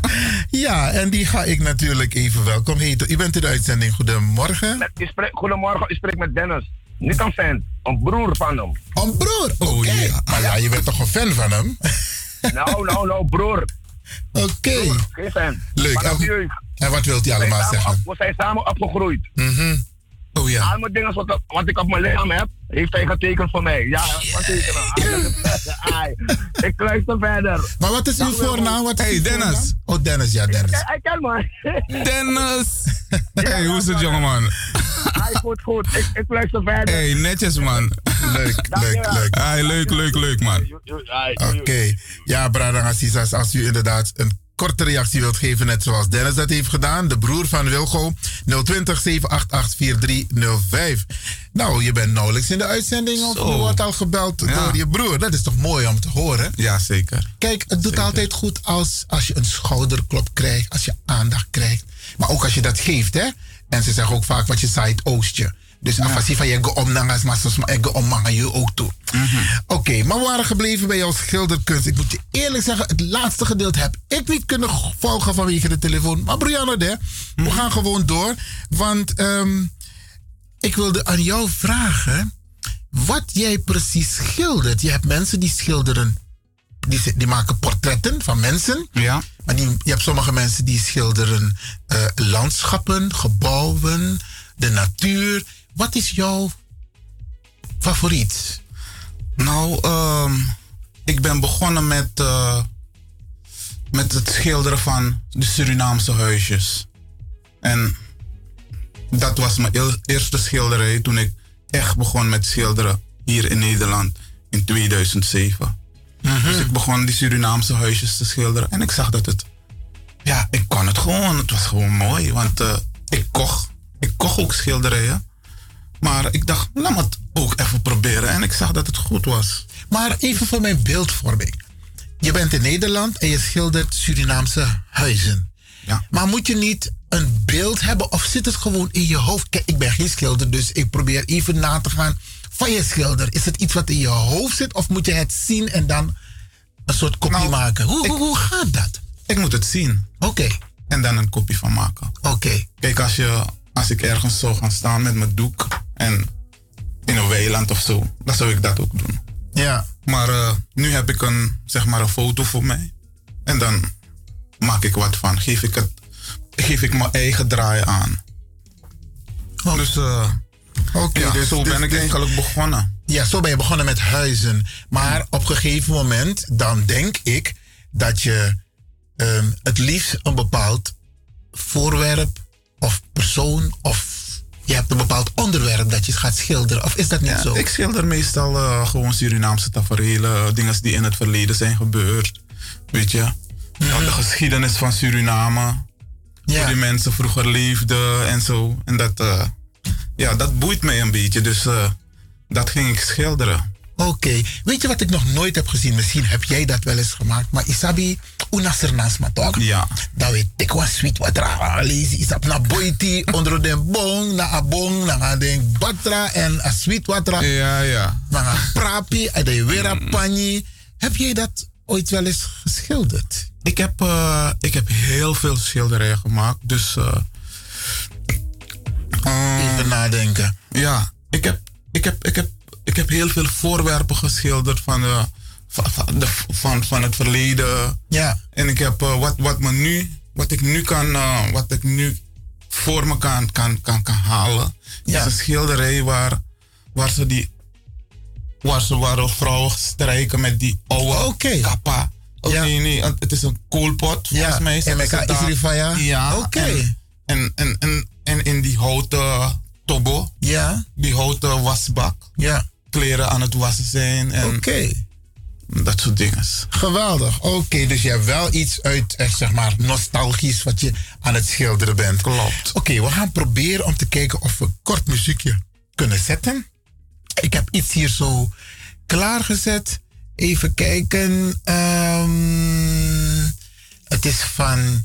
ja, en die ga ik natuurlijk even welkom heten. U bent in de uitzending. Goedemorgen. Ik spreek, goedemorgen, ik spreek met Dennis. Niet een fan, een broer van hem. Een broer? Oké. Maar ja, je bent toch een fan van hem? Nou, nou, nou, broer. Oké. Geen. Leuk. En- wat wilt hij allemaal zeggen? op- We zijn samen opgegroeid. Mhm. Oh ja. Al mijn dingen wat, wat ik op mijn lichaam heb, heeft hij getekend voor mij. Ja, wat tekenen. Ik luister verder. Maar wat is uw voornaam? Wat is uw voornaam? Oh, Dennis, ja, Dennis. Hij kent me. Dennis! hey, hoe is het, jongeman? Hij goed, goed. Ik, ik luister verder. Hey, netjes, man. Leuk, leuk, leuk. Hey, leuk, leuk, leuk, man. Oké. Ja, Brada Assisas, als u inderdaad een korte reactie wilt geven, net zoals Dennis dat heeft gedaan, de broer van Wilgo, 020 788 4305. Nou, je bent nauwelijks in de uitzending, of je wordt al gebeld door je broer. Dat is toch mooi om te horen? Ja, zeker. Kijk, het doet altijd goed als, als je een schouderklop krijgt, als je aandacht krijgt. Maar ook als je dat geeft, hè. En ze zeggen ook vaak wat je zaait, oost je. Dus ja. afasi van je go om nangas, maar soms maar go om manga je ook toe. Oké, maar we waren gebleven bij jouw schilderkunst. Ik moet je eerlijk zeggen, het laatste gedeelte heb ik niet kunnen volgen vanwege de telefoon. Maar Brianna, de, we gaan gewoon door. Want ehm, ik wilde aan jou vragen wat jij precies schildert. Je hebt mensen die schilderen, die, die maken portretten van mensen. Ja. Maar die, je hebt sommige mensen die schilderen eh, landschappen, gebouwen, de natuur. Wat is jouw favoriet? Nou, ehm, ik ben begonnen met, eh, met het schilderen van de Surinaamse huisjes. En dat was mijn eerste schilderij toen ik echt begon met schilderen hier in Nederland in 2007. Dus ik begon die Surinaamse huisjes te schilderen en ik zag dat het, ja, ik kon het gewoon. Het was gewoon mooi, want eh, ik kocht, ik kocht ook schilderijen. Maar ik dacht, laat me het ook even proberen. En ik zag dat het goed was. Maar even voor mijn beeldvorming. Je bent in Nederland en je schildert Surinaamse huizen. Ja. Maar moet je niet een beeld hebben of zit het gewoon in je hoofd? Kijk, ik ben geen schilder, dus ik probeer even na te gaan van je schilder. Is het iets wat in je hoofd zit of moet je het zien en dan een soort kopie maken? Hoe, hoe, hoe gaat dat? Ik moet het zien. Oké. En dan een kopie van maken. Oké. Kijk, als, je, als ik ergens zou gaan staan met mijn doek en in een weiland of zo, dan zou ik dat ook doen. Ja. Maar eh, nu heb ik een, zeg maar een foto voor mij. En dan maak ik wat van. Geef ik, het, geef ik mijn eigen draai aan. Dus, eh Oké, ja, dus- zo dus- ben ik dus- eigenlijk begonnen. Ja, zo ben je begonnen met huizen. Maar op een gegeven moment, dan denk ik dat je ehm, het liefst een bepaald voorwerp of persoon of je hebt een bepaald onderwerp dat je gaat schilderen. Of is dat niet Ja, zo? Ik schilder meestal eh, gewoon Surinaamse tafereelen, dingen die in het verleden zijn gebeurd. Weet je, Mhm. de geschiedenis van Suriname. Hoe die mensen vroeger leefden en zo. En dat, eh, ja, dat boeit mij een beetje. Dus eh, dat ging ik schilderen. Oké, weet je wat ik nog nooit heb gezien? Misschien heb jij dat wel eens gemaakt, maar Isabi, una sernasma toch? Ja. Dat weet ik was sweet. Lees isap na boiti, onder de bong, na abong, na den batra en a sweet water. Ja, ja. Na prapi, en de weer Mm. pani. Heb jij dat ooit wel eens geschilderd? Ik heb, eh, ik heb heel veel schilderijen gemaakt. Dus. eh, Even nadenken. Ja, ik heb, ik, heb, ik, heb, ik heb heel veel voorwerpen geschilderd van, de, van, van, de, van, van het verleden. Ja. En ik heb eh, wat, wat, me nu, wat ik nu kan, eh, wat ik nu voor me kan, kan, kan, kan halen. Ja. is een schilderij waar, waar ze die, waar ze waar vrouwen strijken met die oude kappa. Oh, Nee, nee, het is een koolpot volgens mij. en met. Isrifaya? Ja. Oké. En, en, en, en in die houten Tobo. Ja. Die houten wasbak. Ja. Kleren aan het wassen zijn. en Oké. Dat soort dingen. Geweldig. Oké, dus je hebt wel iets uit, echt zeg maar, nostalgisch wat je aan het schilderen bent. Klopt. Oké, we gaan proberen om te kijken of we kort muziekje kunnen zetten. Ik heb iets hier zo klaargezet. Even kijken. Ehm, het is van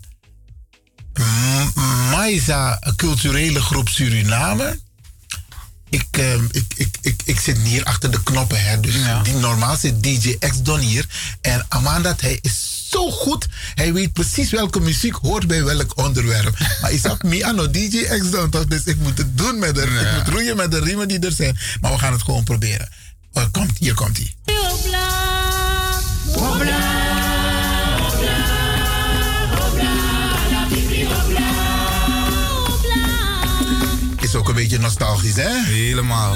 Maiza, een culturele groep Suriname. Ik, ehm, ik, ik, ik, ik zit hier achter de knoppen. Hè, dus die, normaal zit DJ X Don hier. En Amanda, hij is zo goed. Hij weet precies welke muziek hoort bij welk onderwerp. maar is dat aan DJ X Don toch? Dus ik moet het doen met de, ik moet roeien met de riemen die er zijn. Maar we gaan het gewoon proberen. Oh, komt, hier komt hij. Is ook een beetje nostalgisch, hè? Helemaal.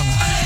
Planga.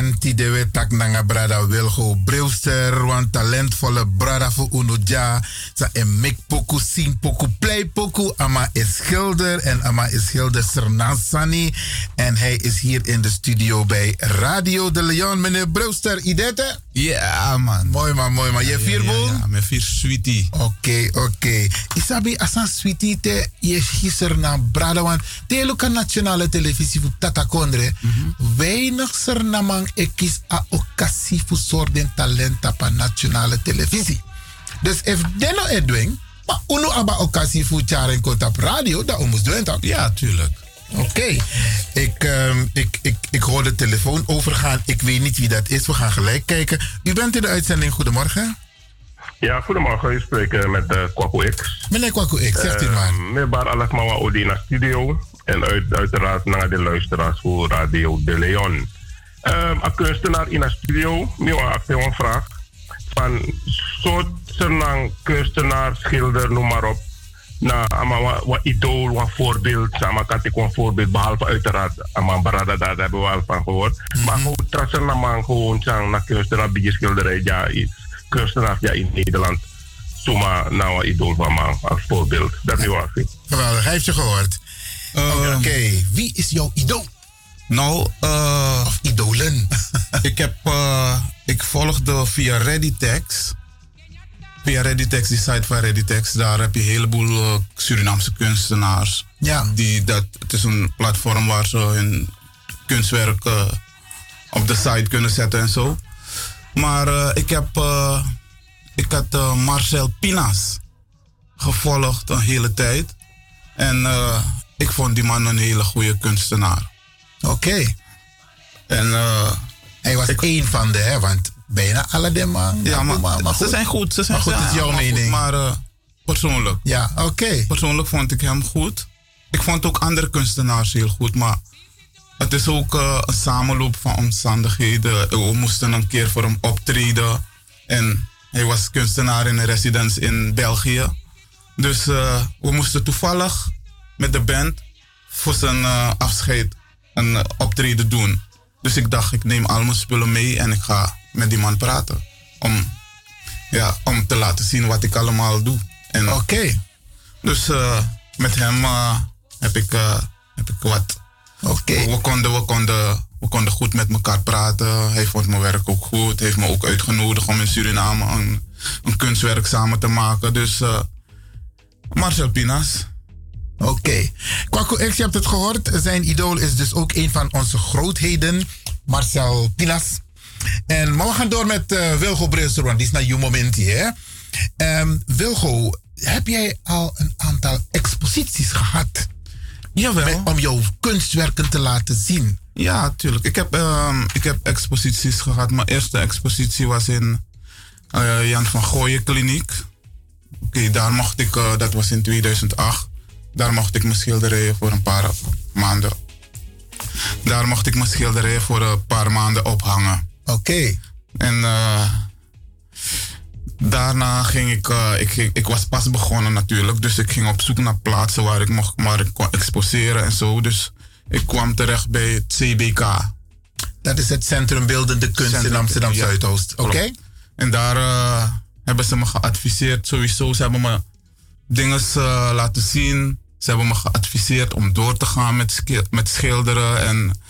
En tidewe tak nanga brada Wilgo Brewster, want talentvolle brada voor Unoja. Sa en mek poku, sing poku, play poku. Ama is schilder en Ama is schilder Sernansani. En hij is hier in de studio bij Radio de Leon. Meneer Brewster, idete? Ja, man. Mooi man, mooi man. Je vier ja, boel? ja, met vier sweetie. Oké, oké. Isabi, asan sweetie te je gister na brada, want de luka nationale televisie voor Tata Kondre. Weinig sernamang ekis a occasie voor soorten talent op een nationale televisie. Dus if deno edwing, maar uno aba occasie voor jaren kont op radio, dat moest doen toch? Ja, tuurlijk. Oké, ik, ehm, ik, ik, ik hoor de telefoon overgaan. Ik weet niet wie dat is. We gaan gelijk kijken. U bent in de uitzending. Goedemorgen. Ja, goedemorgen. U spreekt eh, met uh, Kwaku X. Meneer Kwaku X, zegt u Eh, maar. Meneer Bar Alas Mawa Odi naar studio. En uit, uiteraard naar de luisteraars voor Radio De Leon. Um, een kunstenaar in de studio. Nu heb ik een vraag. Van soort senang kunstenaar, schilder, noem maar op. Na ama wa, wa idool, wat voorbeeld. Sama kan ik een voorbeeld. Behalve uiteraard, ama barada daar hebben we al van gehoord. Maar gewoon trassen na man gewoon sang na kunstenaar, beetje schilderij. Ja, iets kunstenaars ja, in Nederland. Suma nou een idool van me als voorbeeld. Dat is waar. Geweldig, hij heeft je gehoord. Oké, wie is jouw idool? Nou, eh of idolen. ik heb, eh, ik volgde via Readytext. Via Readytext, die site van Readytext, daar heb je een heleboel eh, Surinaamse kunstenaars. Ja. Die, dat, het is een platform waar ze hun kunstwerk eh, op de site kunnen zetten en zo. Maar eh, ik heb, ik had Marcel Pinas gevolgd een hele tijd. En ik vond die man een hele goede kunstenaar. Oké. En hij was één van de, hè, want bijna alle de man. Ja, maar, maar ze zijn goed. Ze zijn maar goed, het is jouw mening. maar eh, persoonlijk. Ja, oké. Persoonlijk vond ik hem goed. Ik vond ook andere kunstenaars heel goed, maar het is ook eh, een samenloop van omstandigheden. We moesten een keer voor hem optreden. En hij was kunstenaar in een residence in België. Dus eh, we moesten toevallig met de band voor zijn eh, afscheid een eh, optreden doen. Dus ik dacht, ik neem al mijn spullen mee en ik ga met die man praten. Om, ja, om te laten zien wat ik allemaal doe. Oké. Dus eh, met hem eh, heb, ik, eh, heb ik wat. Oké. We, konden, we, konden, we konden goed met elkaar praten. Hij vond mijn werk ook goed. Hij heeft me ook uitgenodigd om in Suriname een, een kunstwerk samen te maken. Dus Marcel Pinas. Oké. Kwaku X, je hebt het gehoord. Zijn idool is dus ook een van onze grootheden, Marcel Pinas. En, maar we gaan door met eh, Wilgo want die is naar je moment hier. Wilgo, heb jij al een aantal exposities gehad? Jawel. om jouw kunstwerken te laten zien. Ja, tuurlijk. Ik heb, ehm, ik heb exposities gehad. Mijn eerste expositie was in eh, Jan van Gooien Kliniek. Oké, daar mocht ik, eh, dat was in 2008. Daar mocht ik mijn schilderijen voor een paar maanden. Daar mocht ik mijn schilderijen voor een paar maanden ophangen. Oké. En eh, daarna ging ik, eh, ik, was pas begonnen natuurlijk. Dus ik ging op zoek naar plaatsen waar ik, mocht, waar ik kon exposeren en zo. Dus ik kwam terecht bij het CBK. Dat is het Centrum Beeldende Kunst in Amsterdam Zuidoost. Oké. En daar eh, hebben ze me geadviseerd sowieso. Ze hebben me dingen laten zien. Ze hebben me geadviseerd om door te gaan met, met schilderen. En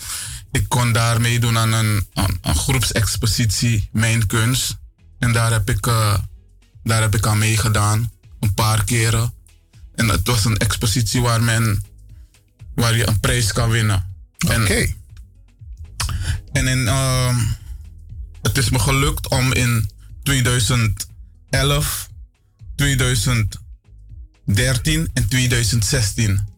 ik kon daar meedoen aan een, aan een groepsexpositie Mijn Kunst. En daar heb, ik, eh, daar heb ik aan meegedaan. Een paar keren. En het was een expositie waar, men, waar je een prijs kan winnen. Oké. En in, ehm, het is me gelukt om in 2011, 2013 en 2016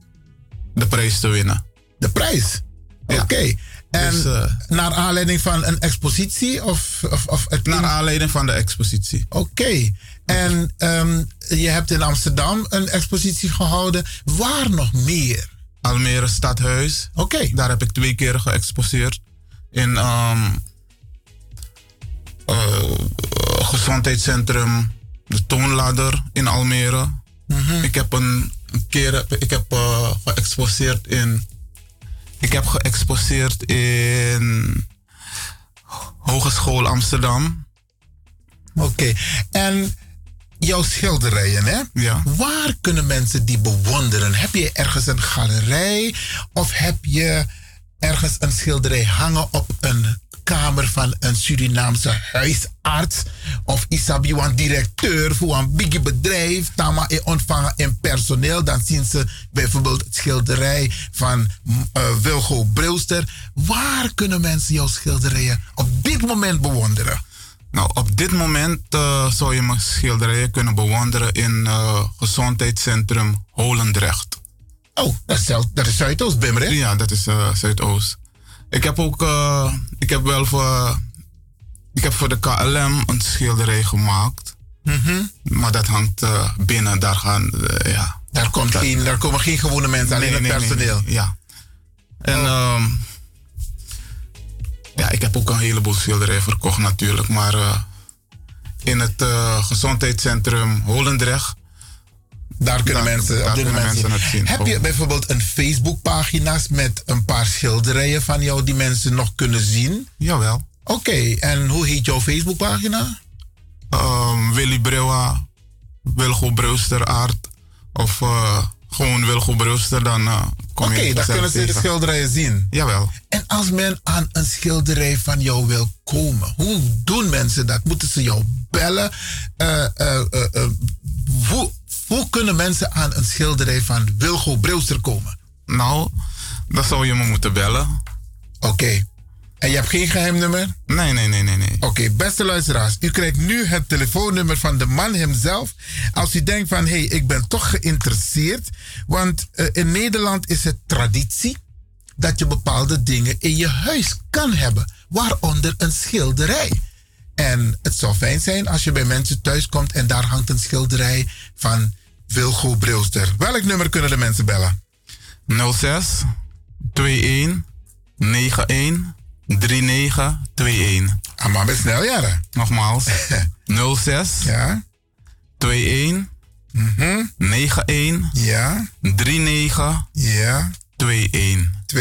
de prijs te winnen. De prijs? Oké. En Dus, eh, naar aanleiding van een expositie? Of, of, of het Naar aanleiding van de expositie. Oké. En ehm, je hebt in Amsterdam een expositie gehouden. Waar nog meer? Almere Stadhuis. Oké. Daar heb ik twee keer geëxposeerd. In eh, gezondheidscentrum De Toonladder in Almere. Ik heb een, keer ik heb, eh, geëxposeerd in. Ik heb geëxposeerd in Hogeschool Amsterdam. Oké. En jouw schilderijen, hè? Ja. Waar kunnen mensen die bewonderen? Heb je ergens een galerij? Of heb je ergens een schilderij hangen op een kamer van een Surinaamse huisarts? Of isabi een directeur voor een big bedrijf? Tama je ontvangen in personeel. Dan zien ze bijvoorbeeld het schilderij van eh, Wilgo Brilster. Waar kunnen mensen jouw schilderijen op dit moment bewonderen? Nou, op dit moment eh, zou je mijn schilderijen kunnen bewonderen in eh, gezondheidscentrum Holendrecht. Oh, dat is, dat is Zuidoost, Bimmer, hè? Ja, dat is eh, Zuidoost. Ik heb ook, eh, ik heb wel voor, ik heb voor de KLM een schilderij gemaakt. Mhm. Maar dat hangt eh, binnen, daar gaan, eh, ja. Daar, komt geen, daar komen geen gewone mensen, alleen het personeel. Oh. ja. En ehm, ja, ik heb ook een heleboel schilderijen verkocht natuurlijk. Maar in het gezondheidscentrum Holendrecht. Daar kunnen mensen, daar kunnen mensen het zien. Heb je bijvoorbeeld een Facebookpagina's met een paar schilderijen van jou die mensen nog kunnen zien? Jawel. Oké, en hoe heet jouw Facebookpagina? Ehm, Willy Brewa Wilgo Brewster aard of eh, gewoon Wilgo Brewster, dan eh, kom Oké, je het dan kunnen ze de schilderijen zien. Jawel. En als men aan een schilderij van jou wil komen, hoe doen mensen dat? Moeten ze jou bellen? Eh, hoe, hoe kunnen mensen aan een schilderij van Wilgo Brewster komen? Nou, dan zou je me moeten bellen. Oké. En je hebt geen geheimnummer? Nee, nee, nee, nee. nee. Oké, beste luisteraars. U krijgt nu het telefoonnummer van de man hemzelf. Als u denkt van, hé, hey, ik ben toch geïnteresseerd. Want eh, in Nederland is het traditie dat je bepaalde dingen in je huis kan hebben. Waaronder een schilderij. En het zou fijn zijn als je bij mensen thuis komt en daar hangt een schilderij van Wilgo Brilster. Welk nummer kunnen de mensen bellen? 06 21 91 3921. Ah, maar met snel jaren. Nogmaals. 06 ja. 21 91 ja. 39 ja. 21. 2-1.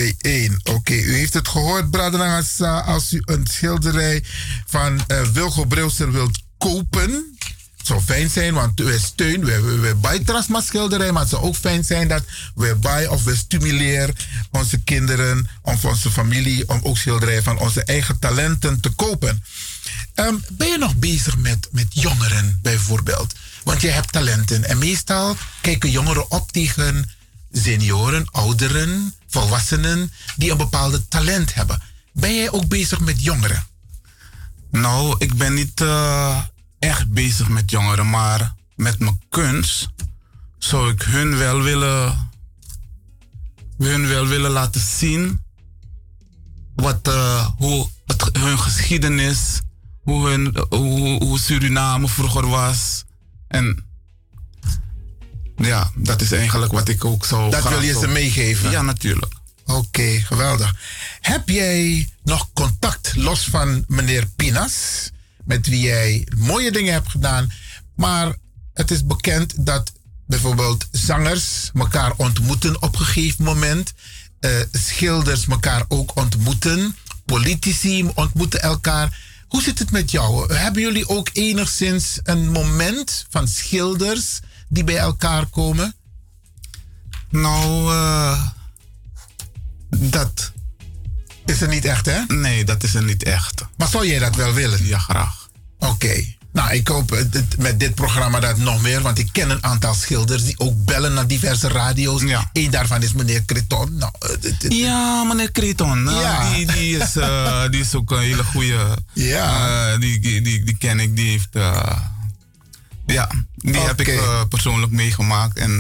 Oké, u heeft het gehoord, Bradenangasa. Als u een schilderij van eh Wilgo Brilster wilt kopen. Het zou fijn zijn, want we steun, we, we, we maar schilderij. Maar het zou ook fijn zijn dat we bij of we stimuleren onze kinderen of onze familie om ook schilderijen van onze eigen talenten te kopen. Ehm, ben je nog bezig met, met jongeren bijvoorbeeld? Want je hebt talenten en meestal kijken jongeren op tegen senioren, ouderen, volwassenen die een bepaalde talent hebben. Ben jij ook bezig met jongeren? Nou, ik ben niet eh, echt bezig met jongeren, maar met mijn kunst zou ik hun wel willen, hun wel willen laten zien wat, eh, hoe het, hun geschiedenis, hoe, hun, hoe, hoe Suriname vroeger was. En ja, dat is eigenlijk wat ik ook zou Dat graag wil je ze meegeven? Ja, natuurlijk. Oké, geweldig. Heb jij nog contact los van meneer Pinas, met wie jij mooie dingen hebt gedaan, maar het is bekend dat bijvoorbeeld zangers elkaar ontmoeten op een gegeven moment, eh, schilders elkaar ook ontmoeten, politici ontmoeten elkaar. Hoe zit het met jou? Hebben jullie ook enigszins een moment van schilders die bij elkaar komen? Nou, eh, dat. Is er niet echt, hè? Nee, dat is er niet echt. Maar zou jij dat wel willen? Ja, graag. Oké. Nou, ik hoop eh, dit- met dit programma dat nog meer, want ik ken een aantal schilders die ook bellen naar diverse radio's. Eén daarvan is meneer Creton. Nou, eh, dit- dit- Ja, meneer Creton. eh, Ja. Die, die, is, eh, die is ook een hele goede. Ja. die, die, die, die ken ik. Die heeft. ja, die heb ik persoonlijk meegemaakt en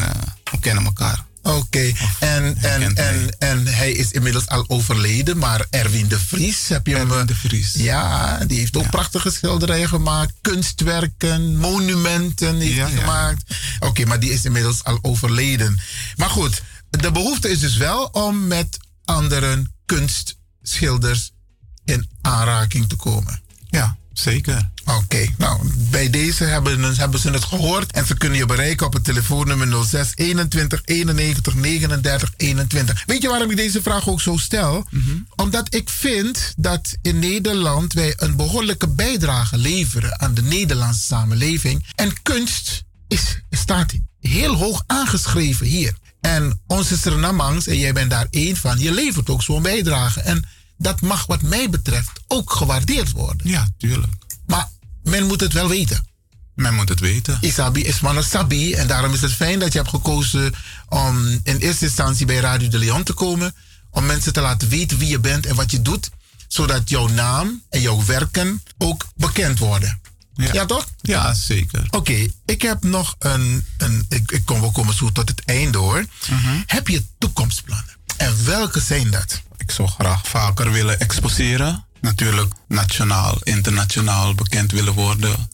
we kennen elkaar. Oké, en, en, en, en hij is inmiddels al overleden, maar Erwin de Vries, heb je hem... de Vries. Ja, die heeft ook prachtige schilderijen gemaakt, kunstwerken, monumenten heeft hij gemaakt. Oké, maar die is inmiddels al overleden. Maar goed, de behoefte is dus wel om met andere kunstschilders in aanraking te komen. Ja, zeker. Oké, nou, bij deze hebben, hebben ze het gehoord en ze kunnen je bereiken op het telefoonnummer 06 21 91 39 21. Weet je waarom ik deze vraag ook zo stel? Omdat ik vind dat in Nederland wij een behoorlijke bijdrage leveren aan de Nederlandse samenleving. En kunst is, staat heel hoog aangeschreven hier. En onze Surinamangs, en jij bent daar één van, je levert ook zo'n bijdrage. En dat mag wat mij betreft ook gewaardeerd worden. Ja, tuurlijk. Maar men moet het wel weten. Men moet het weten. Isabi is man een sabi. En daarom is het fijn dat je hebt gekozen om in eerste instantie bij Radio de Leon te komen. Om mensen te laten weten wie je bent en wat je doet. Zodat jouw naam en jouw werken ook bekend worden. Ja, toch? Ja, zeker. Oké, ik heb nog een... een ik, ik kom, we komen zo tot het einde hoor. Heb je toekomstplannen? En welke zijn dat? Ik zou graag vaker willen exposeren. Natuurlijk nationaal, internationaal bekend willen worden.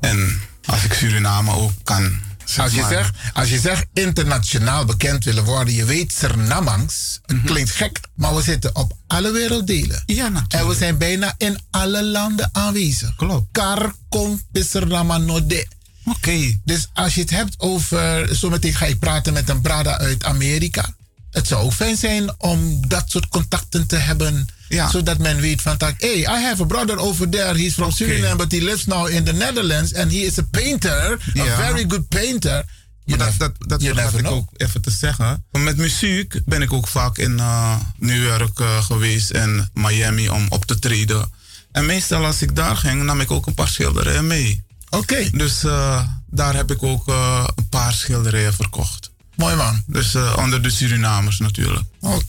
En als ik Suriname ook kan. zeg Als je, maar- zegt, als je zegt internationaal bekend willen worden, je weet Surinamangs, het klinkt gek, maar we zitten op alle werelddelen. Mhm. Ja, natuurlijk. En we zijn bijna in alle landen aanwezig. Klopt. Kar kom Oké. Dus als je het hebt over, zometeen ga ik praten met een brada uit Amerika. het zou fijn zijn om dat soort contacten te hebben. Zodat men weet van, hey, I have a brother over there. He's from Suriname, but he lives now in the Netherlands. And he is a painter, a Ja. very good painter. Maar dat, dat, dat ik ook even te zeggen. Met muziek ben ik ook vaak in eh, New York eh, geweest en Miami om op te treden. En meestal als ik daar ging, nam ik ook een paar schilderijen mee. Oké. Dus eh, daar heb ik ook een paar schilderijen verkocht. Mooi man. Dus onder de Surinamers natuurlijk. Oké,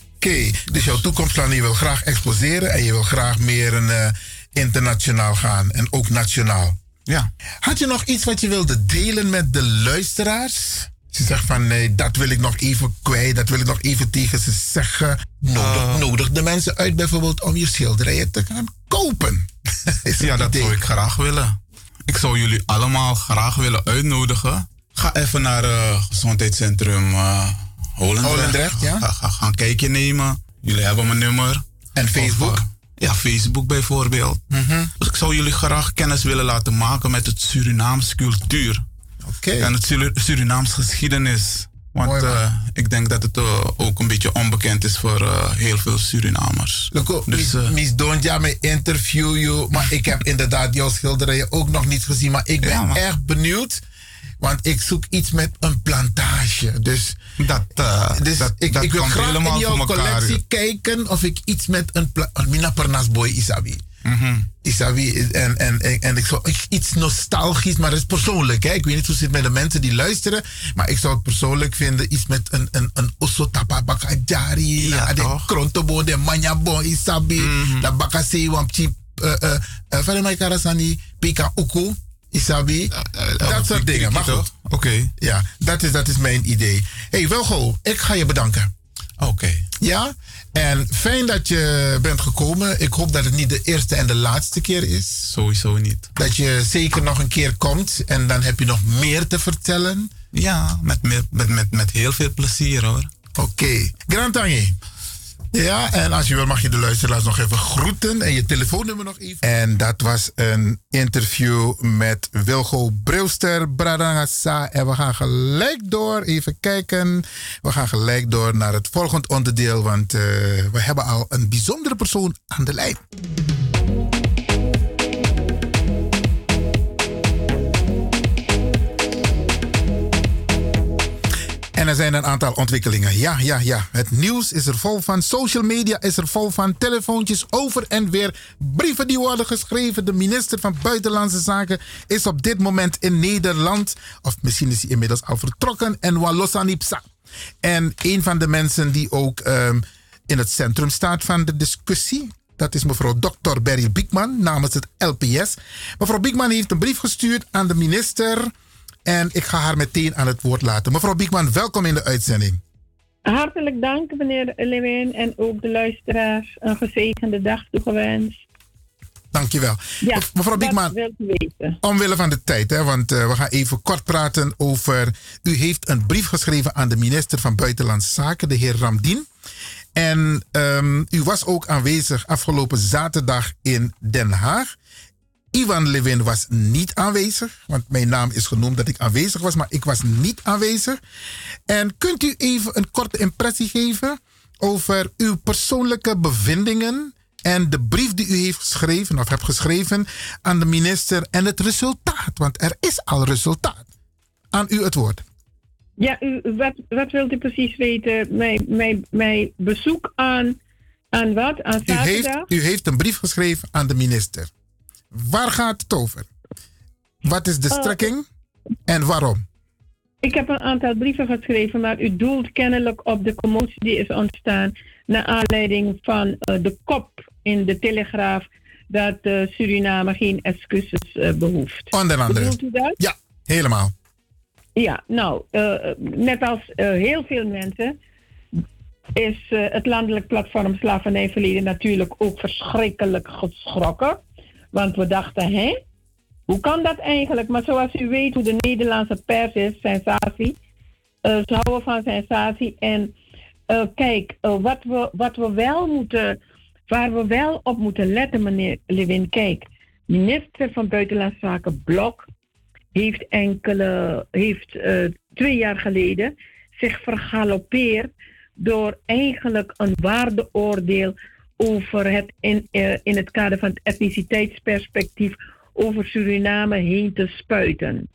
dus jouw toekomstplan, je wil graag exposeren en je wil graag meer een, eh, internationaal gaan en ook nationaal. Ja. Had je nog iets wat je wilde delen met de luisteraars? Ze zegt van nee, dat wil ik nog even kwijt, dat wil ik nog even tegen ze zeggen. Nodig, Eh. nodig de mensen uit bijvoorbeeld om je schilderijen te gaan kopen. ja, dat zou ik graag willen. Ik zou jullie allemaal graag willen uitnodigen. Ga even naar het gezondheidscentrum eh Holendrecht. Holendrecht, ja. Ga, ga, ga een kijkje nemen. Jullie hebben mijn nummer. En Facebook? Of, eh, ja, Facebook bijvoorbeeld. Dus ik zou jullie graag kennis willen laten maken met het Surinaams cultuur. En het Sur- Surinaams geschiedenis. Want Mooi, eh, ik denk dat het eh, ook een beetje onbekend is voor heel veel Surinamers. Loco, Dus, Miss, eh, Miss Donja, me interview you. Maar ik heb inderdaad jouw schilderijen ook nog niet gezien. Maar ik ben erg benieuwd. Want ik zoek iets met een plantage. Dus, dat, dus dat- ik, dat ik wil graag helemaal in jouw elkaar, collectie kijken of ik iets met een plantage... Mina Pernas boy Isabi. Mhm. Isabi. En, en, en, en ik zou iets nostalgisch, maar dat is persoonlijk. Hè? Ik weet niet hoe het zit met de mensen die luisteren. Maar ik zou het persoonlijk vinden. Iets met een, een, een Osotapa Bakajari. Ja, de Krontobo, de Manyabo, Isabi. Mhm. De Bakase, Wampchi. Uh, uh, uh, Karasani, Pika Uku. Isabi. dat soort dingen. Maar goed. Oké. Ja, dat is, dat is mijn idee. hey, Welgo, ik ga je bedanken. Oké. Ja, en fijn dat je bent gekomen. Ik hoop dat het niet de eerste en de laatste keer is. Sowieso niet. Dat je zeker nog een keer komt en dan heb je nog meer te vertellen. Ja, met, met, met, met, heel veel plezier hoor. Oké. Grand Tangi. Ja, en als je wil mag je de luisteraars nog even groeten en je telefoonnummer nog even. En dat was een interview met Wilgo Brilster, Bradangasa. En we gaan gelijk door, even kijken. We gaan gelijk door naar het volgende onderdeel, want eh, we hebben al een bijzondere persoon aan de lijn. Er zijn een aantal ontwikkelingen. Ja, ja, ja. Het nieuws is er vol van. Social media is er vol van. Telefoontjes over en weer. Brieven die worden geschreven. De minister van Buitenlandse Zaken is op dit moment in Nederland. Of misschien is hij inmiddels al vertrokken. En Walosanipsa. En een van de mensen die ook ehm, in het centrum staat van de discussie. Dat is mevrouw Dr. Berry Biekman namens het LPS. Mevrouw Biekman heeft een brief gestuurd aan de minister. En ik ga haar meteen aan het woord laten. Mevrouw Biekman, welkom in de uitzending. Hartelijk dank, meneer Lewin, en ook de luisteraars een gezegende dag toegewenst. Dankjewel. Ja, Me- Mevrouw Biekman, omwille van de tijd, hè, want eh, we gaan even kort praten over... U heeft een brief geschreven aan de minister van Buitenlandse Zaken, de heer Ramdien. En ehm, u was ook aanwezig afgelopen zaterdag in Den Haag. Ivan Levin was niet aanwezig, want mijn naam is genoemd dat ik aanwezig was, maar ik was niet aanwezig. En kunt u even een korte impressie geven over uw persoonlijke bevindingen en de brief die u heeft geschreven of hebt geschreven aan de minister en het resultaat? Want er is al resultaat. Aan u het woord. Ja, u, wat, wat wilt u precies weten? Mijn, mijn, mijn bezoek aan, aan wat? Aan U heeft, u heeft een brief geschreven aan de minister. Waar gaat het over? Wat is de Oh. strekking en waarom? Ik heb een aantal brieven geschreven, maar u doelt kennelijk op de commotie die is ontstaan naar aanleiding van eh, de kop in de Telegraaf dat eh, Suriname geen excuses eh, behoeft. Onder andere. Bedoelt u dat? Ja, helemaal. Ja, nou, eh, net als eh, heel veel mensen is eh, het landelijk platform Slavernijverleden natuurlijk ook verschrikkelijk geschrokken. Want we dachten, hè, hoe kan dat eigenlijk? Maar zoals u weet hoe de Nederlandse pers is, sensatie. Eh, ze houden van sensatie. En eh, kijk, eh, wat, we, wat we wel moeten, waar we wel op moeten letten, meneer Lewin. Kijk, minister van Buitenlandse Zaken Blok heeft enkele, heeft twee jaar geleden zich vergalopeerd door eigenlijk een waardeoordeel over het in, eh, in het kader van het etniciteitsperspectief over Suriname heen te spuiten.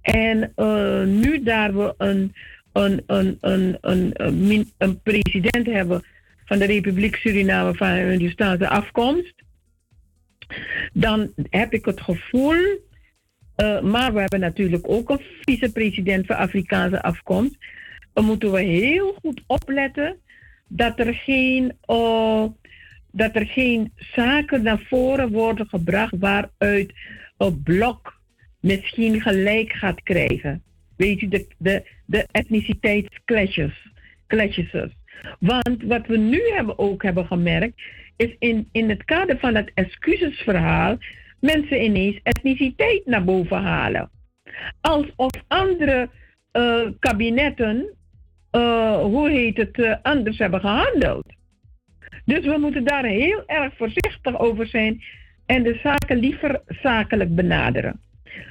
En eh, nu daar we een, een, een, een, een, een, president hebben van de Republiek Suriname van een Hindustaanse afkomst, dan heb ik het gevoel, eh, maar we hebben natuurlijk ook een vicepresident van Afrikaanse afkomst. Dan moeten we heel goed opletten dat er geen, eh, dat er geen zaken naar voren worden gebracht waaruit een blok misschien gelijk gaat krijgen. Weet je, de, de, de etniciteitsclashes. Clashes. Want wat we nu hebben ook hebben gemerkt, is in, in het kader van het excusesverhaal mensen ineens etniciteit naar boven halen. Alsof andere eh, kabinetten, eh, hoe heet het, eh, anders hebben gehandeld. Dus we moeten daar heel erg voorzichtig over zijn en de zaken liever zakelijk benaderen.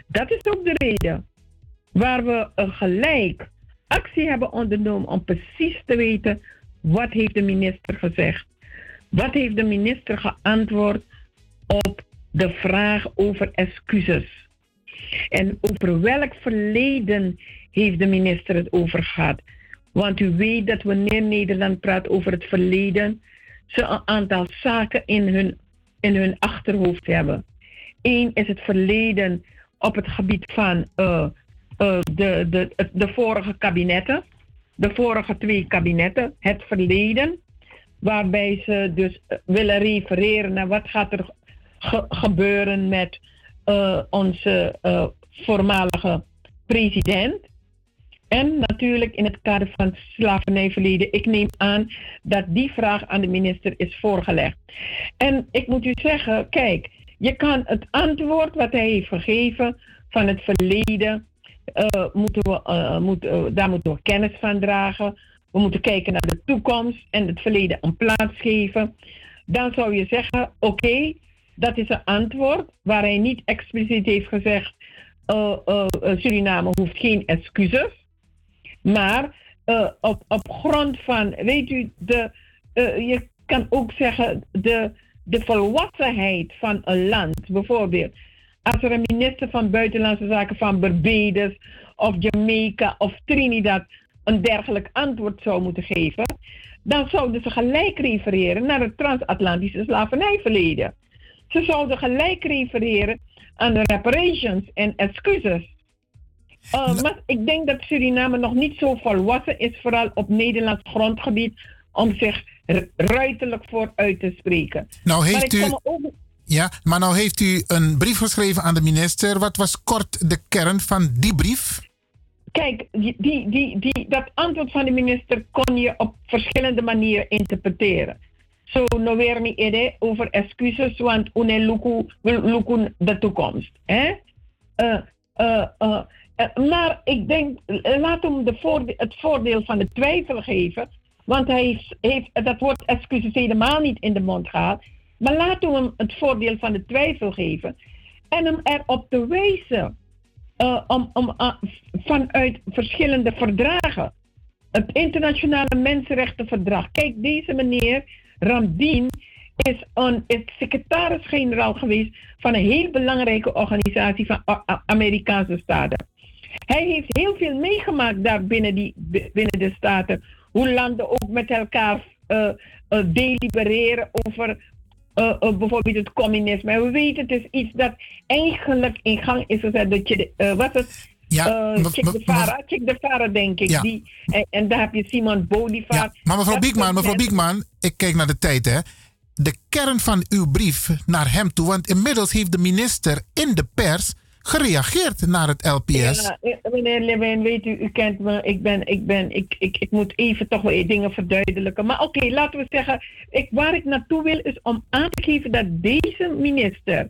Dat is ook de reden waar we een gelijk actie hebben ondernomen om precies te weten wat heeft de minister gezegd. Wat heeft de minister geantwoord op de vraag over excuses? En over welk verleden heeft de minister het over gehad? Want u weet dat wanneer Nederland praat over het verleden, ze een aantal zaken in hun, in hun achterhoofd hebben. Eén is het verleden op het gebied van eh, eh, de, de, de vorige kabinetten, de vorige twee kabinetten, het verleden, waarbij ze dus eh, willen refereren naar wat gaat er ge- gebeuren met onze voormalige president. En natuurlijk in het kader van slavernijverleden. Ik neem aan dat die vraag aan de minister is voorgelegd. En ik moet u zeggen, kijk, je kan het antwoord wat hij heeft gegeven van het verleden, eh, moeten we, eh, moet, eh, daar moeten we kennis van dragen. We moeten kijken naar de toekomst en het verleden een plaats geven. Dan zou je zeggen, oké, dat is een antwoord waar hij niet expliciet heeft gezegd, Suriname hoeft geen excuses. Maar eh, op, op grond van, weet u, de, eh, je kan ook zeggen de, de volwassenheid van een land. Bijvoorbeeld, als er een minister van Buitenlandse Zaken van Barbados of Jamaica of Trinidad een dergelijk antwoord zou moeten geven, dan zouden ze gelijk refereren naar het transatlantische slavernijverleden. Ze zouden gelijk refereren aan de reparations en excuses. Uh, maar ik denk dat Suriname nog niet zo volwassen is, vooral op Nederlands grondgebied, om zich ruiterlijk voor uit te spreken. Nou heeft u, ja, maar nou heeft u een brief geschreven aan de minister. Wat was kort de kern van die brief? Kijk, die, die, die, die, dat antwoord van de minister kon je op verschillende manieren interpreteren. Zo no weer niet over excuses, want une luku, luku de toekomst. Hè? Eh, eh, eh, eh, maar ik denk, eh, laat hem de het voordeel van de twijfel geven. Want hij heeft, heeft dat woord excuses helemaal niet in de mond gehad. Maar laten we hem het voordeel van de twijfel geven. En hem erop te wijzen. eh, om, om, vanuit verschillende verdragen. Het internationale mensenrechtenverdrag. Kijk, deze meneer Ramdien is, een, is secretaris-generaal geweest van een heel belangrijke organisatie van Amerikaanse staten. Hij heeft heel veel meegemaakt daar binnen, die, binnen de staten. Hoe landen ook met elkaar eh, eh, delibereren over eh, bijvoorbeeld het communisme. En we weten, het is iets dat eigenlijk in gang is gezet. Dat je, de- wat het? Ja, Guevara, Che Guevara denk ik. Ja. Die, en, en daar heb je Simon Bolivar. Maar mevrouw Biekman, mevrouw Biekman, ik kijk naar de tijd hè. De kern van uw brief naar hem toe, want inmiddels heeft de minister in de pers gereageerd naar het LPS. Ja, eh, meneer Lewin, weet u, u kent me. Ik, ben, ik, ben, ik, ik, ik moet even toch wel dingen verduidelijken. Maar oké, laten we zeggen, ik, waar ik naartoe wil is om aan te geven dat deze minister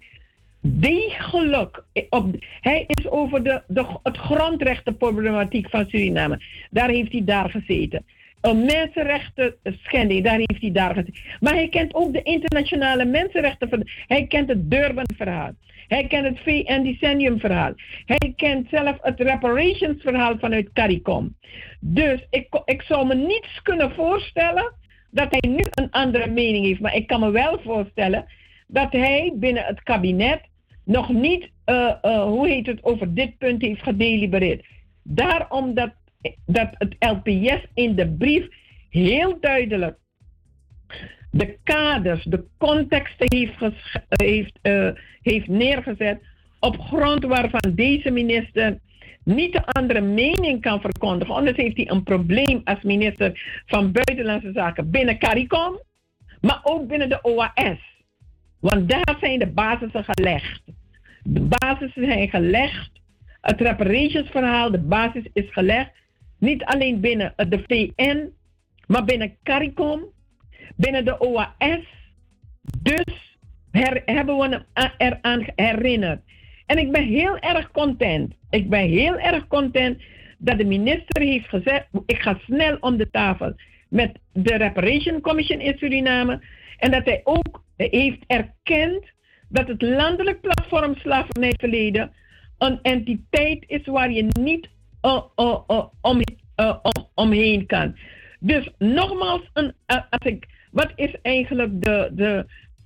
degelijk, op, hij is over de, de, het grondrechtenproblematiek van Suriname. Daar heeft hij daar gezeten. een mensenrechten schending, daar heeft hij daar gezien. Maar hij kent ook de internationale mensenrechten. Hij kent het Durban-verhaal. Hij kent het VN Decennium-verhaal. Hij kent zelf het reparations-verhaal vanuit CARICOM. Dus ik, ik zou me niets kunnen voorstellen dat hij nu een andere mening heeft. Maar ik kan me wel voorstellen dat hij binnen het kabinet nog niet, uh, uh, hoe heet het, over dit punt heeft gedelibereerd. Daarom dat, dat het LPS in de brief heel duidelijk de kaders, de contexten heeft, heeft, uh, heeft neergezet op grond waarvan deze minister niet de andere mening kan verkondigen. Anders heeft hij een probleem als minister van Buitenlandse Zaken binnen CARICOM, maar ook binnen de OAS. Want daar zijn de basissen gelegd. De basissen zijn gelegd. Het reparationsverhaal, de basis is gelegd. Niet alleen binnen de VN, maar binnen CARICOM, binnen de OAS. Dus hebben we hem eraan herinnerd. En ik ben heel erg content. Ik ben heel erg content dat de minister heeft gezegd: ik ga snel om de tafel met de Reparation Commission in Suriname. En dat hij ook heeft erkend dat het landelijk platform slavernijverleden een entiteit is waar je niet uh, om, om, omheen kan. Dus nogmaals, een, als ik, wat is eigenlijk de, de,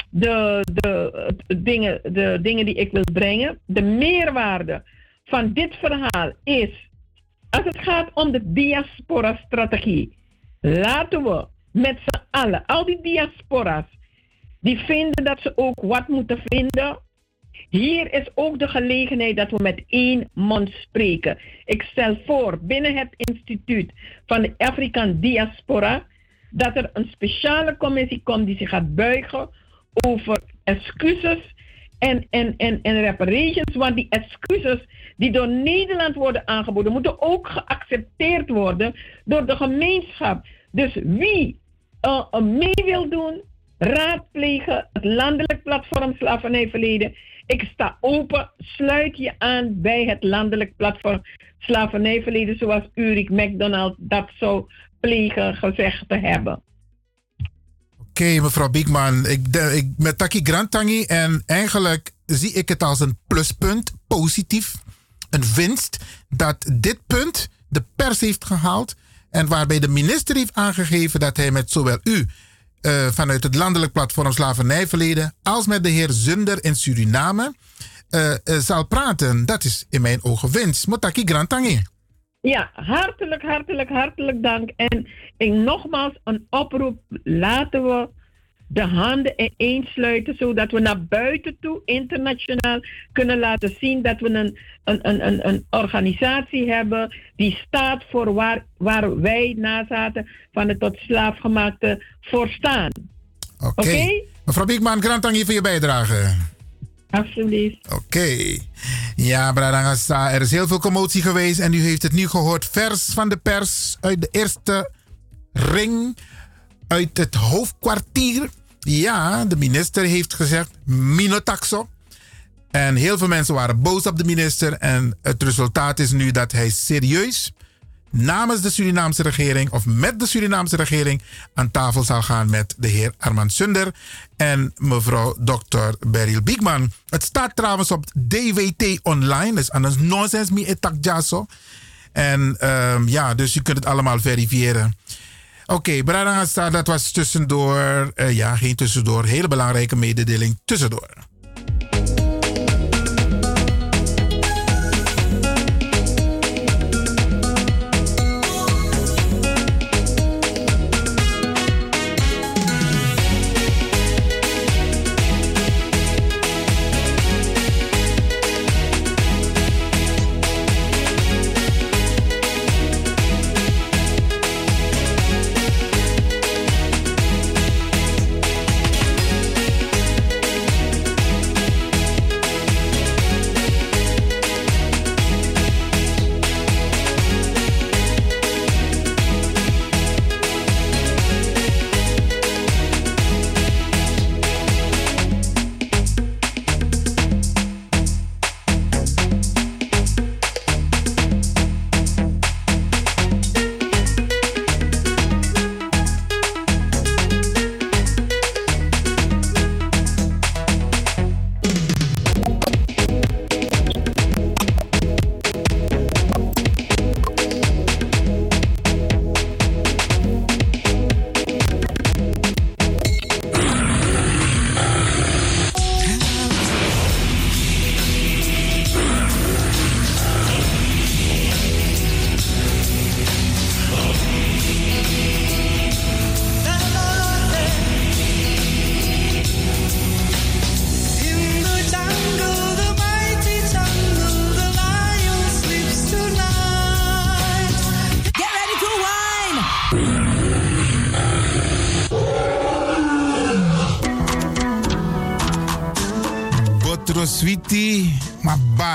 de, de, dingen, de dingen die ik wil brengen? De meerwaarde van dit verhaal is, als het gaat om de diaspora-strategie, laten we met z'n allen, al die diaspora's, die vinden dat ze ook wat moeten vinden. Hier is ook de gelegenheid dat we met één mond spreken. Ik stel voor binnen het instituut van de Afrikaan Diaspora dat er een speciale commissie komt die zich gaat buigen over excuses en, en, en, en reparations. Want die excuses die door Nederland worden aangeboden, moeten ook geaccepteerd worden door de gemeenschap. Dus wie uh, mee wil doen, raadplegen het landelijk platform Slavernijverleden. Ik sta open, sluit je aan bij het landelijk platform Slavernijverleden, zoals Urik McDonald dat zou gezegd te hebben. Oké, mevrouw Biekman. Ik, met Taki Grantangi en eigenlijk zie ik het als een pluspunt, positief, een winst, dat dit punt de pers heeft gehaald en waarbij de minister heeft aangegeven dat hij met zowel u uh, vanuit het landelijk platform Slavernijverleden als met de heer Zunder in Suriname uh, uh, zal praten. Dat is in mijn ogen winst. Motaki Grantangi. Ja, hartelijk, hartelijk, hartelijk dank. En ik nogmaals een oproep. Laten we de handen sluiten, zodat we naar buiten toe internationaal kunnen laten zien dat we een, een, een, een, organisatie hebben die staat voor waar, waar wij nazaten van het tot slaafgemaakte voor staan. Oké. Mevrouw Biekman, Grantangi voor je bijdrage. Alsjeblieft. Oké. Ja, Bradangasa, er is heel veel commotie geweest en u heeft het nu gehoord. Vers van de pers uit de eerste ring uit het hoofdkwartier. Ja, de minister heeft gezegd Minotaxo. En heel veel mensen waren boos op de minister. En het resultaat is nu dat hij serieus namens de Surinaamse regering of met de Surinaamse regering aan tafel zal gaan met de heer Armand Sunder en mevrouw Dr. Beryl Biekman. Het staat trouwens op DWT online, dus anders nonsens me etak jaso. En um, ja, dus u kunt het allemaal verifiëren. Oké, okay, dat was tussendoor. Uh, ja, geen tussendoor. Hele belangrijke mededeling tussendoor.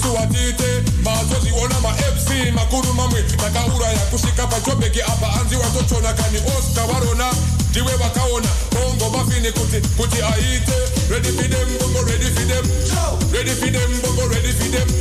yesu watiite mazozi makuru mamwe apa anzi watochona kani ndiwe vakaona bongo mafini kuti kuti aite. For them, bongo redi fidem. Redi bongo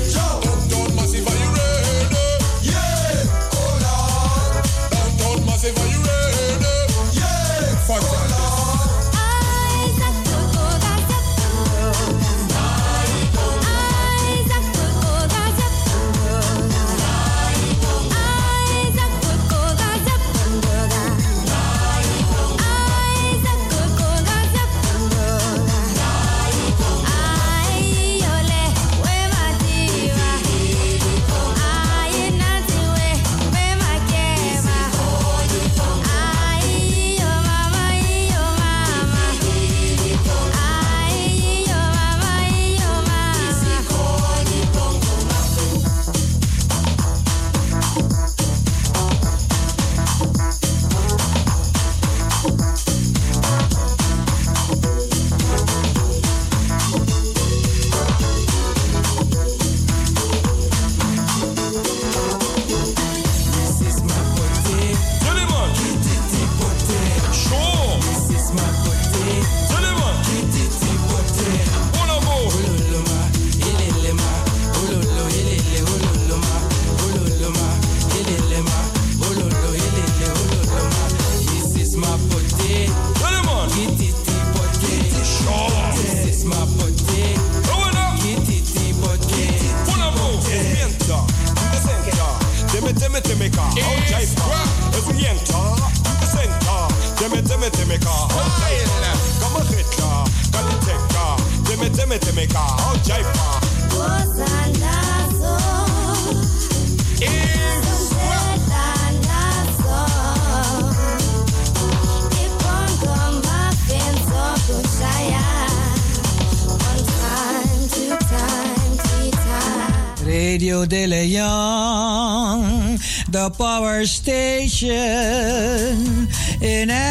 station in.